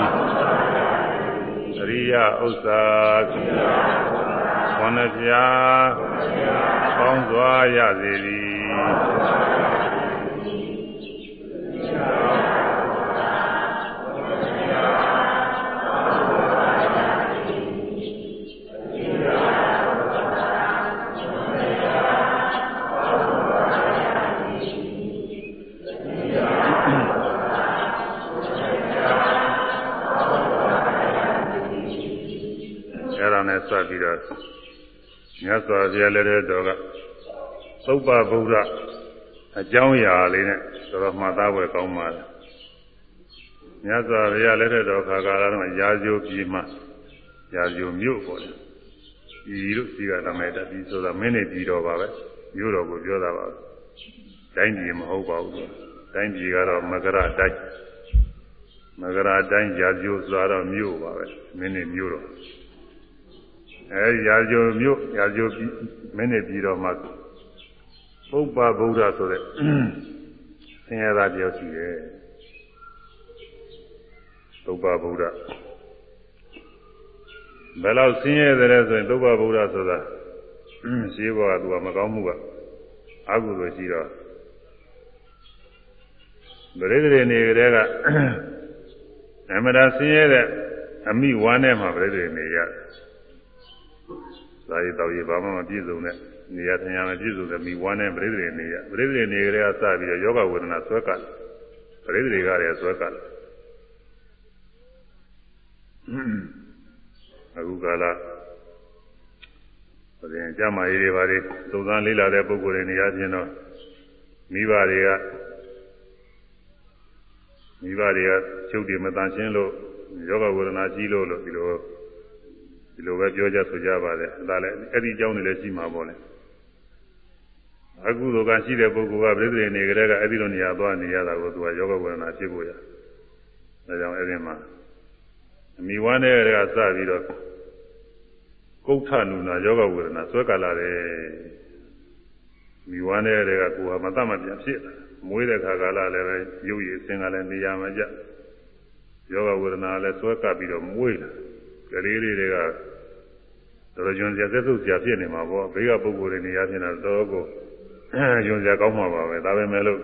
အရိယာဥစ္စာ ခုနှစ်ပြားကောင်းစွာရစေသည်အဲ့ဒါနဲ့စပ်ပြီးတော့ မြတ်စွာဘုရားလက်ထက်တော်ကသုပ္ပဗုဒ္ဓအကြောင်းအရာလေးနဲ့တော်တော်မှတ်သားပွဲကောင်းပါတယ်မြတ်စွာဘုရားလက်ထက်တော်ခါကာလတော့ရာဇိုပြည်မှာရာဇိုမြို့ပေါ့လေဒီလိုစီကတမေတ္တဒီဆိုတာမင်းနေပြည်တော်ပါပဲမြို့တော်ကိုပြောတာပါတိုင်းပြည်မဟုတ်ပါဘူးတိုင်းပြည်ကတော့မကရတိုင်းမကရာတိုင်းရာဇိုဆိုတော့မြို့ပါပဲမင်းနေမြို့တော် အဲဒီရာဇိုမြို့ရာဇိုပြည်မင်းနေပြည်တော်မှာပုပ္ပဗုဒ္ဓဆိုတဲ့ဆင်းရဲသားတယောက်ရှိတယ်ပုပ္ပဗုဒ္ဓဘယ်လောက်ဆင်းရဲတယ်ဆိုရင်ပုပ္ပဗုဒ္ဓဆိုတာရှိဘောကသူကမကောင်းမှုကအကုသိုလ်ရှိတော့ဗရိဒရေနေကလေးကအမရာဆင်းရဲတဲ့အမိဝမ်းထဲမှာပြိတ္တိနေရသာ ရီတော်ရီဘာမှမပြည့်စုံတဲ့နေရာထင်ရမပြည့်စုံတဲ့မိဝမ်းထဲပြိတ္တိနေရပြိတ္တိနေကလေးကစပြီးတော့ယောဂဝေဒနာဆွဲကပ်ပြိတ္တိကလည်းဆွဲကပ်အခုကလာဆိုရင်ကြမ်းမာရေးတွေဘာတွေသုံးသန်းလေးလာတဲ့ပုဂ္ဂိုလ်တွေနေရာချင်းတော့မိဘတွေကမိဘတွေကချုပ်တွေမတန်ရှင်းလို့ယောဂဝေဒနာကြီးလို့လို့ဒီလို ဒီလိုပဲပြောကြဆိုကြပါတယ်ဒါလည်းအဲ့ဒီအကြောင်းတွေလည်းရှိမှာပေါ့လေအခုလိုကရှိတဲ့ပုဂ္ဂိုလ်ကပြိတ္တိနေကြတဲ့ကအဲ့ဒီလိုနေရာသွားနေရတာကိုသူကယောဂဝေဒနာဖြစ်ဖို့ရဒါကြောင့်အဲ့ဒီမှာအမိဝမ်းတဲ့ကစပြီးတော့ကုဋ္ဌနုနာယောဂဝေဒနာဆွဲကလာတယ်မိဝမ်းတဲ့ကကိုယ်ဟာမတတ်မပြန်ဖြစ်လာမွေးတဲ့ခါကာလလည်းပဲရုပ်ရည်အစင်ကလည်းနေရာမကျယောဂဝေဒနာလည်းဆွဲကပ်ပြီးတော့မွေးလာ ကလေးလေးတွေကတော်တော်ကျွန်းစရာသက်သုစရာဖြစ်နေမှာပေါ့ဘေးကပုဂ္ဂိုလ်တွေနေရာဖြစ်နေတာတော်ကိုကျွန်းစရာကောင်းမှာပါပဲဒါပဲမဲ့လို့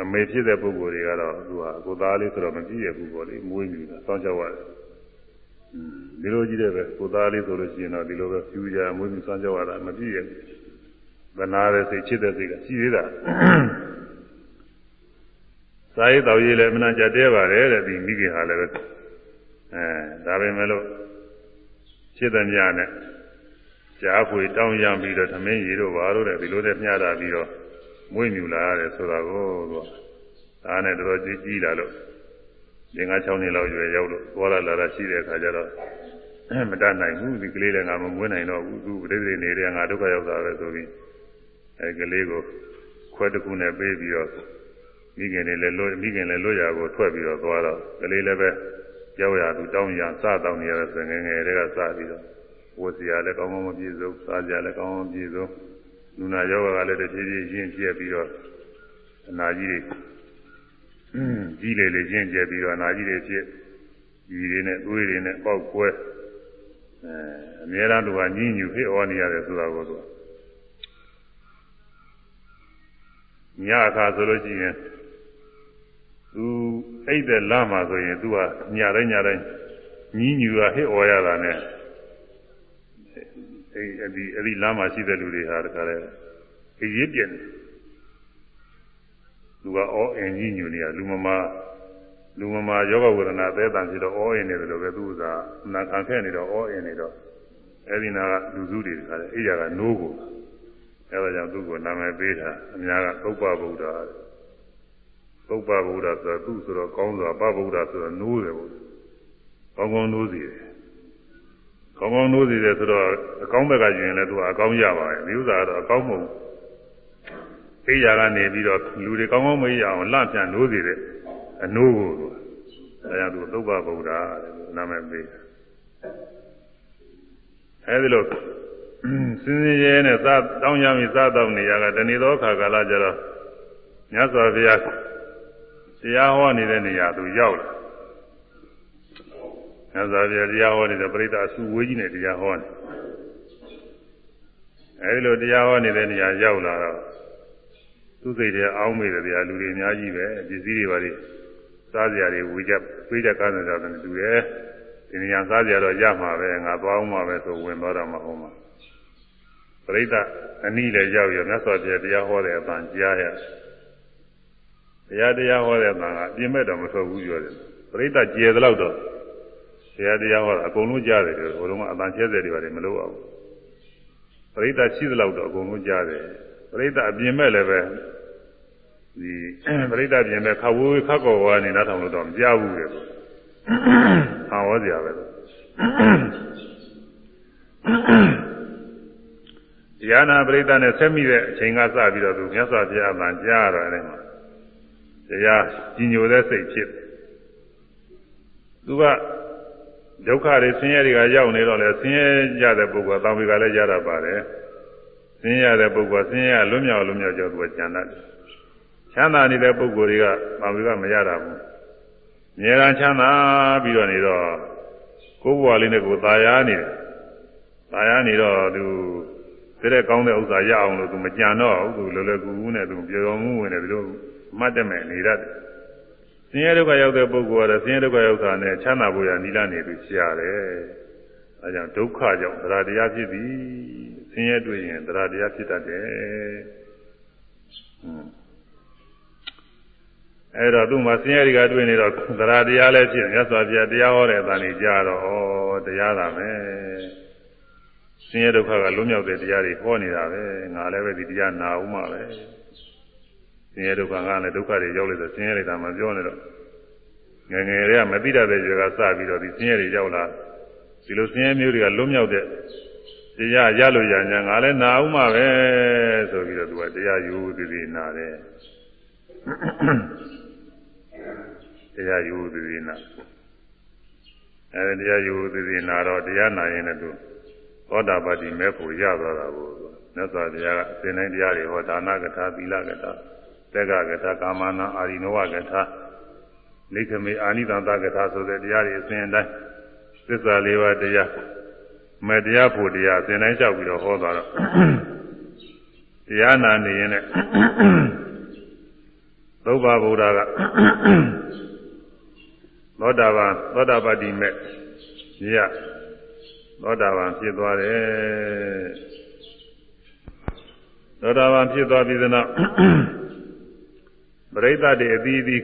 အမေဖြစ်တဲ့ပုဂ္ဂိုလ်တွေကတော့သူဟာကိုသားလေးဆိုတော့မကြည့်ရဘူးပေါ့လေမွေးနေတာစောင့်ကြောက်ရတယ်ဒီလိုကြည့်တဲ့ပဲကိုသားလေးဆိုလို့ရှိရင်တော့ဒီလိုပဲဖြူကြမွေးပြီးစောင့်ကြောက်ရတာမကြည့်ရဘူးဗနာတဲ့စိတ်ချစ်တဲ့စိတ်ကရှိသေးတာစာရေးတော်ရေးလည်းမနာကြတဲပါတယ်တဲ့ဒီမိခင်ဟာလည်းပဲ အဲဒါပဲမဲ့လို့ဖြစ်တဲ့မြနဲ့ကြားဖွေတောင်းရပြီးတော့သမင်းရီတို့ဘာလို့လဲဒီလိုတဲ့မျှတာပြီးတော့မွေးမြူလာရတယ်ဆိုတာကိုသူဒါနဲ့တော်တော်ကြည့်ကြည့်လာလို့ငါး6နှစ်လောက်ရွယ်ရောက်လို့သွားလာလာတာရှိတဲ့အခါကျတော့မတတ်နိုင်ဘူးဒီကလေးလည်းငါမမွေးနိုင်တော့ဘူးသူပရိသေနေတဲ့ငါဒုက္ခရောက်တာပဲဆိုပြီးအဲကလေးကိုခွဲတစ်ခုနဲ့ပေးပြီးတော့မိခင်တွေလည်းလွတ်မိခင်လည်းလွတ်ရကိုထွက်ပြီးတော့သွားတော့ကလေးလည်းပဲ ရောက်ရသူတောင်းရစတောင်းနေရတဲ့ဆိုငယ်ငယ်တွေကစပြီးတော့ဝတ်စရာလည်းကောင်းကောင်းမပြည့်စုံစားစရာလည်းကောင်းကောင်းမပြည့်စုံလူနာယောဂကလည်းတစ်ဖြည်းဖြည်းရင့်ကျက်ပြီးတော့အနာကြီးတွေကြီးလေလေရင့်ကျက်ပြီးတော့အနာကြီးတွေဖြစ်ကြီးတွေနဲ့သွေးတွေနဲ့ပေါက်ကွဲအဲအများအားသူကညှဉ်းညူဖြစ်ဩနေရတယ်ဆိုတာကိုသူညအခါဆိုလို့ရှိရင် သူအိတ်တဲ့လမ်းမှာဆိုရင်သူကညတိုင်းညတိုင်းညီးညူကဟစ်អော်ရတာနဲ့အဲ့ဒီအဲ့ဒီလမ်းမှာရှိတဲ့လူတွေဟာတခါလဲအေးရပြင်းတယ်သူကအောအင်ကြီးညူနေရလူမမာလူမမာယောဂဝေဒနာအသေးတန်ဖြစ်တော့အောအင်နေတယ်လို့ပဲသူကနာခံခဲ့နေတော့အောအင်နေတော့အဲဒီနာကလူစုတွေခါတယ်အိယာကနိုးကိုအဲဒါကြောင့်သူ့ကိုနာမည်ပေးတာအများကသုပ္ပဗုဒ္ဓ သုပ္ပဗုဒ္ဓဆိုတော့သူ့ဆိုတော့ကောင်းစွာပဗုဒ္ဓဆိုတော့နိုးတယ်ဘုကောင်းကောင်းနိုးစီတယ်ကောင်းကောင်းနိုးစီတယ်ဆိုတော့အကောင်းဘက်ကယူရင်လည်းသူကအကောင်းရပါတယ်ဒီဥစ္စာကတော့အကောင်းမဟုတ်အိယာကနေပြီးတော့လူတွေကောင်းကောင်းမရအောင်လှပြန်နိုးစီတယ်အနိုးကိုအဲဒါကြောင့်သူသုပ္ပဗုဒ္ဓနာမည်ပေးတယ်အဲဒီလိုစင်စင်ရဲနဲ့စားတောင်းရမည်စားတော့နေရကတဏီသောခါကာလကျတော့မြတ်စွာဘုရား တရားဟောနေတဲ့နေရာသူရောက်လာမြတ်စွာဘုရားတရားဟောနေတဲ့ပရိသတ်အစုဝေးကြီးနဲ့တရားဟောနေအဲဒီလိုတရားဟောနေတဲ့နေရာရောက်လာတော့သူစိတ်ထဲအောင်းမိတယ်ဗျာလူတွေအများကြီးပဲပစ္စည်းတွေပါလိစားစရာတွေဝေကြပြေးကြကားနေကြတယ်တူတယ်ဒီနေရာစားကြတော့ရမှာပဲငါသွားအောင်မှာပဲဆိုဝင်သွားတာမဟုတ်မှာပရိသတ်အနည်းလည်းရောက်ရမြတ်စွာဘုရားတရားဟောတဲ့အပန်ကြားရ တရားတရားဟောတဲ့အပန်ကအပြင်းမဲ့တော့မထွက်ဘူးပြောတယ်ပရိသတ်ကျေသလောက်တော့တရားတရားဟောတာအကုန်လုံးကြားတယ်ဟိုတုန်းကအပန်ချဲတဲ့တွေပါတယ်မလို့အောင်ပရိသတ်ရှိသလောက်တော့အကုန်လုံးကြားတယ်ပရိသတ်အပြင်းမဲ့လည်းပဲဒီပရိသတ်ပြင်မဲ့ခဝေးခက်ကော်ဝါနေနားထောင်လို့တော့မကြားဘူးလေ။ဟာဝေါ်စရာပဲလို့။တရားနာပရိသတ်နဲ့ဆက်မိတဲ့အချိန်ကစပြီးတော့သူမြတ်စွာဘုရားအမှန်ကြားရတော့အဲ့မှာ တရားကြီးညိုတဲ့စိတ်ဖြစ်သူကဒုက္ခတွေဆင်းရဲတွေကရောက်နေတော့လေဆင်းရဲကြတဲ့ပုဂ္ဂိုလ်တောင်ပေကလည်းရတာပါတယ်ဆင်းရဲတဲ့ပုဂ္ဂိုလ်ဆင်းရဲလွတ်မြောက်လွတ်မြောက်ကြောသူကကျန်တတ်တယ်ချမ်းသာနေတဲ့ပုဂ္ဂိုလ်တွေကတောင်ပေကမရတာဘူးမြဲတမ်းချမ်းသာပြီးတော့နေတော့ကိုယ်ဘဝလေးနဲ့ကိုယ်သာယာနေတယ်သာယာနေတော့သူ တဲ့ကောင်းတဲ့ဥစ္စာရအောင်လို့သူမကြံတော့ဘူးသူလောလောကူကူနဲ့သူပြောတော်မူဝင်တယ်ဒီလိုမှတ်တယ်မဲ့နေရတယ်ဆင်းရဲဒုက္ခရောက်တဲ့ပုဂ္ဂိုလ်ကတော့ဆင်းရဲဒုက္ခရောက်တာနဲ့ချမ်းသာဖို့ရနိလနေသူရှားတယ်အဲကြောင့်ဒုက္ခကြောင့်တရားတရားဖြစ်သည်ဆင်းရဲတွေ့ရင်တရားတရားဖြစ်တတ်တယ်အဲတော့သူ့မှာဆင်းရဲတွေကတွေ့နေတော့တရားတရားလည်းဖြစ်မြတ်စွာဘုရားတရားဟောတဲ့အတန်ကြီးကြားတော့ဩတရားသာမယ်ဆ င်းရဲဒုက္ခကလွတ်မြောက်တဲ့တရားတွေဟောနေတာပဲငါလည်းပဲဒီတရားနာဦးမှာပဲဆင်းရဲဒုက္ခကလည်းဒုက္ခတွေရောက်လို့ဆိုဆင်းရဲတွေဒါမှပြောနေတော့ငယ်ငယ်တွေကမသိတတ်တဲ့ရွယ်ကစပြီးတော့ဒီဆင်းရဲတွေရောက်လာဒီလိုဆင်းရဲမျိုးတွေကလွတ်မြောက်တဲ့တရားရလို့ရညာငါလည်းနာဦးမှာပဲဆိုပြီးတော့သူကတရားယူသေးသေးနာတယ်တရားယူသေးသေးနာအဲဒီတရားယူသေးသေးနာတော့တရားနာရင်လည်းသူ သောတာပတိမဲ့ဖို့ရသွားတာကိုမြတ်စွာဘုရားကအစဉ်တိုင်းတရားတွေဟောဒါနကထာသီလကထာတက္ကကထာကာမနာအာရိနဝကထာလိခမေအာနိသန္တကထာဆိုတဲ့တရားတွေအစဉ်တိုင်းသစ္စာလေးပါးတရားမဲ့တရားဖို့တရားအစဉ်တိုင်းလျှောက်ပြီးတော့ဟောသွားတော့တရားနာနေရင်လည်းသုဗ္ဗဗုဒ္ဓကသောတာပန်သောတာပတိမဲ့ရ သောတာပန်ဖြစ်သွားတယ်သောတာပန်ဖြစ်သွားပြီးတဲ့နောက်ပရိသတ်တွေအသီးသီး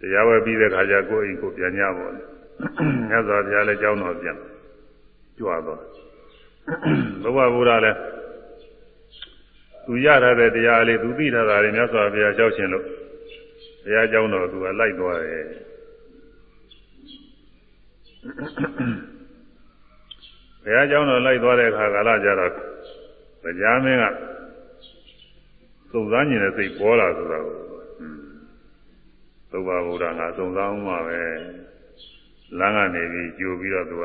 တရားဝဲပြီးတဲ့ခါကျကိုယ်အိမ်ကိုပြန်ကြပါလေမြတ်စွာဘုရားလည်းကြောင်းတော်ပြန်ကြွသွားဘုရားဗုဒ္ဓလည်းသူရထားတဲ့တရားလေးသူသိထားတာလေးမြတ်စွာဘုရားကြောက်ရှင်လို့ဘုရားကြောင်းတော်သူကလိုက်သွားတယ် ဘုရားကျောင်းတော်လိုက်သွားတဲ့အခါကာလကြတော့ဗျာမင်းကစုံစမ်းနေတဲ့စိတ်ပေါ်လာဆိုတော့သုဘဗုဒ္ဓငါစုံစမ်းမှပဲလမ်းကနေပြီးကြိုပြီးတော့သူက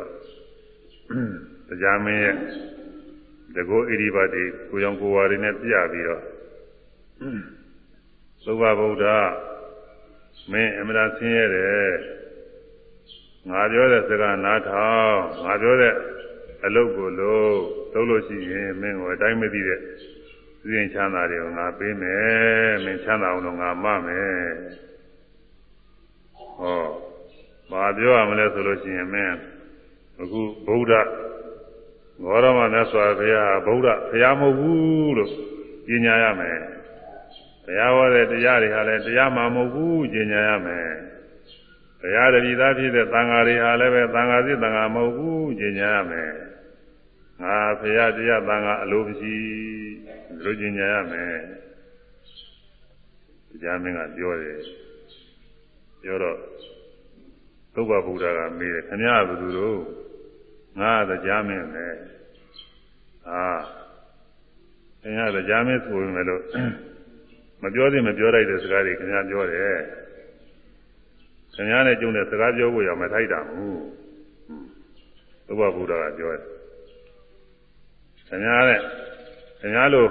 ဗျာမင်းရဲ့တကောဣရိပါတိကိုရောင်ကိုဝါရီနဲ့ပြပြီးတော့သုဘဗုဒ္ဓမင်းအမှန်ဆင်းရဲတယ်ငါပြောတဲ့စကားနားထောင်ငါပြောတဲ့ အလုပ်ကိုလို့သုံးလို့ရှိရင်မင်းကိုအတိုင်းမသိတဲ့သိရင်ချမ်းသာတွေကိုငါပေးမယ်မင်းချမ်းသာအောင်လို့ငါမမယ်ဟောဘာပြောရမလဲဆိုလို့ရှိရင်မင်းအခုဗုဒ္ဓဂေါရမမြတ်စွာဘုရားဗုဒ္ဓဘုရားမဟုတ်ဘူးလို့ပညာရမယ်ဘုရားဟောတဲ့တရားတွေဟာလည်းတရားမှမဟုတ်ဘူးပညာရမယ်ဘရားတပည့်သားဖြစ်တဲ့သံဃာတွေဟာလည်းပဲသံဃာစစ်သံဃာမဟုတ်ဘူးကျင့်ကြရမယ် ငါဘုရားတရားသံဃာအလိုမရှိလူကျင့်ကြရမယ်တရားမင်းကပြောတယ်ပြောတော့သုဘဗုဒ္ဓကမေးတယ်ခင်ဗျားကဘယ်သူတို့ငါတရားမင်းပဲဟာခင်ဗျားတရားမင်းဆိုရင်လည်းမပြောသေးမပြောလိုက်တဲ့စကားတွေခင်ဗျားပြောတယ်ခင်ဗျားနဲ့ကျုံတဲ့စကားပြောဖို့ရမထိုက်တာဘူးသုဘဗုဒ္ဓကပြောတယ် ခင်ဗျားနဲ့ခင်ဗျားလို့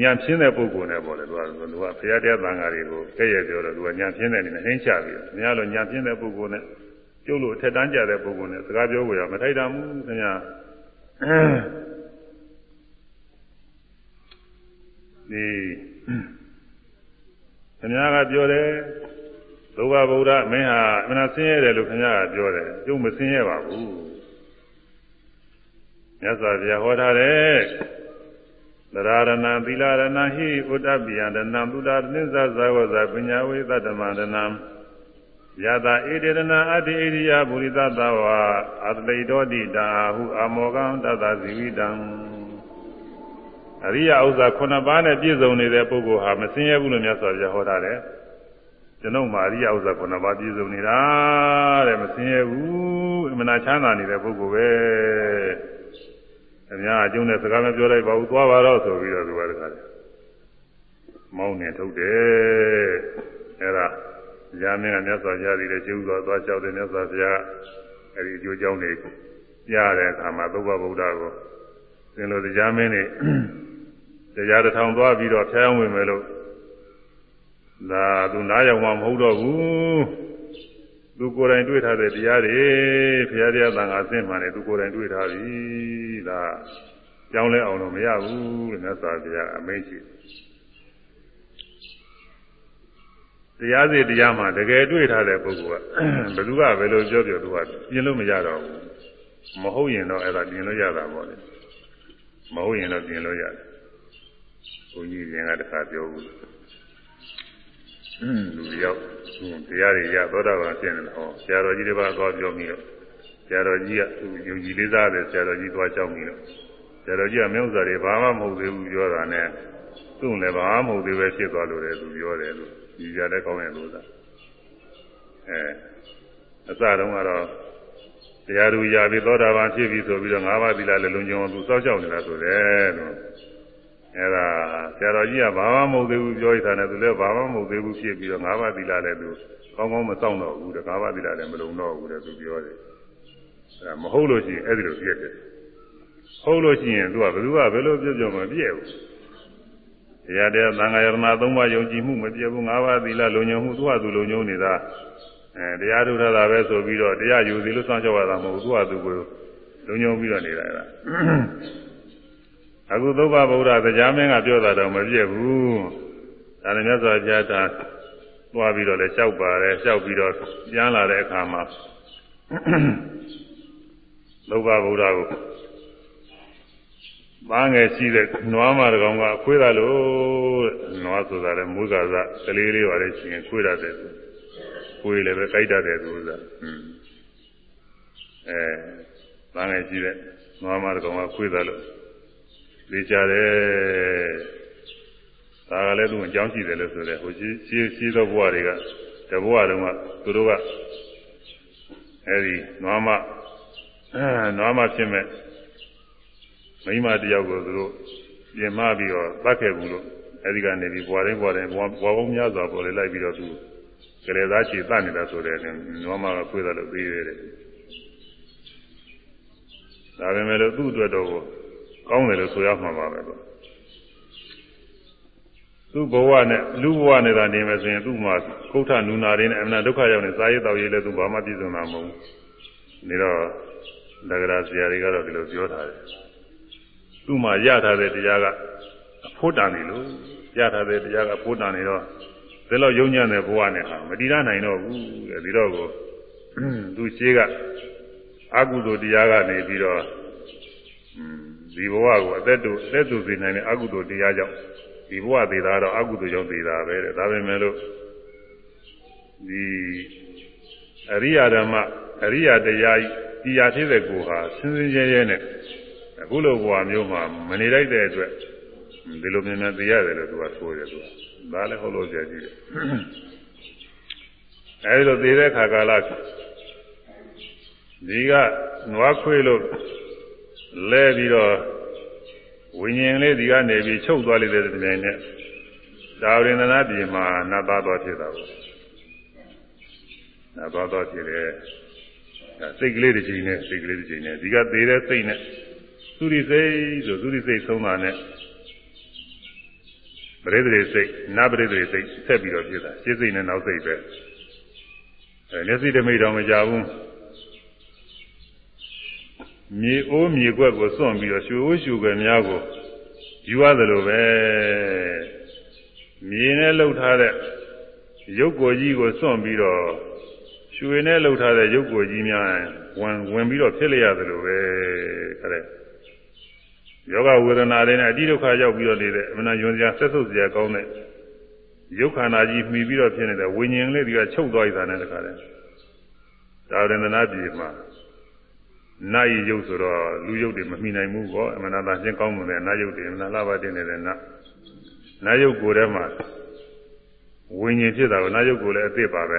ညံပြင်းတဲ့ပုဂ္ဂိုလ်နဲ့ပေါ့လေသူကသူကဘုရားတရားသံဃာတွေကိုကဲ့ရဲ့ပြောတော့သူကညံပြင်းတဲ့အနေနဲ့ဟင်းချပြီးခင်ဗျားလို့ညံပြင်းတဲ့ပုဂ္ဂိုလ်နဲ့ကျုပ်လို့အထက်တန်းကြတဲ့ပုဂ္ဂိုလ်နဲ့စကားပြောဖို့ရမထိုက်တာဘူးခင်ဗျားဒီခင်ဗျားကပြောတယ်သုဘဗုဒ္ဓမင်းဟာအမှန်ဆင်းရဲတယ်လို့ခင်ဗျားကပြောတယ်ကျုပ်မဆင်းရဲပါဘူး မြတ်စွာဘုရားဟောထားတယ်သရရဏသီလရဏဟိဥဒ္ဒပိယရဏသုဒ္ဓသစ္စာဇဝဇပညာဝေသတ္တမရဏယတာဣတိရဏအတ္တိဣရိယပုရိသသဝအတလိတောတိတာဟု အမောကံတတဇီဝိတံအရိယဥစ္စာ9ပါးနဲ့ပြည့်စုံနေတဲ့ပုဂ္ဂိုလ်ဟာမစင်းရဲဘူးလို့မြတ်စွာဘုရားဟောထားတယ်ကျွန်ုပ်မှာအရိယဥစ္စာ9ပါးပြည့်စုံနေတာတဲ့မစင်းရဲဘူးအမှန်ချမ်းသာနေတဲ့ပုဂ္ဂိုလ်ပဲ အများအကျုံးနဲ့စကားမပြောလိုက်ပါဘူးသွားပါတော့ဆိုပြီးတော့သူကတခါမောင်းနေထုတ်တယ်အဲ့ဒါညာမင်းကမြတ်စွာဘုရားကြီးတဲ့ကျုပ်တော်သွားလျှောက်တယ်မြတ်စွာဘုရားအဲ့ဒီအကျိုးကြောင့်နေကြားတဲ့အခါမှာသုဘဗုဒ္ဓကိုသင်လို့တရားမင်းနေတရားတစ်ထောင်သွားပြီးတော့ဖျားဝင်မယ်လို့ဒါသူနားရောက်မှမဟုတ်တော့ဘူး သူကိုယ်တိုင်တွေ့ထားတဲ့တရားတွေဘုရားတရားသံဃာအစ်မှန်တယ်သူကိုယ်တိုင်တွေ့ထားပြီဒါကြောင်းလဲအောင်လို့မရဘူးလို့မြတ်စွာဘုရားအမိန့်ရှိတရားစီတရားမှတကယ်တွေ့ထားတဲ့ပုဂ္ဂိုလ်ကဘယ်သူကဘယ်လိုပြောပြောသူကပြင်လို့မရတော့ဘူးမဟုတ်ရင်တော့အဲ့ဒါပြင်လို့ရတာပေါ့လေမဟုတ်ရင်တော့ပြင်လို့ရတယ်ဘုန်းကြီးရင်ကတခါပြောဘူး လူတယောက်တရားတွေရသောတာပန်ဖြစ်နေတယ်ဟောဆရာတော်ကြီးတွေပါသွားပြောပြီးတော့ဆရာတော်ကြီးကသူယုံကြည်လေးစားတယ်ဆရာတော်ကြီးသွားကြောက်ပြီးတော့ဆရာတော်ကြီးကမင်းဥစ္စာတွေဘာမှမဟုတ်သေးဘူးပြောတာနဲ့သူ့လည်းဘာမှမဟုတ်သေးပဲဖြစ်သွားလို့တယ်သူပြောတယ်လို့ဒီကြလည်းကောင်းရဲ့လို့သာအဲအစတုန်းကတော့တရားသူရပြီးသောတာပန်ဖြစ်ပြီဆိုပြီးတော့၅ပါးသီလလည်းလုံခြုံအောင်သူစောင့်ကြောက်နေတာဆိုတယ်လို့ အဲဒါဆရာတော်ကြီးကဘာမှမဟုတ်သေးဘူးပြောရတာနဲ့သူလည်းဘာမှမဟုတ်သေးဘူးဖြစ်ပြီးတော့၅ပါးသီလလည်းသူကောင်းကောင်းမစောင့်တော့ဘူးတဲ့၅ပါးသီလလည်းမလုံတော့ဘူးတဲ့သူပြောတယ်အဲမဟုတ်လို့ရှိရင်အဲ့ဒီလိုပြည့်တယ်ဟုတ်လို့ရှိရင်သူကဘယ်သူကဘယ်လိုပြောပြောမပြည့်ဘူးတရားတရားသံဃာယရမသုံးပါးယုံကြည်မှုမပြည့်ဘူး၅ပါးသီလလုံခြုံမှုသူ့ဟာသူလုံခြုံနေတာအဲတရားထုတ်ထားတာပဲဆိုပြီးတော့တရားယူစီလို့စောင့်ကြောက်ရတာမဟုတ်သူ့ဟာသူကိုလုံခြုံပြီးတော့နေတာက အခုသုဘဗုဒ္ဓတရားမင်းကပြောတာတော့မပြည့်ဘူးဒါနဲ့မြတ်စွာဘုရားတာသွားပြီးတော့လည်းလျှောက်ပါတယ်လျှောက်ပြီးတော့ပြန်လာတဲ့အခါမှာသုဘဗုဒ္ဓကိုပန်းငယ်ရှိတဲ့နွားမတကောင်ကခွေးတာလို့နွားဆိုတာလည်းမူးကာစကလေးလေးပါလေရှိရင်ခွေးရတယ်ခွေးလည်းပဲကြိုက်တတ်တယ်သူကအဲပန်းငယ်ရှိတဲ့နွားမတကောင်ကခွေးတာလို့ သိကြတယ်ဒါကလည်းသူအကြောင်းရှိတယ်လို့ဆိုတယ်ဟိုရှိရှိရှိသောဘဝတွေကတဘဝတုန်းကသူတို့ကအဲဒီနွားမနွားမဖြစ်မဲ့မိမတယောက်ကိုသူတို့ပြင်မပြီးတော့တတ်ခဲ့ဘူးလို့အဲဒီကနေပြီးဘွာတိုင်းဘွာတိုင်းဘွာဘွာပေါင်းများစွာပေါ်လေလိုက်ပြီးတော့သူကလေးသားချီတတ်နေတာဆိုတဲ့နွားမကခွေးတယ်လို့သိရတယ်ဒါပေမဲ့လို့သူ့အတွက်တော့ ကောင်းတယ်လို့ဆိုရမှာပါပဲတော့သူ့ဘဝနဲ့လူဘဝနဲ့သာနေမယ်ဆိုရင်သူ့မှာကုဋ္ဌနူနာတွေနဲ့အမှန်ဒုက္ခရောက်နေစာရေးတော်ရေးလည်းသူဘာမှပြည့်စုံမှာမဟုတ်ဘူးနေတော့ဒဂရာဆရာတွေကတော့ဒီလိုပြောထားတယ်သူ့မှာရထားတဲ့တရားကအဖို့တန်နေလို့ရထားတဲ့တရားကအဖို့တန်နေတော့ဒီလိုယုံညံ့တဲ့ဘဝနဲ့ဟာမတည်ရနိုင်တော့ဘူးတဲ့ဒီတော့ကိုသူရှိကအကုသိုလ်တရားကနေပြီးတော့ ဒီဘဝကိုအသက်တူအသက်တူစေနိုင်တဲ့အကုသိုလ်တရားကြောင့်ဒီဘဝသေးတာတော့အကုသိုလ်ကြောင့်သေးတာပဲတဲ့ဒါပေမဲ့လို့ဒီအရိယာဓမ္မအရိယာတရားဤတရားဖြစ်တဲ့ကိုဟာစင်းစင်းရဲရဲနဲ့အခုလိုဘဝမျိုးမှာမနေလိုက်တဲ့အတွက်ဒီလိုမြန်မြန်သိရတယ်လို့သူကဆိုတယ်သူကဒါလည်းဟုတ်လို့ကြည့်တယ်အဲဒီလိုသိတဲ့ခါကာလဒီကနွားခွေးလို့ လဲပြီးတော့ဝိညာဉ်လေးဒီကနေပြီးချုပ်သွားလိုက်တဲ့တည်းနဲ့ဒါဝရင်သနာပြည်မှာနတ်သားတော်ဖြစ်တာပေါ့နတ်သားတော်ဖြစ်တယ်စိတ်ကလေးတစ်ချိန်နဲ့စိတ်ကလေးတစ်ချိန်နဲ့ဒီကသေးတဲ့စိတ်နဲ့သုရိစိတ်ဆိုသုရိစိတ်ဆုံးတာနဲ့ပရိသေစိတ်နတ်ပရိသေစိတ်ဆက်ပြီးတော့ဖြစ်တာရှင်းစိတ်နဲ့နောက်စိတ်ပဲအဲမျက်စိတမိတ်တော်မကြဘူး မြေအိုးမြေကွက်ကိုစွန့်ပြီးတော့ရွှေအိုးရွှေကွယ်များကိုယူရတယ်လို့ပဲမြေနဲ့လှုပ်ထားတဲ့ရုပ်ကိုယ်ကြီးကိုစွန့်ပြီးတော့ရွှေနဲ့လှုပ်ထားတဲ့ရုပ်ကိုယ်ကြီးများဝင်ဝင်ပြီးတော့ဖြစ်လျရတယ်လို့ပဲခတဲ့ယောဂဝေဒနာတွေနဲ့အတိဒုက္ခရောက်ပြီးတော့နေတဲ့အမနာယွန်စရာဆက်ဆုပ်စရာကောင်းတဲ့ရုပ်ခန္ဓာကြီးမှီပြီးတော့ဖြစ်နေတဲ့ဝိညာဉ်လေးတွေကချုပ်သွားရတာနဲ့တခါတည်းဒါရဏနာပြည်မှာ နာယီရုပ်ဆိုတော့လူရုပ်တွေမမှီနိုင်ဘူးကောအမနာသာရှင်းကောင်းတဲ့နာယုတ်တွေမနာလာပါတင်နေတဲ့နာနာယုတ်ကိုယ်ထဲမှာဝိညာဉ်ဖြစ်တာကိုနာယုတ်ကိုလည်းအသစ်ပါပဲ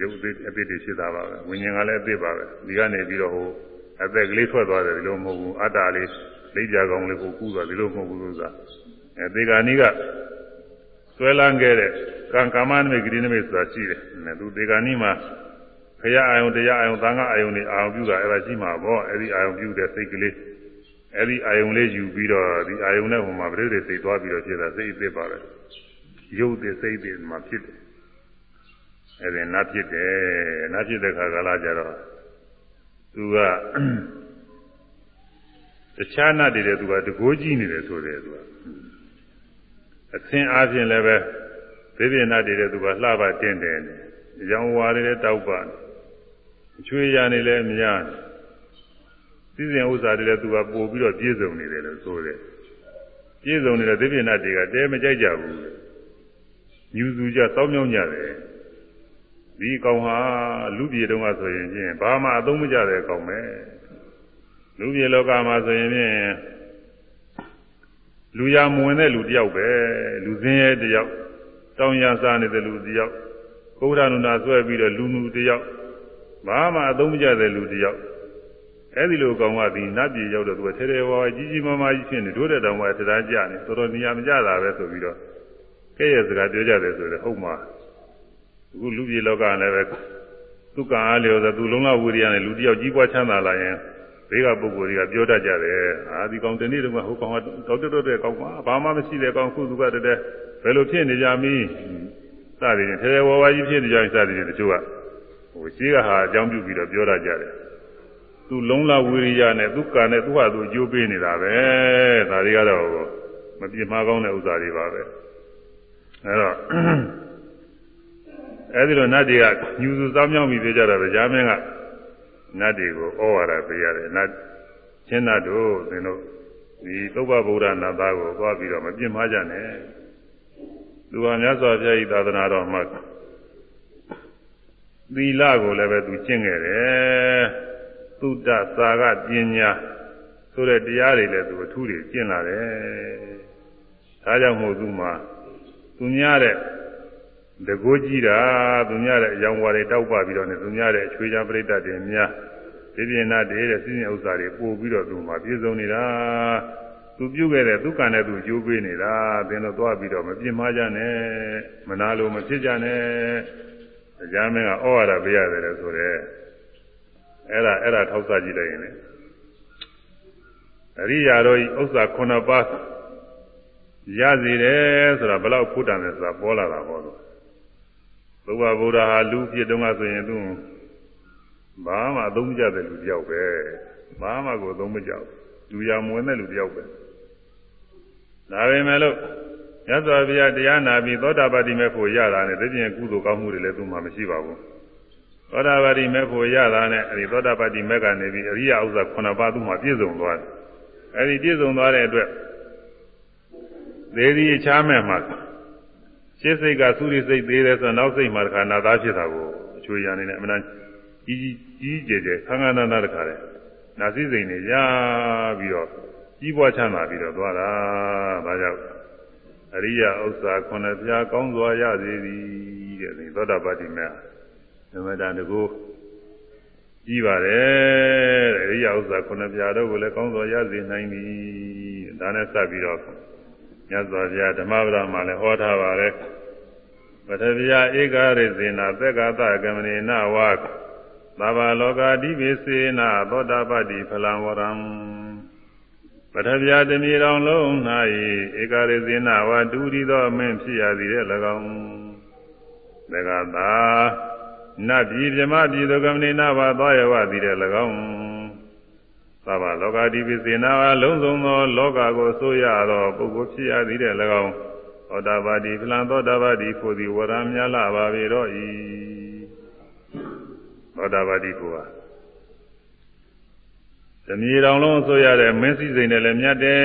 ရုပ်အသစ်အသစ်တွေဖြစ်တာပါပဲဝိညာဉ်ကလည်းအသစ်ပါပဲဒီကနေပြီးတော့ဟိုအသက်ကလေးထွက်သွားတယ်ဒီလိုမဟုတ်ဘူးအတ္တလေးလိပ်ကြကောင်လေးကိုကူးသွားဒီလိုမဟုတ်ဘူးလို့ဆိုတာအဲဒီကနေ့ကဆွဲလန်းခဲ့တဲ့ကံကာမနမိတ်ဂရိနမိတ်ဆိုတာရှိတယ်။သူဒီကနေ့မှာ ခရအာယုံတရားအာယုံသံဃာအာယုံတွေအာယုံပြုတာအဲ့ဒါရှိမှာပေါ့အဲ့ဒီအာယုံပြုတဲ့စိတ်ကလေးအဲ့ဒီအာယုံလေးယူပြီးတော့ဒီအာယုံနဲ့ဟိုမှာပြိတ္တိစိတ်သွားပြီးတော့ဖြစ်တာစိတ်အစ်စ်ပါပဲရုပ်တဲ့စိတ်တွေမှာဖြစ်တယ်အဲ့ဒီနာဖြစ်တယ်နာဖြစ်တဲ့ခါကလာကြတော့သူကတခြားနတ်တွေတဲ့သူကတကိုးကြီးနေတယ်ဆိုတယ်သူကအသင်အားဖြင့်လည်းပဲသေပြနတ်တွေတဲ့သူကလှပတင်းတယ်ရောင်ဝါတွေလည်းတောက်ပါ အချွေရနေလည်းများစည်းစိမ်ဥစ္စာတွေလည်းသူကပို့ပြီးတော့ပြည့်စုံနေတယ်လို့ဆိုတယ်ပြည့်စုံနေတဲ့သေပြနတ်တွေကတဲမကြိုက်ကြဘူးညူစုကြစောင်းမြောင်းကြတယ်ဒီကောင်ဟာလူပြေတုန်းကဆိုရင်ချင်းဘာမှအသုံးမကျတဲ့ကောင်ပဲလူပြေလောကမှာဆိုရင်ဖြင့်လူရမဝင်တဲ့လူတယောက်ပဲလူစင်းရဲတယောက်တောင်းရစားနေတဲ့လူတယောက်ဘုရားနုနာဆွဲပြီးတော့လူနူတယောက် ဘာမှအသုံးမကျတဲ့လူတယောက်အဲဒီလိုကောင်ကဒီနတ်ပြည်ရောက်တော့သူကထဲထဲဝါကြီးကြီးမားမားကြီးဖြစ်နေတို့တဲ့တောင်ကတရားကြနေတော်တော်နေရာမကျတာပဲဆိုပြီးတော့ကဲ့ရဲ့စကားပြောကြတယ်ဆိုတော့ဟုတ်မှာအခုလူပြည်လောကလည်းပဲသူကံအားလျော်ဆိုသူလုံးလဝိရိယနဲ့လူတယောက်ကြီးပွားချမ်းသာလာရင်ဘေးကပုဂ္ဂိုလ်တွေကပြောတတ်ကြတယ်အာဒီကောင်တနေ့တုန်းကဟိုကောင်ကတောက်တုတ်တဲ့ကောင်ကဘာမှမရှိတဲ့ကောင်ခုသူကတည်းကဘယ်လိုဖြစ်နေကြမီးစသည်ဖြင့်ထဲထဲဝါဝါကြီးဖြစ်နေကြရင်စသည်ဖြင့်တချို့ကဟို ရှိကဟာအကြောင်းပြုပြီးတော့ပြောတတ်ကြတယ်သူလုံးလဝိရိယနဲ့သူကံနဲ့သူ့ဟာသူအကျိုးပေးနေတာပဲဒါတွေကတော့မပြစ်မှားကောင်းတဲ့ဥစ္စာတွေပါပဲအဲတော့အဲဒီလိုနတ်တွေကညူစုစောင်းမြောင်းပြီးပြောကြတာပဲဂျာမင်းကနတ်တွေကိုဩဝါဒပေးရတယ်နတ်ချင်းနတ်တို့သင်တို့ဒီသုဘဗုဒ္ဓနာသားကိုသွားပြီးတော့မပြစ်မှားကြနဲ့သူဟာမြတ်စွာဘုရားဤသာသနာတော်မှာ သီလကိုလည်းပဲသူကျင့်ခဲ့တယ်သုတ္တသာကပညာဆိုတဲ့တရားတွေလည်းသူအထူးတွေကျင့်လာတယ်ဒါကြောင့်မို့သူမှာသူများတဲ့တကိုးကြီးတာသူများတဲ့အယောင်ဝါတွေတောက်ပပြီးတော့နေသူများတဲ့အချွေးချပြိတ္တတွေများဒီပြင်နာတည်းတဲ့စီစဉ်ဥစ္စာတွေပို့ပြီးတော့သူမှာပြည့်စုံနေတာသူပြုတ်ခဲ့တဲ့သူကံနဲ့သူကြိုးပေးနေတာသင်တို့သွားပြီးတော့မပြင်းမကြနဲ့မနာလို့မဖြစ်ကြနဲ့ တရားမင်းကဩဝါဒပေးရတယ်လို့ဆိုရဲအဲ့ဒါအဲ့ဒါထောက်ဆကြည့်လိုက်ရင်လေအရိယာတို့ဥစ္စာ9ပါးရစီတယ်ဆိုတာဘယ်လောက်ဖုတ္တန်လဲဆိုတာပေါ်လာတာပေါ့လို့ဘုရားဗုဒ္ဓဟာလူဖြစ်တုန်းကဆိုရင်သူဘာမှအသုံးမကျတဲ့လူတယောက်ပဲဘာမှကိုအသုံးမကျဘူးလူရမဝင်တဲ့လူတယောက်ပဲဒါပေမဲ့လို့ ရသော်ဘုရားတရားနာပြီးသောတာပတိမဲ့ဖို့ရတာနဲ့တပြင်းကုသိုလ်ကောင်းမှုတွေလည်းသူမှမရှိပါဘူးသောတာပတိမဲ့ဖို့ရတာနဲ့အဲဒီသောတာပတိမဲ့ကနေပြီးအရိယဥစ္စာ9ပါးသူမှပြည့်စုံသွားတယ်အဲဒီပြည့်စုံသွားတဲ့အတွက်သေဒီချားမဲ့မှာရှင်းစိတ်ကသုရိစိတ်သေးတယ်ဆိုတော့နောက်စိတ်မှာတခါနာသားဖြစ်တာကိုအချွေရနေနဲ့အမှန်ကြီးကြီးကျယ်ကျယ်ခန်းခန်းနာနာတခါတဲ့နာစည်းစိမ်တွေရပြီးတော့ကြီးပွားချမ်းသာပြီးတော့သွားတာဒါကြောင့် အရိယဥစ္စာခုနှစ်ပြားကောင်းစွာရစေသည်တဲ့ဒီသောတာပတိမေဓမ္မတာတကူကြီးပါတယ်တဲ့အရိယဥစ္စာခုနှစ်ပြားတော့ကိုလည်းကောင်းစွာရစေနိုင်ပြီဒါနဲ့စပ်ပြီးတော့မြတ်စွာဘုရားဓမ္မပဒမှာလည်းဟောထားပါတယ်ပထဗျာဧကရိဇေနာသက္ကသကမနေနဝါသဗ္ဗလောကာတိပိစေနာသောတာပတိဖလံဝရံ ပထဗျာတမီတော်လုံး၌ဧကရိဇေနာဝါတူရီသောအမင်းဖြစ်ရသည်တဲ့၎င်းသက္ကသာနတ်ပြည်မြမပြည်သောကမနေနဝါသောရဝသည်တဲ့၎င်းသဗ္ဗလောကာတိပိစေနာဝါလုံးစုံသောလောကကိုဆိုရသောပုဂ္ဂိုလ်ဖြစ်ရသည်တဲ့၎င်းသောတာပတိဖလံသောတာပတိဖို့သည်ဝရံများလာပါပေတော့ဤသောတာပတိကိုဟာ သမြေတော်လုံးဆိုရတဲ့မင်းစည်းစိမ်နဲ့လည်းမြတ်တယ်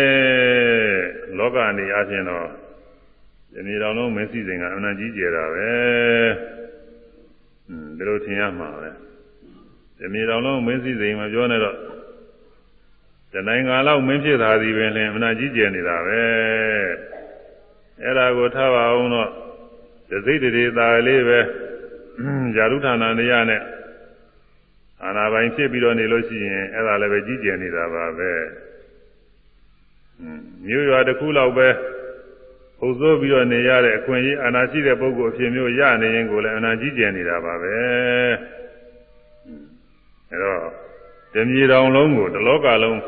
လောကအနေအချင်းတော့သမြေတော်လုံးမင်းစည်းစိမ်ကအမှန်ကြီးကျယ်တာပဲဟွန်းဒီလိုထင်ရမှာပဲသမြေတော်လုံးမင်းစည်းစိမ်မပြောနဲ့တော့တနိုင်ငံလောက်မင်းဖြစ်တာဒီပင်လင်အမှန်ကြီးကျယ်နေတာပဲအဲ့ဒါကိုထားပါအောင်တော့ဒစိတ်တေသာလေးပဲဇာတုဌာနနေရနဲ့ အာနာပိုင်ဖြစ်ပြီးတော့နေလို့ရှိရင်အဲ့ဒါလည်းပဲကြီးကျယ်နေတာပါပဲမြို့ရွာတစ်ခုလောက်ပဲပုဆိုးပြီးတော့နေရတဲ့အခွင့်အရေးအာနာရှိတဲ့ပုဂ္ဂိုလ်အဖြစ်မျိုးရနေရင်ကိုလည်းအနာကြီးကျယ်နေတာပါပဲအဲ့တော့တမြေတောင်လုံးကိုတလောကလုံး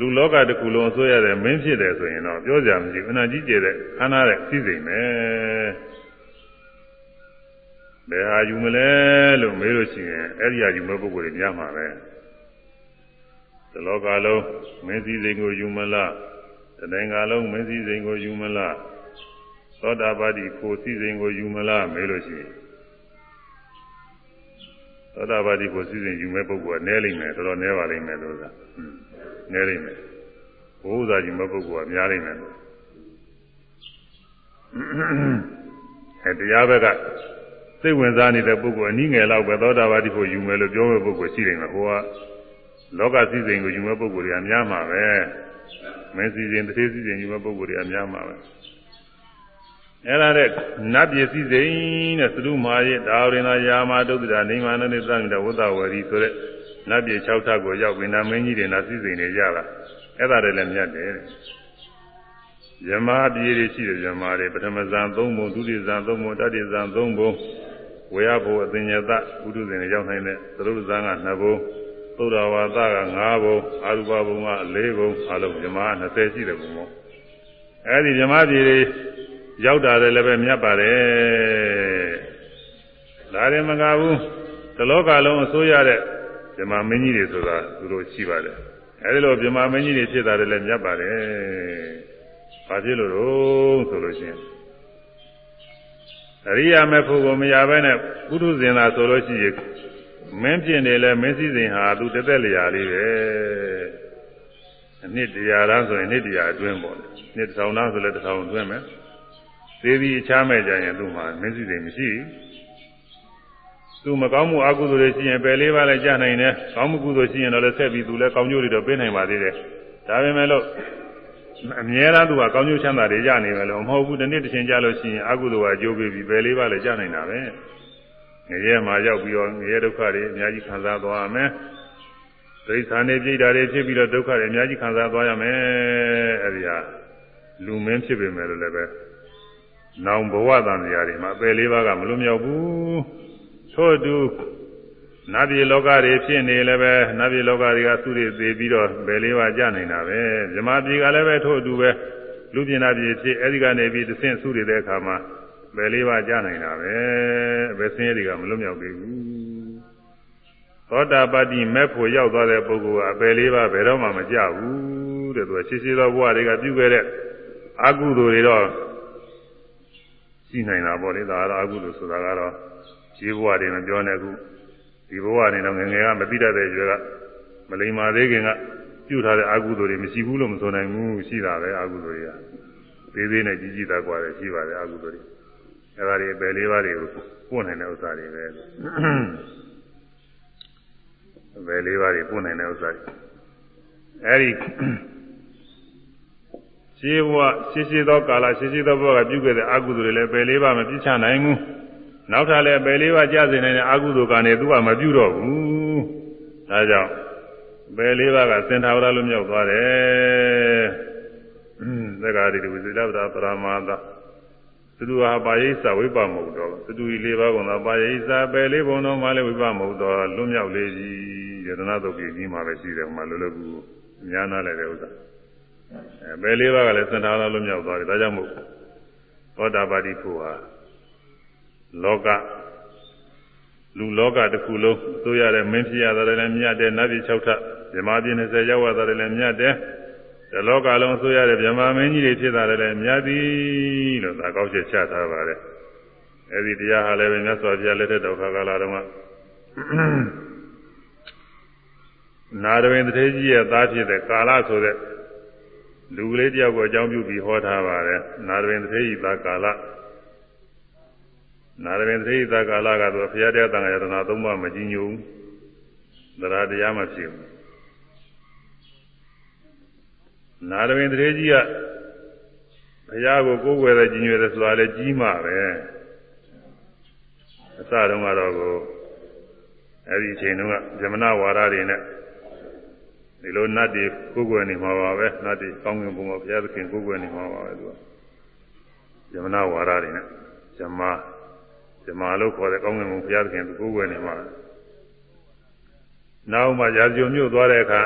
လူလောကတစ်ခုလုံးဆိုရတဲ့မင်းဖြစ်တယ်ဆိုရင်တော့ပြောကြမရှိဘူးအနာကြီးကျယ်တဲ့ခန္ဓာတဲ့စီစိမ်ပဲ ဘယ်ဟာယူမလဲလို့မေးလို့ရှိရင်အဲ့ဒီဟာယူမဲ့ပုဂ္ဂိုလ်တွေများမှာပဲဒီလောကလုံးမင်းစည်းစိမ်ကိုယူမလားတနိုင်ငံလုံးမင်းစည်းစိမ်ကိုယူမလားသောတာပတိဖို့စည်းစိမ်ကိုယူမလားမေးလို့ရှိရင်သောတာပတိဖို့စည်းစိမ်ယူမဲ့ပုဂ္ဂိုလ်ကနည်းလိမ့်မယ်တော်တော်နည်းပါလိမ့်မယ်လို့ဆိုတာနည်းလိမ့်မယ်ဘုရားကြီးမဲ့ပုဂ္ဂိုလ်ကများလိမ့်မယ်အဲတရားဘက်က စိတ်ဝင်စားနေတဲ့ပုဂ္ဂိုလ်အနည်းငယ်လောက်ပဲသောတာပတိဖို့ယူမယ်လို့ပြောမဲ့ပုဂ္ဂိုလ်ရှိတယ်မှာဟိုကလောကစည်းစိမ်ကိုယူမဲ့ပုဂ္ဂိုလ်တွေကများမှာပဲမင်းစည်းစိမ်တစ်သေးစည်းစိမ်ယူမဲ့ပုဂ္ဂိုလ်တွေကများမှာပဲအဲ့ဒါတဲ့နတ်ပြည်စည်းစိမ်တဲ့သတုမာယေဒါဝရင်သာယာမဒုက္ခတာနေမာနနဲ့သံမြတဝတ္တဝရီဆိုတဲ့နတ်ပြည်6ထပ်ကိုရောက်ပြီးနာမင်းကြီးတွေနာစည်းစိမ်တွေရတာအဲ့ဒါတွေလည်းမြတ်တယ်ယမပြည်တွေရှိတယ်ယမတွေပထမဇန်3ဘုံဒုတိယဇန်3ဘုံတတိယဇန်3ဘုံ ဝေယဘုအသင်္ညတဥဒုဇင်ရောက်နိုင်တဲ့သရုပ်ဇန်က2ဘုံသုဒ္ဓဝါဒက5ဘုံအာရုပဘုံက4ဘုံအလုံးယမ20ရှိတယ်ဘုံမောအဲ့ဒီယမပြည်တွေရောက်တာလည်းပဲမြတ်ပါတယ်ဒါရင်မကဘူးတလောကလုံးအစိုးရတဲ့ဗြဟ္မာမင်းကြီးတွေဆိုတာသူတို့ရှိပါတယ်အဲဒီလိုဗြဟ္မာမင်းကြီးတွေဖြစ်တာလည်းမြတ်ပါတယ်ဘာဖြစ်လို့တော့ဆိုလို့ရှိရင် အရိယာမေဖို့ကိုမရဘဲနဲ့ပုထုဇဉ်သာဆိုလို့ရှိရင်မင်းဖြစ်နေလဲမင်းစည်းစိမ်ဟာသူတသက်လျာလေးပဲအနှစ်တရာလားဆိုရင်နှစ်တရာအတွင်းပေါ့နှစ်တစ်ထောင်လားဆိုလည်းတစ်ထောင်အတွင်းမယ်သေးပြီးအခြားမဲ့ကြရင်သူ့မှာမင်းစည်းစိမ်မရှိသူမကောင်းမှုအကုသိုလ်တွေရှိရင်ပယ်လေးပါးလည်းကြာနိုင်တယ်ကောင်းမှုကုသိုလ်ရှိရင်တော့လည်းဆက်ပြီးသူလည်းကောင်းကျိုးတွေတော့ပေးနိုင်ပါသေးတယ်ဒါပေမဲ့လို့ အမြဲတမ်းသူကကောင်းကျိုးချမ်းသာတွေရနေပဲလို့မဟုတ်ဘူးတစ်နေ့တစ်ချိန်ကြာလို့ရှိရင်အကုသိုလ်ကအကျိုးပေးပြီးပယ်လေးပါးလည်းကြာနိုင်တာပဲငရဲမှာရောက်ပြီးတော့ငရဲဒုက္ခတွေအများကြီးခံစားသွားရမယ်ဒိဋ္ဌာနေပြိတ္တာတွေဖြစ်ပြီးတော့ဒုက္ခတွေအများကြီးခံစားသွားရမယ်အဲဒီဟာလူမင်းဖြစ်ပေမဲ့လို့လည်းပဲနောင်ဘဝတန်တရားတွေမှာအပယ်လေးပါးကမလွတ်မြောက်ဘူးထို့အတူ နတ်ပြည်လောကတွေဖြစ်နေလည်းပဲနတ်ပြည်လောကတွေကသူတွေသေးပြီးတော့ပယ်လေးပါးကြနိုင်တာပဲမြမပြည်ကလည်းပဲထို့အတူပဲလူပြည်နာပြည်ဖြစ်အဲဒီကနေပြီးတဆင့်ဆုတွေတဲ့အခါမှာပယ်လေးပါးကြနိုင်တာပဲဘယ်ဆင်းရဲတွေကမလွတ်မြောက်သေးဘူးသောတာပတ္တိမဲ့ဖို့ရောက်သွားတဲ့ပုဂ္ဂိုလ်ကအပယ်လေးပါးဘယ်တော့မှမကြဘူးတဲ့သူကရှိရှိသောဘဝတွေကပြုခဲ့တဲ့အကုသိုလ်တွေတော့ရှိနိုင်တာပေါ့လေဒါကတော့အကုသိုလ်ဆိုတာကတော့ခြေဘဝတွေမပြောနဲ့ခု ဒီဘဝတွေတော့ငငယ်ကမသိတတ်တဲ့ရွယ်ကမလိမ္မာသေးခင်ကပြုထားတဲ့အကုသိုလ်တွေမရှိဘူးလို့မဆိုနိုင်ဘူးရှိတာပဲအကုသိုလ်တွေကသေးသေးနဲ့ကြီးကြီးသားกว่าတယ်ရှိပါတယ်အကုသိုလ်တွေအဲဒါတွေပဲလေးပါးတွေကိုပို့နိုင်တဲ့ဥစ္စာတွေပဲ ဘယ်လေးပါးတွေပွင့်နိုင်တဲ့ဥစ္စာတွေအဲဒီရှင်းဘဝရှင်းရှင်းသောကာလရှင်းရှင်းသောဘဝကပြုခဲ့တဲ့အကုသိုလ်တွေလည်းပယ်လေးပါးမပြစ်ချနိုင်ဘူး နောက်ထပ်လည်းပယ်လေးပါးကြာစေနိုင်တဲ့အကုသိုလ်ကံတွေသူကမပြုတော့ဘူးဒါကြောင့်ပယ်လေးပါးကစင်ထာဝရလိုမြောက်သွားတယ်သက္ကာတိဝိဇိလဗ္ဗရာပရမသသတုဟာပါရိသဝိပမဟုတ်တော့သတုဤလေးပါးကုန်သောပါရိသပယ်လေးဘုံတော်မှလည်းဝိပမဟုတ်တော့လွတ်မြောက်လေပြီယတနာတုတ်ကြီးကြီးမှာပဲရှိတယ်မှာလွယ်လွယ်ကူညာနာလည်းတဲ့ဥစ္စာအဲပယ်လေးပါးကလည်းစင်ထာဝရလိုမြောက်သွားတယ်ဒါကြောင့်မို့သောတာပတိဖို့ဟာ လောကလူလောကတစ်ခုလုံးသိုးရတဲ့မင်းဖြစ်ရတယ်လည်းမြတ်တယ်နတ်ပြည်6ထပ်ဇမပြင်း20ရောက်ရတယ်လည်းမြတ်တယ်ဒီလောကလုံးသိုးရတဲ့ဗြဟ္မာမင်းကြီးတွေဖြစ်တာလည်းမြတ်သည်လို့သာကောက်ချက်ချထားပါတယ်အဲဒီတရားဟာလည်းပဲမြတ်စွာဘုရားလက်ထက်တော်ခါကာလတုန်းကနာရဝင်းတထေကြီးရဲ့သားဖြစ်တဲ့ကာလဆိုတဲ့လူကလေးတယောက်ကိုအကြောင်းပြုပြီးဟောထားပါတယ်နာရဝင်းတထေကြီးသားကာလ နာရဝင်းသေသကာလကတော့ဘုရားတရားတန်ခါယတနာသုံးပါးမကြည်ညိုဘူးတရားတရားမဖြစ်ဘူးနာရဝင်းသေကြီးကဘုရားကိုကိုးကွယ်တဲ့ကြည်ညိုတယ်ဆိုတာလည်းကြီးမှပဲအစတုန်းကတော့ကိုအဲ့ဒီအချိန်တုန်းကဇမနာဝါဒတွေနဲ့ဒီလိုနတ်တွေကိုးကွယ်နေမှာပါပဲနတ်တွေကောင်းကင်ဘုံမှာဘုရားသခင်ကိုးကွယ်နေမှာပါပဲသူကဇမနာဝါဒတွေနဲ့ဇမား ဓမ္မလို့ခေါ်တဲ့ကောင်းကင်ဘုံဘုရားသခင်ကိုယ်ဝယ်နေမှာနောက်မှရာဇုံမြို့သွားတဲ့အခါ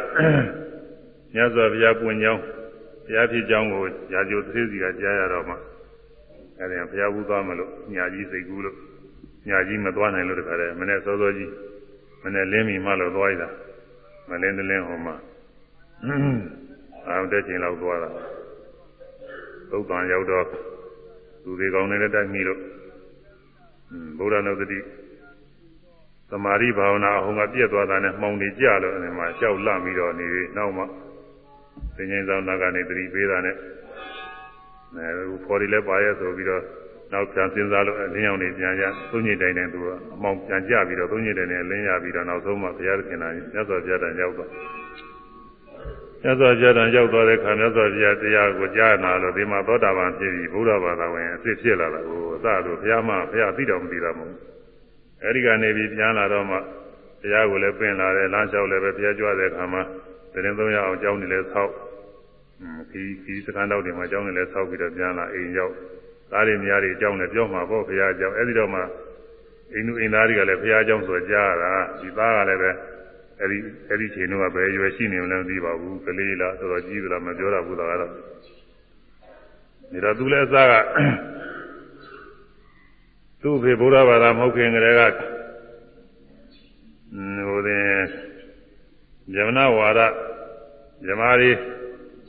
မြတ်စွာဘုရားပွင့်ကြောင်းဘုရားဖြစ်ကြောင်းကိုရာဇုံသတိစီကကြားရတော့မှအဲဒီဘုရားဘူးသွားမလို့ညာကြီးစိတ်ကူးလို့ညာကြီးမသွားနိုင်လို့တခါတည်းမနေ့စောစောကြီးမနေ့လင်းမိမှလို့သွားရတာမလင်းတလင်းဟောမှာအောင်တဲ့ချိန်လောက်သွားတာသုတ်တန်ရောက်တော့သူတွေကောင်းနေတဲ့တိုက်မိလို့ ဗုဒ္ဓနုဒတိသမာဓိဘာဝနာအဟုံကပြည့်သွားတာနဲ့မှောင်နေကြလို့အဲဒီမှာလျှောက်လန့်ပြီးတော့နေနောက်မှသင်္ကြန်ဆောင်နာကနေသတိပေးတာနဲ့အဲဖော်ရီလည်းပါရဲဆိုပြီးတော့နောက်ပြန်စဉ်းစားလို့အလင်းရောင်နေပြန်ရသုံးညစ်တိုင်းနဲ့သူကအမောင်ပြန်ကြပြီးတော့သုံးညစ်တိုင်းနဲ့လင်းရပြီးတော့နောက်ဆုံးမှဘုရားခင်လာမြတ်စွာဘုရားတန်ရောက်တော့ မြတ်စွာဘုရားတန်ရောက်သွားတဲ့ခါမြတ်စွာဘုရားတရားကိုကြားနာလို့ဒီမှာသောတာပန်ဖြစ်ပြီးဘုရားဘာသာဝင်အစ်စ်ဖြစ်လာတာကိုအစတို့ဘုရားမဘုရားသိတော်မသိတာမဟုတ်အဲဒီကနေပြီးပြန်လာတော့မှတရားကိုလည်းပင်လာတယ်လမ်းလျှောက်လည်းပဲဘုရားကြွတဲ့ခါမှာတရင်သုံးရအောင်ကြောင်းနေလဲဆောက်ခီခီစကန်တော့ဒီမှာကြောင်းနေလဲဆောက်ပြီးတော့ပြန်လာအိမ်ရောက်သားတွေများတွေကြောင်းလည်းပြောမှာပေါ့ဘုရားကြောင်းအဲဒီတော့မှအိမ်သူအိမ်သားတွေကလည်းဘုရားကြောင်းဆိုကြားတာဒီသားကလည်းပဲ အဲ့ဒီအဲ့ဒီချိန်တော့ဘယ်ရွယ်ရှိနေမလဲမသိပါဘူးကလေးလားတော်တော်ကြီးသလားမပြောရဘူးတော့ကတော့ဒီတော့သူလည်းအစားကသူ့ဖေဘုရားဘာသာမဟုတ်ခင်ကလေးကဟိုတဲ့ဇမနာဝါဒဇမားလေး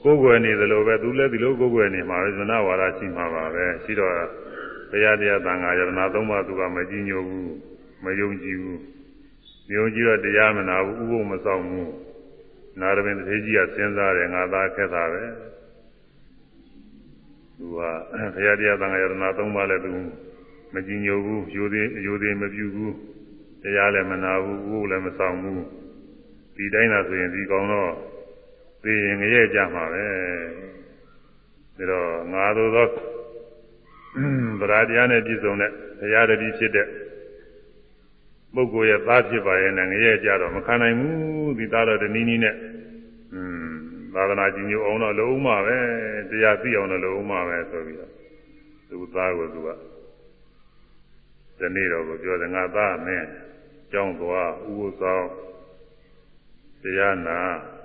ကိုယ်ွယ်နေသလိုပဲသူလည်းဒီလိုကိုယ်ွယ်နေမှာပဲဇမနာဝါဒရှိမှာပါပဲရှိတော့ဘုရားတရားသံဃာယတနာသုံးပါးသူကမကြည်ညိုဘူးမယုံကြည်ဘူး ယုံကြည်တော့တရားမနာဘူးဥပုပ်မဆောင်ဘူးနာရမင်းတထေကြီးကစဉ်းစားတယ်ငါသားခက်တာပဲသူကဘုရားတရားသံဃာယတနာသုံးပါးလည်းသူမကြည်ညိုဘူးယူသေးယူသေးမပြုဘူးတရားလည်းမနာဘူးဥပုပ်လည်းမဆောင်ဘူးဒီတိုင်းသာဆိုရင်ဒီကောင်တော့သိရင်ငရဲကြမှာပဲဒါတော့ငါတို့သောဗราတရားနဲ့ပြည့်စုံတဲ့ဘုရားတည်းဖြစ်တဲ့ ပုဂ္ဂိုလ်ရဲ့သားဖြစ်ပါရဲ့နဲ့ငရဲကြတော့မခံနိုင်ဘူးဒီသားတော့တနည်းနည်းနဲ့อืมသာသနာကြီးညိုအောင်တော့လုံးမပဲတရားသိအောင်တော့လုံးမပဲဆိုပြီးတော့သူသားကိုသူကဒီနေ့တော့ကိုပြောတယ်ငါသားမင်းကြောင်းသွားဥပုသ်ဆောင်တရားနာ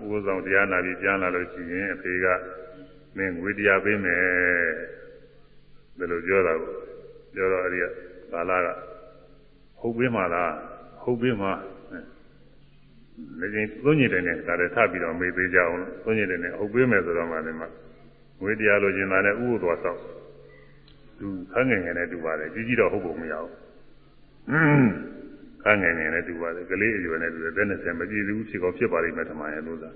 ဥပုသ်ဆောင်တရားနာပြီးပြန်လာလို့ရှိရင်အဖေကမင်းငွေတရားပေးမယ်ဒါလိုပြောတာကိုပြောတော့အဲ့ဒီကကာလာက ဟုတ်ပေးမှလားဟုတ်ပေးမှနေရင်သုံးညတယ်နဲ့ဒါလည်းထပ်ပြီးတော့မေးသေးကြအောင်သုံးညတယ်နဲ့ဟုတ်ပေးမယ်ဆိုတော့မှလည်းမငွေတရားလိုချင်တာနဲ့ဥပုသ်သွားဆောက်သူခန်းငယ်ငယ်နဲ့တူပါတယ်ကြီးကြီးတော့ဟုတ်ဖို့မရဘူးခန်းငယ်ငယ်နဲ့တူပါတယ်ကလေးအရွယ်နဲ့တူတယ်ဘယ်နဲ့ဆယ်မကြည့်ဘူးဖြစ်ကောဖြစ်ပါလိမ့်မယ်ထမရဲ့လို့သာ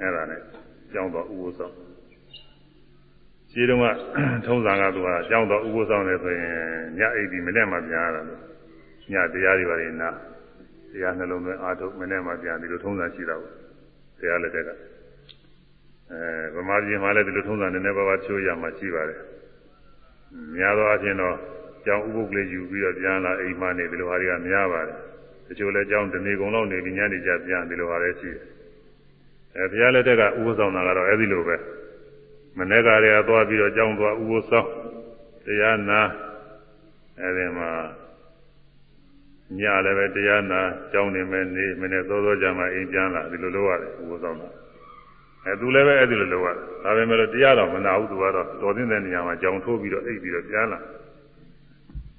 အဲ့ဒါနဲ့ကြောင်းတော့ဥပုသ်ဆောက်ခြေတုံးကထုံးစံကသူကကြောင်းတော့ဥပုသ်ဆောင်တယ်ဆိုရင်ညအိပ်ပြီးမနဲ့မှပြန်ရတာလို့ ညတရားတွေပါနေနာတရားနှလုံးသွင်းအားထုတ်မနေ့မှပြန်ဒီလိုထုံးစံရှိတာပေါ့တရားလက်ထက်ကအဲဗမာပြည်မှာလည်းဒီလိုထုံးစံနည်းနည်းပါးပါးချိုးရမှရှိပါတယ်များသောအားဖြင့်တော့ကျောင်းဥပုပ်ကလေးယူပြီးတော့ပြန်လာအိမ်မှနေဒီလိုဟာတွေကများပါတယ်တချို့လည်းကျောင်းတနေကုန်လောက်နေပြီးညနေကျပြန်ဒီလိုဟာလည်းရှိတယ်အဲဘုရားလက်ထက်ကဥပုသ်ဆောင်တာကတော့အဲဒီလိုပဲမနေ့ကတည်းကသွားပြီးတော့ကျောင်းသွားဥပုသ်ဆောင်တရားနာအဲဒီမှာ ညလည်းပဲတရားနာကြောင်းနေမယ်နေမနေ့သောသောကြမှာအိမ်ပြန်လာဒီလိုလုပ်ရတယ်ဥပဆောင်တာအဲသူလည်းပဲအဲ့ဒီလိုလုပ်ရတယ်ဒါပေမဲ့တရားတော်မနာဘူးသူကတော့တော်သိတဲ့နေရာမှာကြောင်ထိုးပြီးတော့အိပ်ပြီးတော့ပြန်လာ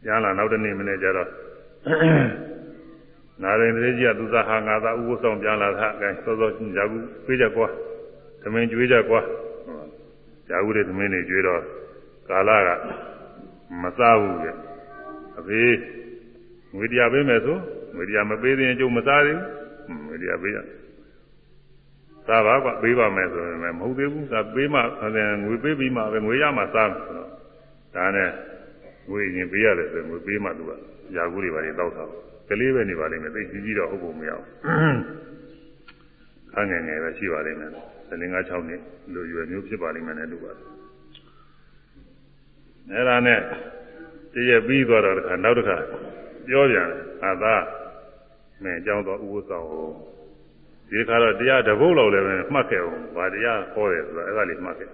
ပြန်လာနောက်တနေ့မနေ့ကျတော့နာရင်တည်းကြီးကသူသားဟာငါသားဥပဆောင်ပြန်လာတာအဲသောသောကြာကူပြေးကြကွာသမင်းကျွေးကြကွာကြာကူတွေသမင်းတွေကျွေးတော့ကာလကမစားဘူးကြအဖေး ငွေတရားပေးမယ်ဆိုငွေတရားမပေးရင်ကျုပ်မစားသေးဘူးငွေတရားပေးရစားပါကွာပေးပါမယ်ဆိုရင်မဟုတ်သေးဘူးဒါပေးမှငွေပေးပြီးမှပဲငွေရမှစားမယ်ဆိုတော့ဒါနဲ့ငွေရင်ပေးရတယ်ဆိုရင်ငွေပေးမှသူကယာကူတွေပါလေတောက်တာကလေးပဲနေပါလိမ့်မယ်သိကြီးကြီးတော့ဟုတ်ကုန်မရဘူးခန်းငယ်ငယ်ပဲရှိပါလိမ့်မယ်သလင်္ကာ6နှစ်လူရွယ်မျိုးဖြစ်ပါလိမ့်မယ်နဲ့တူပါတယ်အဲ့ဒါနဲ့တည့်ရပြီးသွားတော့တခါနောက်တစ်ခါ ပြောပြန်အာသာမင်းအကြောင်းတော့ဥပ္ပဆောင်ဟောဒီခါတော့တရားတပုတ်လောက်လည်းပဲမှတ်ခဲ့အောင်ဗာတရားဟောတယ်ဆိုတော့အဲ့ဒါလေးမှတ်ခဲ့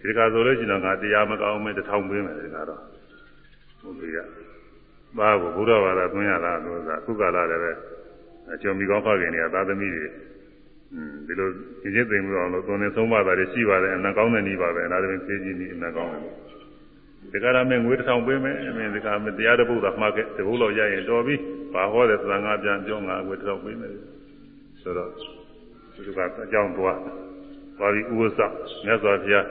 ဒီခါဆိုလို့ရှိရင်ငါတရားမကောင်းမဲတစ်ထောင်ပေးမယ်ဒီခါတော့ဘုရားဘာကိုဘုရားဘာသာသွင်းရတာလို့ဆိုတာခုကလာလည်းပဲအကျော်မိကောင်းဖခင်တွေကသာသမီတွေอืมဒီလိုရင်းချင်းသိမှုအောင်လို့သွန်နေဆုံးမတာတွေရှိပါတယ်အနံကောင်းတဲ့နည်းပါပဲဒါတွေဖြည့်ကြည့်နေအနံကောင်းတယ် ဒီကရမင်းငွေတစ်ထောင်ပေးမယ်အမင်းဒီကမတရားတစ်ပုဒ်သာမှားခဲ့တပုဒ်လောက်ရရင်တော်ပြီဘာဟောတယ်သံဃာပြန်ပြောငါငွေတစ်ထောင်ပေးမယ်ဆိုတော့ဒီကအကြောင်းသွားပါပြီဥပ္ပစမြတ်စွာဘုရား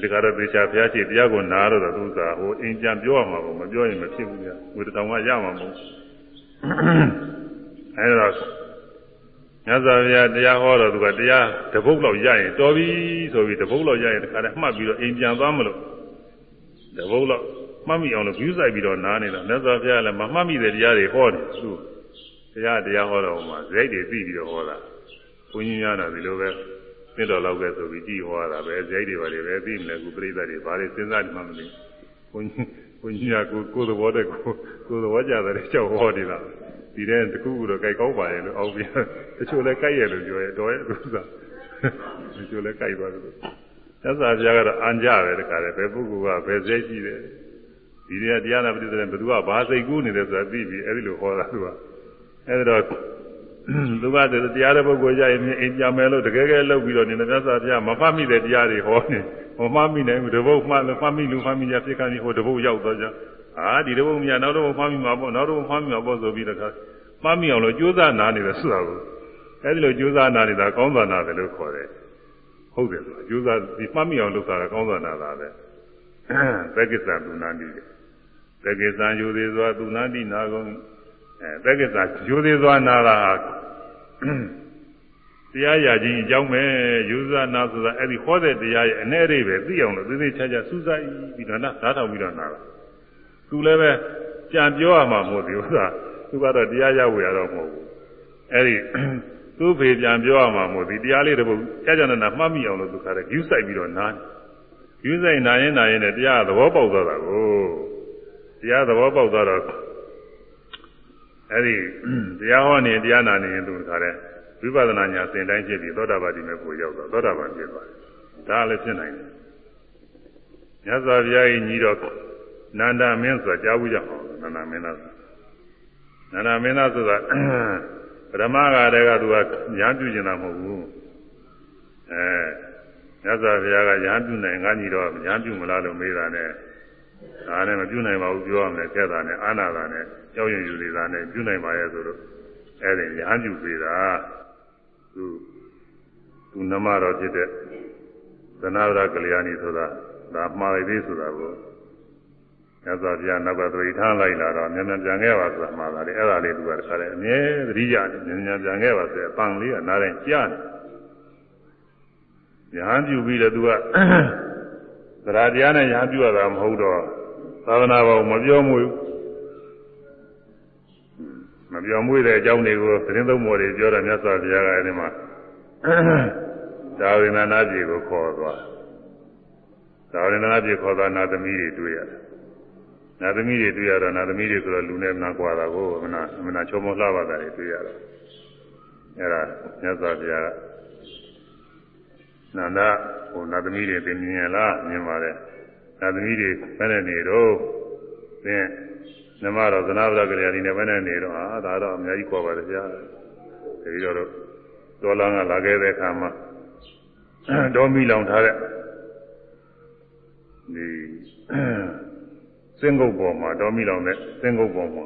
ဒီကရသေချာဘုရားရှိတရားကိုနားတော့သူကဟိုအင်ကြံပြောရမှာပေါ့မပြောရင်မဖြစ်ဘူးဗျာငွေတစ်ထောင်ကရမှာမဟုတ်အဲဒါမြတ်စွာဘုရားတရားဟောတော့သူကတရားတပုတ်လောက်ရရင်တော်ပြီဆိုပြီးတပုတ်လောက်ရရင်တခါတည်းမှတ်ပြီးတော့အိမ်ပြန်သွားမလို့ တပုတ်လောက်မှတ်မိအောင်လို့ဂရုစိုက်ပြီးတော့နားနေတာမြတ်စွာဘုရားလည်းမမှတ်မိတဲ့တရားတွေဟောတယ်သူတရားတရားဟောတော့မှဇိတ်တွေပြီးပြီးတော့ဟောတာဘုန်းကြီးများတာဒီလိုပဲသိတော်လောက်ပဲဆိုပြီးကြည်ဟောတာပဲဇိတ်တွေပါလေပဲပြီးမလဲခုပြိဿတွေဘာတွေစဉ်းစားနေမှမသိဘုန်းကြီးဘုန်းကြီးကကိုကိုသဘောတည်းကိုကိုသဘောကြတယ်ကြောက်ဟောနေတာဒီတဲ့တခုခုတော့ကြိုက်ကောင်းပါရဲ့လို့အောက်ပြန်တချို့လည်းကြိုက်ရဲ့လို့ပြောရဲတော်ရဲ့ဥစ္စာတချို့လည်းကြိုက်သွားတယ် သက်သာပြားကတော့အန်ကြပဲတခါလေဘယ်ပုဂ္ဂိုလ်ကဘယ်စိတ်ရှိတယ်ဒီနေရာတရားနာပฏิသင်ဘယ်သူကဘာစိတ်ကူးနေတယ်ဆိုတာသိပြီးအဲဒီလိုဟောတာသူကအဲဒီတော့လူကတရားတဲ့ပုဂ္ဂိုလ်ကြရင်အိမ်ပြန်မယ်လို့တကယ်ကဲလုပ်ပြီးတော့နေတယ်မြတ်စွာဘုရားမဖတ်မိတဲ့တရားတွေဟောနေမမှတ်မိနိုင်ဘူးတပုတ်မှလို့ဖတ်မိလူဖတ်မိကြဖြစ်ခါနေဟိုတပုတ်ရောက်တော့ကြအာဒီတပုတ်မြတ်နောက်တော့ဖတ်မိမှာပေါ့နောက်တော့ဖတ်မိမှာပေါ့ဆိုပြီးတော့မှတ်မိအောင်လို့ကြိုးစားနာနေတယ်ဆိုတာကိုအဲဒီလိုကြိုးစားနာနေတာကောင်းစွာနာတယ်လို့ခေါ်တယ် ဟုတ်တယ်ဆိုတာကြိုးစားဒီမှတ်မိအောင်လုပ်တာကောင်းစွာနာတာပဲသက္ကိစ္စသူနာတိသက္ကိစ္စယူသေးစွာသူနာတိနာကုန်အဲသက္ကိစ္စယူသေးစွာနာတာတရားရခြင်းအကြောင်းပဲယူဇာနာဆိုတာအဲ့ဒီဟောတဲ့တရားရဲ့အနေအရိပ်ပဲသိအောင်လို့သေသေးချာချာစူးစိုက်ပြီးတော့နားထောင်ပြီးတော့နာတာသူလည်းပဲကြံပြောရမှာမဟုတ်ဘူးဥစ္စာသူကတော့တရားရဝေရတော့မဟုတ်ဘူးအဲ့ဒီ သူ့ဖေပြန်ပြောရမှာမဟုတ်ဒီတရားလေးတစ်ပုဒ်ကြာကြာနာနာမှတ်မိအောင်လို့သူခါတယ်ယူဆိုင်ပြီးတော့နားယူဆိုင်နာရင်နာရင်လည်းတရားသဘောပေါက်သွားတာကိုတရားသဘောပေါက်သွားတော့အဲ့ဒီတရားဟောနေတရားနာနေရင်သူခါတယ်ဝိပဿနာညာသင်တိုင်းဖြစ်ပြီးသောတာပတိမေကိုရောက်တော့သောတာပန်ဖြစ်သွားတယ်ဒါလည်းဖြစ်နိုင်တယ်မြတ်စွာဘုရားကြီးညီတော်နန္ဒမင်းဆိုတာကြားဘူးကြအောင်နန္ဒမင်းသားနန္ဒမင်းသားဆိုတာ ပရမဂါတွေကသူကညာပြုကျင်တာမဟုတ်ဘူးအဲမြတ်စွာဘုရားကညာပြုနိုင်ငါညီတော်ညာပြုမလားလို့မေးတာနဲ့ဒါနဲ့မပြုနိုင်ပါဘူးပြောရမယ်ကဲတာနဲ့အာနာတာနဲ့ကြောက်ရွံ့ယူနေတာနဲ့ပြုနိုင်ပါရဲ့ဆိုတော့အဲ့ဒီညာပြုပေးတာသူသူနမတော်ဖြစ်တဲ့သနာဝရကလျာဏီဆိုတာဒါမှားလိုက်သေးဆိုတာကို မြတ်စွာဘုရားနောက်ကသတိထားလိုက်လာတော့မြန်မြန်ပြန်ခဲ့ပါဆိုတာမှားတာလေအဲ့ဒါလေးသူကတခါတည်းအမြဲသတိရတယ်မြန်မြန်ပြန်ခဲ့ပါဆိုတဲ့အပန်လေးကနားတိုင်းကြားနေညာပြုပြီးတော့သူကသရတရားနဲ့ညာပြုရတာမဟုတ်တော့သာသနာ့ဘောင်မပြောမှုမပြောင်းမွေးတဲ့အကြောင်းတွေကိုသတင်းသုံးမော်တွေပြောတာမြတ်စွာဘုရားကအဲဒီမှာဒါဝိနနာပြည်ကိုခေါ်သွားဒါဝိနနာပြည်ခေါ်သွားနာသမီးတွေတွေ့ရတယ် နာသမီးတွေတွေ့ရတော့နာသမီးတွေဆိုတော့လူနဲ့နာကွာတာကိုမနာမနာချုံမလှပါတာတွေတွေ့ရတော့အဲဒါမြတ်စွာဘုရားကနန္ဒဟိုနာသမီးတွေသင်မြင်လားမြင်ပါတယ်နာသမီးတွေဘယ်နဲ့နေတော့သင်နမတော်သနာဗရကလေးအင်းနဲ့ဘယ်နဲ့နေတော့ဟာဒါတော့အများကြီးခေါ်ပါတယ်ဗျာဒီတော့တော်လာကလာခဲ့တဲ့အခါမှာတော်မီလောင်ထားတဲ့ဒီ စင်ကုတ်ပေါ်မှာတော်မီလောင်တဲ့စင်ကုတ်ပေါ်မှာ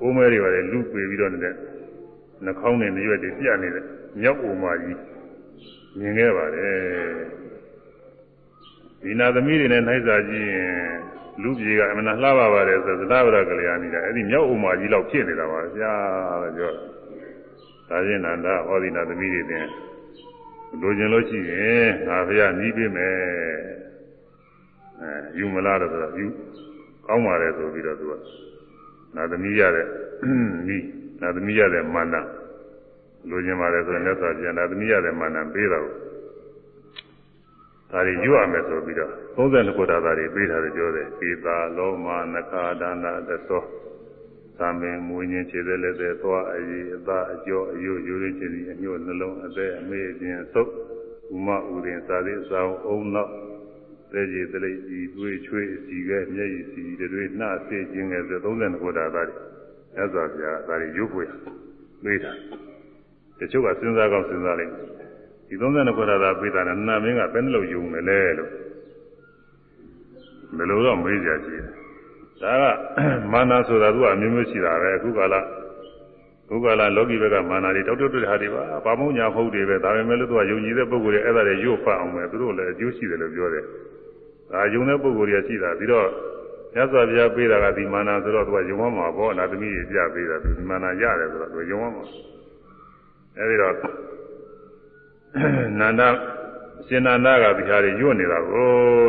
အိုးမဲတွေပါတယ်လူပေပြီးတော့နေတဲ့နှာခေါင်းနဲ့ရွက်တွေပြတ်နေတဲ့မြောက်အိုမာကြီးမြင်ခဲ့ပါတယ်ဒီနာသမီးတွေနဲ့နှိုက်စာကြည့်ရင်လူပြေကအမှန်လှပပါတယ်ဆိုသဒ္ဒဝရကလေးအနေနဲ့အဲ့ဒီမြောက်ဥမာကြီးလောက်ဖြစ်နေတာပါဗျာလို့ပြောတာဒါချင်းနန္ဒဟောဒီနာသမီးတွေတင်လိုချင်လို့ရှိရင်ငါဖះနီးပေးမယ်အဲယူမလားတော့ဆိုတော့ယူ ကောင်းပါတယ်ဆိုပြီးတော့သူကနာသမီးရတဲ့နီးနာသမီးရတဲ့မန္တလိုချင်ပါတယ်ဆိုရင်လက်စွာပြန်နာသမီးရတဲ့မန္တပေးတော့ဒါတွေယူရမယ်ဆိုပြီးတော့32ခုတာသားတွေပေးထားတယ်ပြောတယ်ပေသာလောမနခာဒါနသသောသာမင်မူညင်းခြေသက်လက်သက်သွားအည်အသာအကျော်အယုယူရင်းချင်းအညို့နှလုံးအသက်အမေ့ခြင်းသုတ်ဥမဥရင်သာသေးအဆောင်အုံနောက် သေကြီးတလိဤတွေးချွေးအစီကဲမျက်ရည်စီတွေနှဆေးခြင်းငယ်ဆို32ခုတာသားတွေအဲ့ဆိုဗျာဒါတွေရုပ်ပွေပေးတာတချို့ကစဉ်းစားကောင်းစဉ်းစားလိုက်ဒီ32ခုတာသားပေးတာနဲ့နာမင်းကဘယ်နှလို့ယုံမလဲလို့ဘယ်လိုတော့မေးကြကြည့်ဒါကမာနဆိုတာသူကအမျိုးမျိုးရှိတာပဲအခုကလာအခုကလာလောကီဘက်ကမာနတွေတောက်တောက်တဲ့ဟာတွေပါဘာမုံညာဖုတ်တွေပဲဒါပေမဲ့လို့သူကယုံကြည်တဲ့ပုဂ္ဂိုလ်တွေအဲ့ဒါတွေရုပ်ဖတ်အောင်ပဲသူတို့လည်းအကျိုးရှိတယ်လို့ပြောတယ် ဒါယုံတဲ့ပုဂ္ဂိုလ်တွေကရှိတာပြီးတော့မြတ်စွာဘုရားပေးတာကဒီမာနဆိုတော့သူကယုံမမှာပေါ့နာသမီးကြီးပြပေးတာသူဒီမာနရတယ်ဆိုတော့သူယုံမမှာအဲဒီတော့နန္ဒရှင်နန္ဒကဒီဟာတွေညွတ်နေတာကို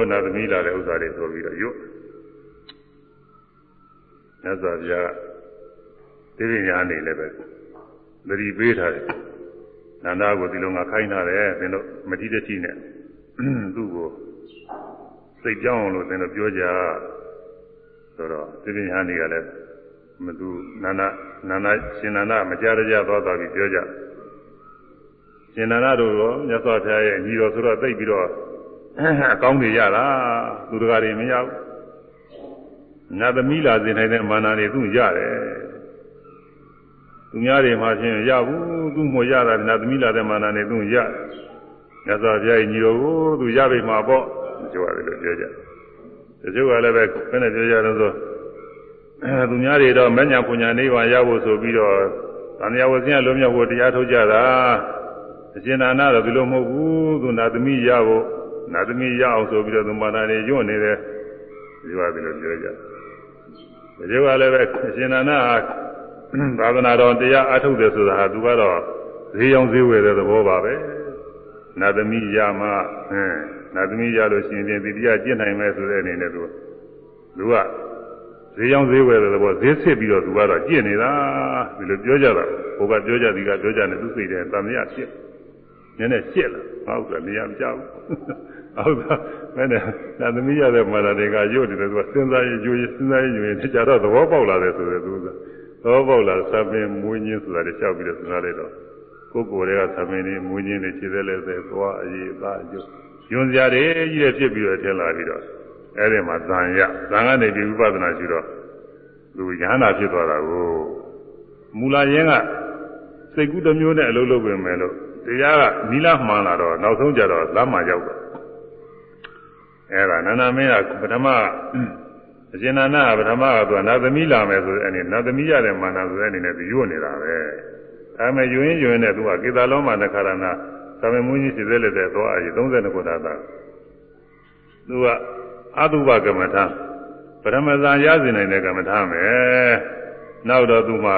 နာသမီးလာတဲ့ဥစ္စာတွေဆိုပြီးတော့ညွတ်မြတ်စွာဘုရားတိရိညာနေလည်းပဲသတိပေးထားတယ်နန္ဒကိုဒီလိုငါခိုင်းထားတယ်သင်တို့မတိတတိနဲ့သူ့ကို စိတ်ကြောင်းအောင်လို့သင်တို့ပြောကြဆိုတော့တိရိညာနေကလည်းမသူနန္ဒနန္ဒရှင်နန္ဒမကြရကြသွားသွားပြီးပြောကြရှင်နန္ဒတို့ရောမြတ်စွာဘုရားရဲ့ညီတော်ဆိုတော့သိပြီးတော့အကောင်းတွေရတာသူတကာတွေမရဘူးနတ်သမီးလာစေနိုင်တဲ့မာနတွေသူရတယ်သူများတွေမှချင်းရဘူးသူမှရတာနတ်သမီးလာတဲ့မာနတွေသူရမြတ်စွာဘုရားရဲ့ညီတော်ကိုသူရပြီမှာပေါ့ ဒီလိုရတယ်လို့ပြောကြတချို့ကလည်းပဲခဏပြောကြတော့ဆိုသူများတွေတော့မညာပညာနိဗ္ဗာန်ရဖို့ဆိုပြီးတော့သံဃာဝဇင်းကလုံးမြောက်ဖို့တရားထုတ်ကြတာအရှင်နာနာတော့ဒီလိုမဟုတ်ဘူးသူနာသမီးရဖို့နာသမီးရအောင်ဆိုပြီးတော့သူမာနာနေညွတ်နေတယ်ဒီလိုဒီလိုပြောကြတယ်ဒီလိုကလည်းပဲအရှင်နာနာသာသနာတော်တရားအထုတ်တယ်ဆိုတာဟာသူကတော့ဈေးရောင်းဈေးဝယ်တဲ့သဘောပါပဲနာသမီးရမှဟင်း နာသမီးရလို့ရှိရင်ဒီတရားကျင့်နိုင်မယ်ဆိုတဲ့အနေနဲ့သူသူကဈေးရောင်းဈေးဝယ်တဲ့သဘောဈေးစစ်ပြီးတော့သူကတော့ကျင့်နေတာဒီလိုပြောကြတာဟိုကပြောကြဒီကပြောကြနေသူစိတ်ထဲတန်မြတ်ဖြစ်နည်းနည်းရှက်လာဟုတ်ကဲ့နေရာမကြောက်ဟုတ်ကဲ့မင်းနဲ့သာသမီးရတဲ့မာလာတွေကရုပ်တယ်သူကစဉ်းစားရင်ကြိုးရင်စဉ်းစားရင်ညွှန်ကြတော့သဘောပေါက်လာတယ်ဆိုတဲ့သူကသဘောပေါက်လာသပင်မွေးခြင်းဆိုတာတွေလျှောက်ပြီးတော့စဉ်းစားလိုက်တော့ကိုယ်ကိုယ်တွေကသပင်တွေမွေးခြင်းတွေခြေသက်လက်သက်သွားအရေးအသားအကျိုး ယွန်စရာတွေကြီးတဲ့ဖြစ်ပြီးတော့ထင်လာပြီးတော့အဲ့ဒီမှာဇံရဇံကနေပြီးဝိပဿနာရှိတော့သူရဟန္တာဖြစ်သွားတာကိုမူလာရင်းကစိတ်ကူးတစ်မျိုးနဲ့အလုပ်လုပ်ပြင်မယ်လို့တရားကနီလာမှန်လာတော့နောက်ဆုံးကြတော့လမ်းမှာရောက်တော့အဲ့ဒါနန္ဒမင်းကပထမအရှင်နန္ဒကပထမကသူကနာသမီးလာမယ်ဆိုတဲ့အနေနာသမီးရတဲ့မာနဆိုတဲ့အနေနဲ့သူညွတ်နေတာပဲအဲမဲ့ယူရင်းယူရင်းနဲ့သူကကေသာလုံးမှာနခရဏ သမမူကြီးစီသက်လက်တဲ့သွားအကြီး32ခုသာသာသူကအတုပကမ္မထာပရမဇာရစေနိုင်တဲ့ကမ္မထာမယ်နောက်တော့သူမှ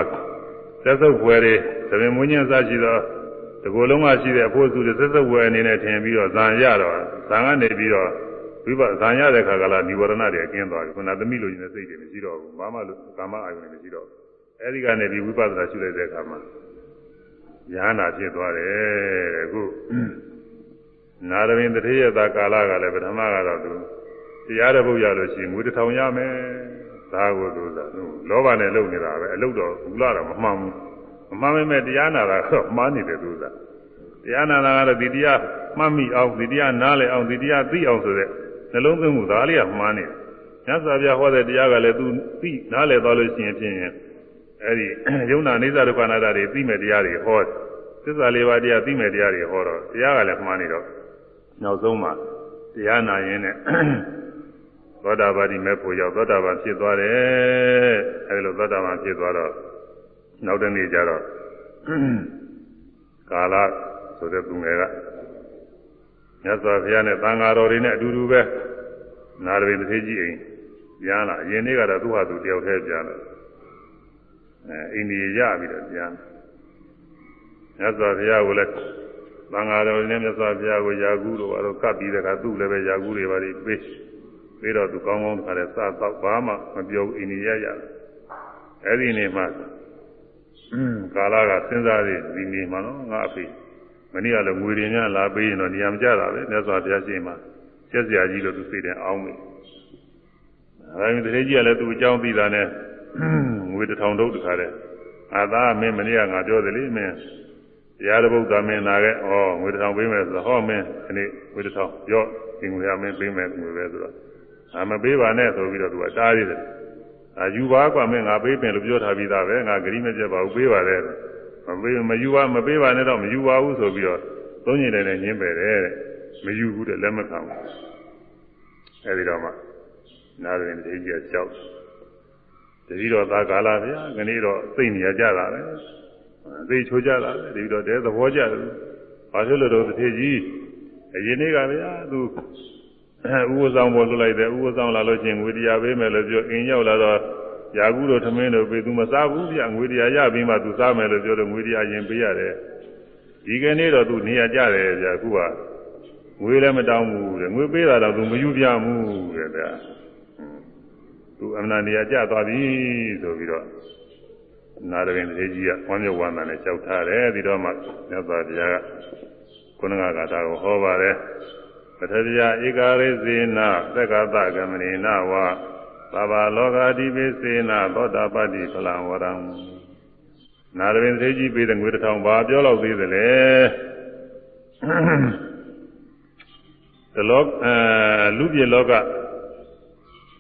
သက်သုတ်ဖွယ်တွေသမင်မူညင်းစရှိသောတကူလုံးကရှိတဲ့အဖို့စုတွေသက်သက်ဝယ်အနေနဲ့ထင်ပြီးတော့ဇံရတော့ဇံကနေပြီးတော့ဝိပဇံရတဲ့ခါကလာនិဝရဏတွေအကျင်းသွားပြီခုနသမီးလိုချင်တဲ့စိတ်တွေမရှိတော့ဘူးဘာမှလို့ကာမအာယုန်တွေမရှိတော့အဲဒီကနေဒီဝိပဿနာရှုလိုက်တဲ့အခါမှာ ဉာဏ်နာဖြစ်သွားတယ်တဲ့အခုနာရဝင်းတတိယသာကာလကလည်းပထမကတော့သူတရားတစ်ပုဒ်ရလို့ရှိရင်ငွေတစ်ထောင်ရမယ်ဒါကိုသူကလောဘနဲ့လုပ်နေတာပဲအလုပ်တော့ဘူးလားတော့မမှန်ဘူးမမှန်မဲ့တရားနာတာတော့မှားနေတယ်သူကတရားနာတာကတော့ဒီတရားမှတ်မိအောင်ဒီတရားနားလည်အောင်ဒီတရားသိအောင်ဆိုတဲ့နှလုံးသွင်းမှုဒါလေးကမှားနေတယ်မြတ်စွာဘုရားဟောတဲ့တရားကလည်းသူသိနားလည်သွားလို့ရှိရင်ဖြင့် အဲဒီယုံနာနေသဒုက္ခနာတာတွေသိမဲ့တရားတွေဟောသစ္စာလေးပါးတရားသိမဲ့တရားတွေဟောတော့တရားကလည်းမှားနေတော့နောက်ဆုံးမှာတရားနာရင်နဲ့သောတာပတိမဲ့ဖို့ရောက်သောတာပန်ဖြစ်သွားတယ်အဲဒီလိုသောတာပန်ဖြစ်သွားတော့နောက်တနေ့ကျတော့ကာလဆိုတဲ့သူငယ်ကမြတ်စွာဘုရားနဲ့သံဃာတော်တွေနဲ့အတူတူပဲနာရဝိတထေကြီးအိမ်ပြန်လာအရင်နေ့ကတော့သူ့ဟာသူတယောက်တည်းပြန်လာ အဲအိန္ဒိယရပြီးတော့ပြန်မြတ်စွာဘုရားကိုလည်းသံဃာတော်တွေနဲ့မြတ်စွာဘုရားကိုယာကုတို့ဘာလို့ကပ်ပြီးတဲ့အခါသူ့လည်းပဲယာကုတွေပါပြီးပေးပြီးတော့သူကောင်းကောင်းတခါလဲစတော့ဘာမှမပြောဘူးအိန္ဒိယရအဲ့ဒီနေ့မှကာလကစဉ်းစားရဒီနေ့မှနော်ငါအဖေမနေ့ကလည်းငွေရင်းများလာပေးရင်တော့နေရာမကျတာပဲမြတ်စွာဘုရားရှိမှကျက်စရာကြီးလို့သူစိတ်ထဲအောင်းမိအဲဒါမျိုးတတိကြီးကလည်းသူအကြောင်းသိတာနဲ့ ငွေတစ်ထောင်တုတ်တခါတဲ့အာသာမင်းမနေ့ကငါပြောတယ်လေမင်းတရားတော်ဗုဒ္ဓမင်းလာခဲ့ဩငွေတစ်ထောင်ပေးမယ်ဆိုတော့ဟောမင်းဒီနေ့ငွေတစ်ထောင်ရော့ဒီငွေရမင်းပေးမယ်ငွေပဲဆိုတော့အာမပေးပါနဲ့ဆိုပြီးတော့သူကတားရည်တယ်အာယူပါကွာမင်းငါပေးပင်လို့ပြောထားပြီးသားပဲငါဂရိမပြတ်ပါဘူးပေးပါတယ်မပေးမယူပါမပေးပါနဲ့တော့မယူပါဘူးဆိုပြီးတော့သုံးညင်တယ်နဲ့ညင်းပယ်တယ်တဲ့မယူဘူးတဲ့လက်မခံဘူးအဲဒီတော့မှနားရင်တတိကြီးကကြောက် တတိတော်သာကာလဗျာခဏီတော့သိနေရကြတာပဲသိချိုးကြတာပဲတတိတော်တဲသဘောကျတယ်ဘာဖြစ်လို့တော့တတိကြီးအရင်နေ့ကဗျာသူဥပဆောင်ပေါ်လွတ်လိုက်တယ်ဥပဆောင်လာလို့ချင်းငွေတရားပေးမယ်လို့ပြောအင်းရောက်လာတော့ယာကုတို့ထမင်းတို့ပေးသူမစားဘူးဗျငွေတရားရပြီးမှသူစားမယ်လို့ပြောတော့ငွေတရားရင်ပေးရတယ်ဒီကနေ့တော့သူနေရာကြတယ်ဗျအခုကငွေလည်းမတောင်းဘူးတဲ့ငွေပေးတာတော့သူမယူပြမှုတဲ့ဗျ သူအမှန်နေရာကြသွားပြီဆိုပြီးတော့နာရရင်လေးကြီးကဝမ်းမြောက်ဝမ်းသာနဲ့ကြောက်ထားတယ်ဒီတော့မှမြတ်စွာဘုရားကခုနကကတာကိုဟောပါတယ်ပထတိယဧကာရိစေနသက္ကသကမနိနဝသဘာလောကာတိပိစေနသောတာပတ္တိဖလံဝရံနာရရင်သေးကြီးပေးတဲ့ငွေတစ်ထောင်ဘာပြောလို့သေးသလဲတလောအဲလူပြေလောက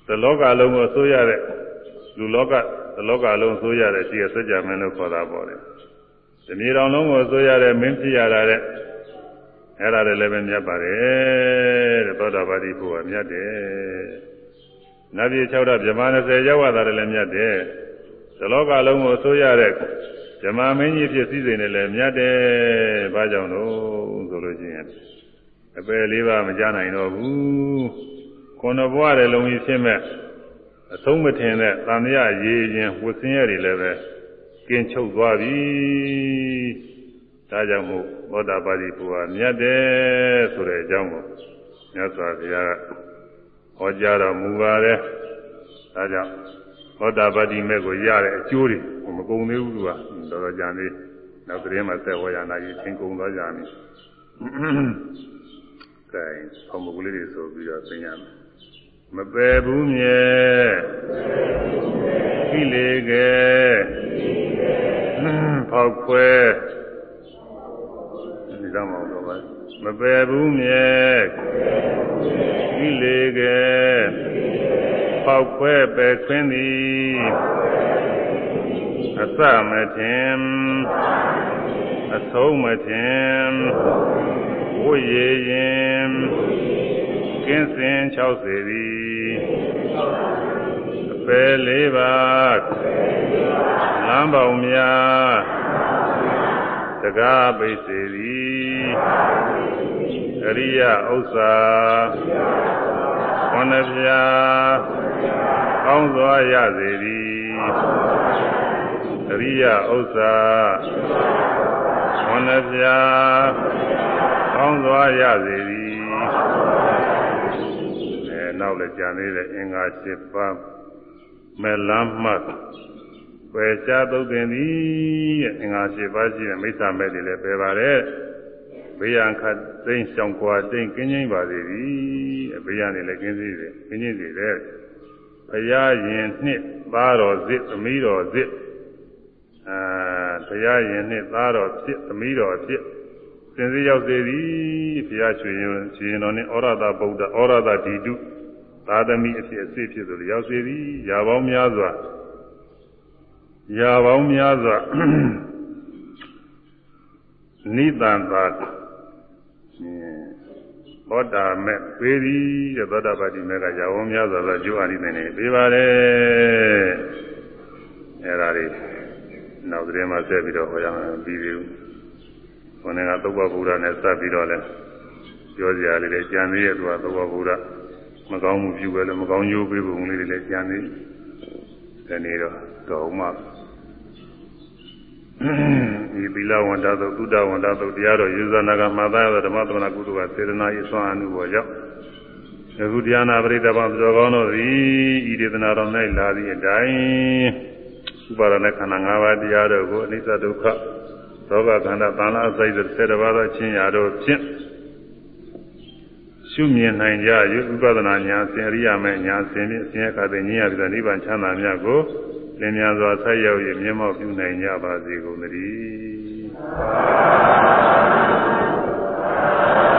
တလောကလုံးကိုဆိုးရတဲ့လူလောကတလောကလုံးဆိုးရတဲ့ရှိရစကြမင်းလို့ခေါ်တာပေါ့လေဒီမြေတော်လုံးကိုဆိုးရတဲ့မင်းဖြစ်ရတာတဲ့အဲ့ဒါလည်းပဲမြတ်ပါတယ်တဲ့သောတာပတိဖို့ကမြတ်တယ်နတ်ပြည်6တော့ဗြဟ္မာ20ရောက်လာတယ်လည်းမြတ်တယ်ဒီလောကလုံးကိုဆိုးရတဲ့ဗြဟ္မာမင်းကြီးဖြစ်စည်းစိမ်နဲ့လည်းမြတ်တယ်ဘာကြောင့်လို့ဆိုလို့ရှိရင်အပယ်လေးပါမကြနိုင်တော့ဘူး ခုနဘဝတဲ့လုံးကြီးဖြစ်မဲ့အဆုံးမထင်တဲ့သံဃာရေးခြင်းဝဆင်းရဲတွေလည်းပဲကင်းချုပ်သွားပြီဒါကြောင့်မို့သောတာပတိဘုရားမြတ်တယ်ဆိုတဲ့အကြောင်းကိုမြတ်စွာဘုရားဟောကြားတော်မူပါတယ်ဒါကြောင့်သောတာပတိမဲ့ကိုရတဲ့အကျိုးတွေမကုန်သေးဘူးသူကတော်တော်ကြာနေနောက်သတင်းမှာဆက်ဝေရနာကြီးသင်ကုန်သွားကြပြီကဲဆောင်းမကူလေးတွေဆိုပြီးတော့သင်ရမယ် မပယ်ဘူးမြဲခိလေကဲဖောက်ခွဲဒီတော့မဟုတ်တော့ပါမပယ်ဘူးမြဲခိလေကဲဖောက်ခွဲပယ်ခွင်းသည်အစမထင်အဆုံးမထင်ဝိရေရင် ကင်းစင်60သည်အပယ်လေးပါးလမ်းပေါင်းများတကားပိစေသည်အရိယဥစ္စာဝန္ဒပြာကောင်းစွာရစေသည်အရိယဥစ္စာဝန္ဒပြာကောင်းစွာရစေသည်အဲ နောက်လည်းကြံသေးတယ်အင်္ဂါ7ပါးမေလမ်းမှတ်ပွယ်ရှားသုတ်သင်သည်တဲ့အင်္ဂါ၈ပါးရှိတဲ့မိစ္ဆာမဲ့တွေလည်းပယ်ပါတယ်ဘေးရန်ခတ်သိမ့်ရှောင်ကွာတိမ်ကင်းချင်းပါစေသည်အဘေးရန်တွေလည်းကင်းစေတယ်ကင်းချင်းစေတယ်ဘုရားရင်နှစ်သားတော်စစ်သမီးတော်စစ်အာဘုရားရင်နှစ်သားတော်ဖြစ်သမီးတော်ဖြစ်စင်စစ်ရောက်စေသည်ဘုရားရွှေရင်ရွှေရင်တော်နဲ့ဩရတာဗုဒ္ဓဩရတာဒီတု သာသမီအဖြစ်အစစ်ဖြစ်ဆိုလို့ရောက်စေသည်ရာပေါင်းများစွာရာပေါင်းများစွာနိတန်သာဘောတာမဲ့ပေးသည်တဲ့သောတာပတိမဲ့ကရာပေါင်းများစွာသောကျိုးအရိသင်တွေပေးပါတယ်အဲဒါတွေနောက်သတင်းမှာဆက်ပြီးတော့ဟောရမယ်ပြီးပြီ။ခေါင်းကသုဘဗုဒ္ဓနဲ့စပ်ပြီးတော့လဲပြောစရာလေးတွေကြံသေးရဲ့သူကသုဘဗုဒ္ဓ မကောင်းမှုပြုပဲလို့မကောင်းကျိုးပေးပုံလေးတွေလည်းကြံသေးတယ်။ဒီနေ့တော့တော်မှဒီသီလဝန္တသုသုဒ္ဓဝန္တသုတရားတော်ယေဇနာကမှာသားရသောဓမ္မသမဏကုသိုလ်ကစေတနာ၏ဆွမ်းအမှုပေါ်ကြောင့်အခုတရားနာပရိသတ်ပါတော်ကောင်းတို့သည်ဤဒေသနာတော်၌လာသည့်အတိုင်းဥပါဒณะခန္ဓာ၅ပါးတရားတို့ကိုအနိစ္စဒုက္ခသောကခန္ဓာတဏှာအစိုက်တဲ့ဆယ်တပါးသောချင်းရာတို့ဖြင့် ရှုမြင်နိုင်ကြ၍ဥပဒနာညာဆင်အရိယာမဲ့ညာဆင်ဖြင့်ဆင်းရဲခါတဲ့ဉာဏ်ရတဲ့နိဗ္ဗာန်ချမ်းသာမြတ်ကိုလင်းမြန်စွာဆက်ရောက်၍မျက်မှောက်ပြုနိုင်ကြပါစေကုန်သတည်း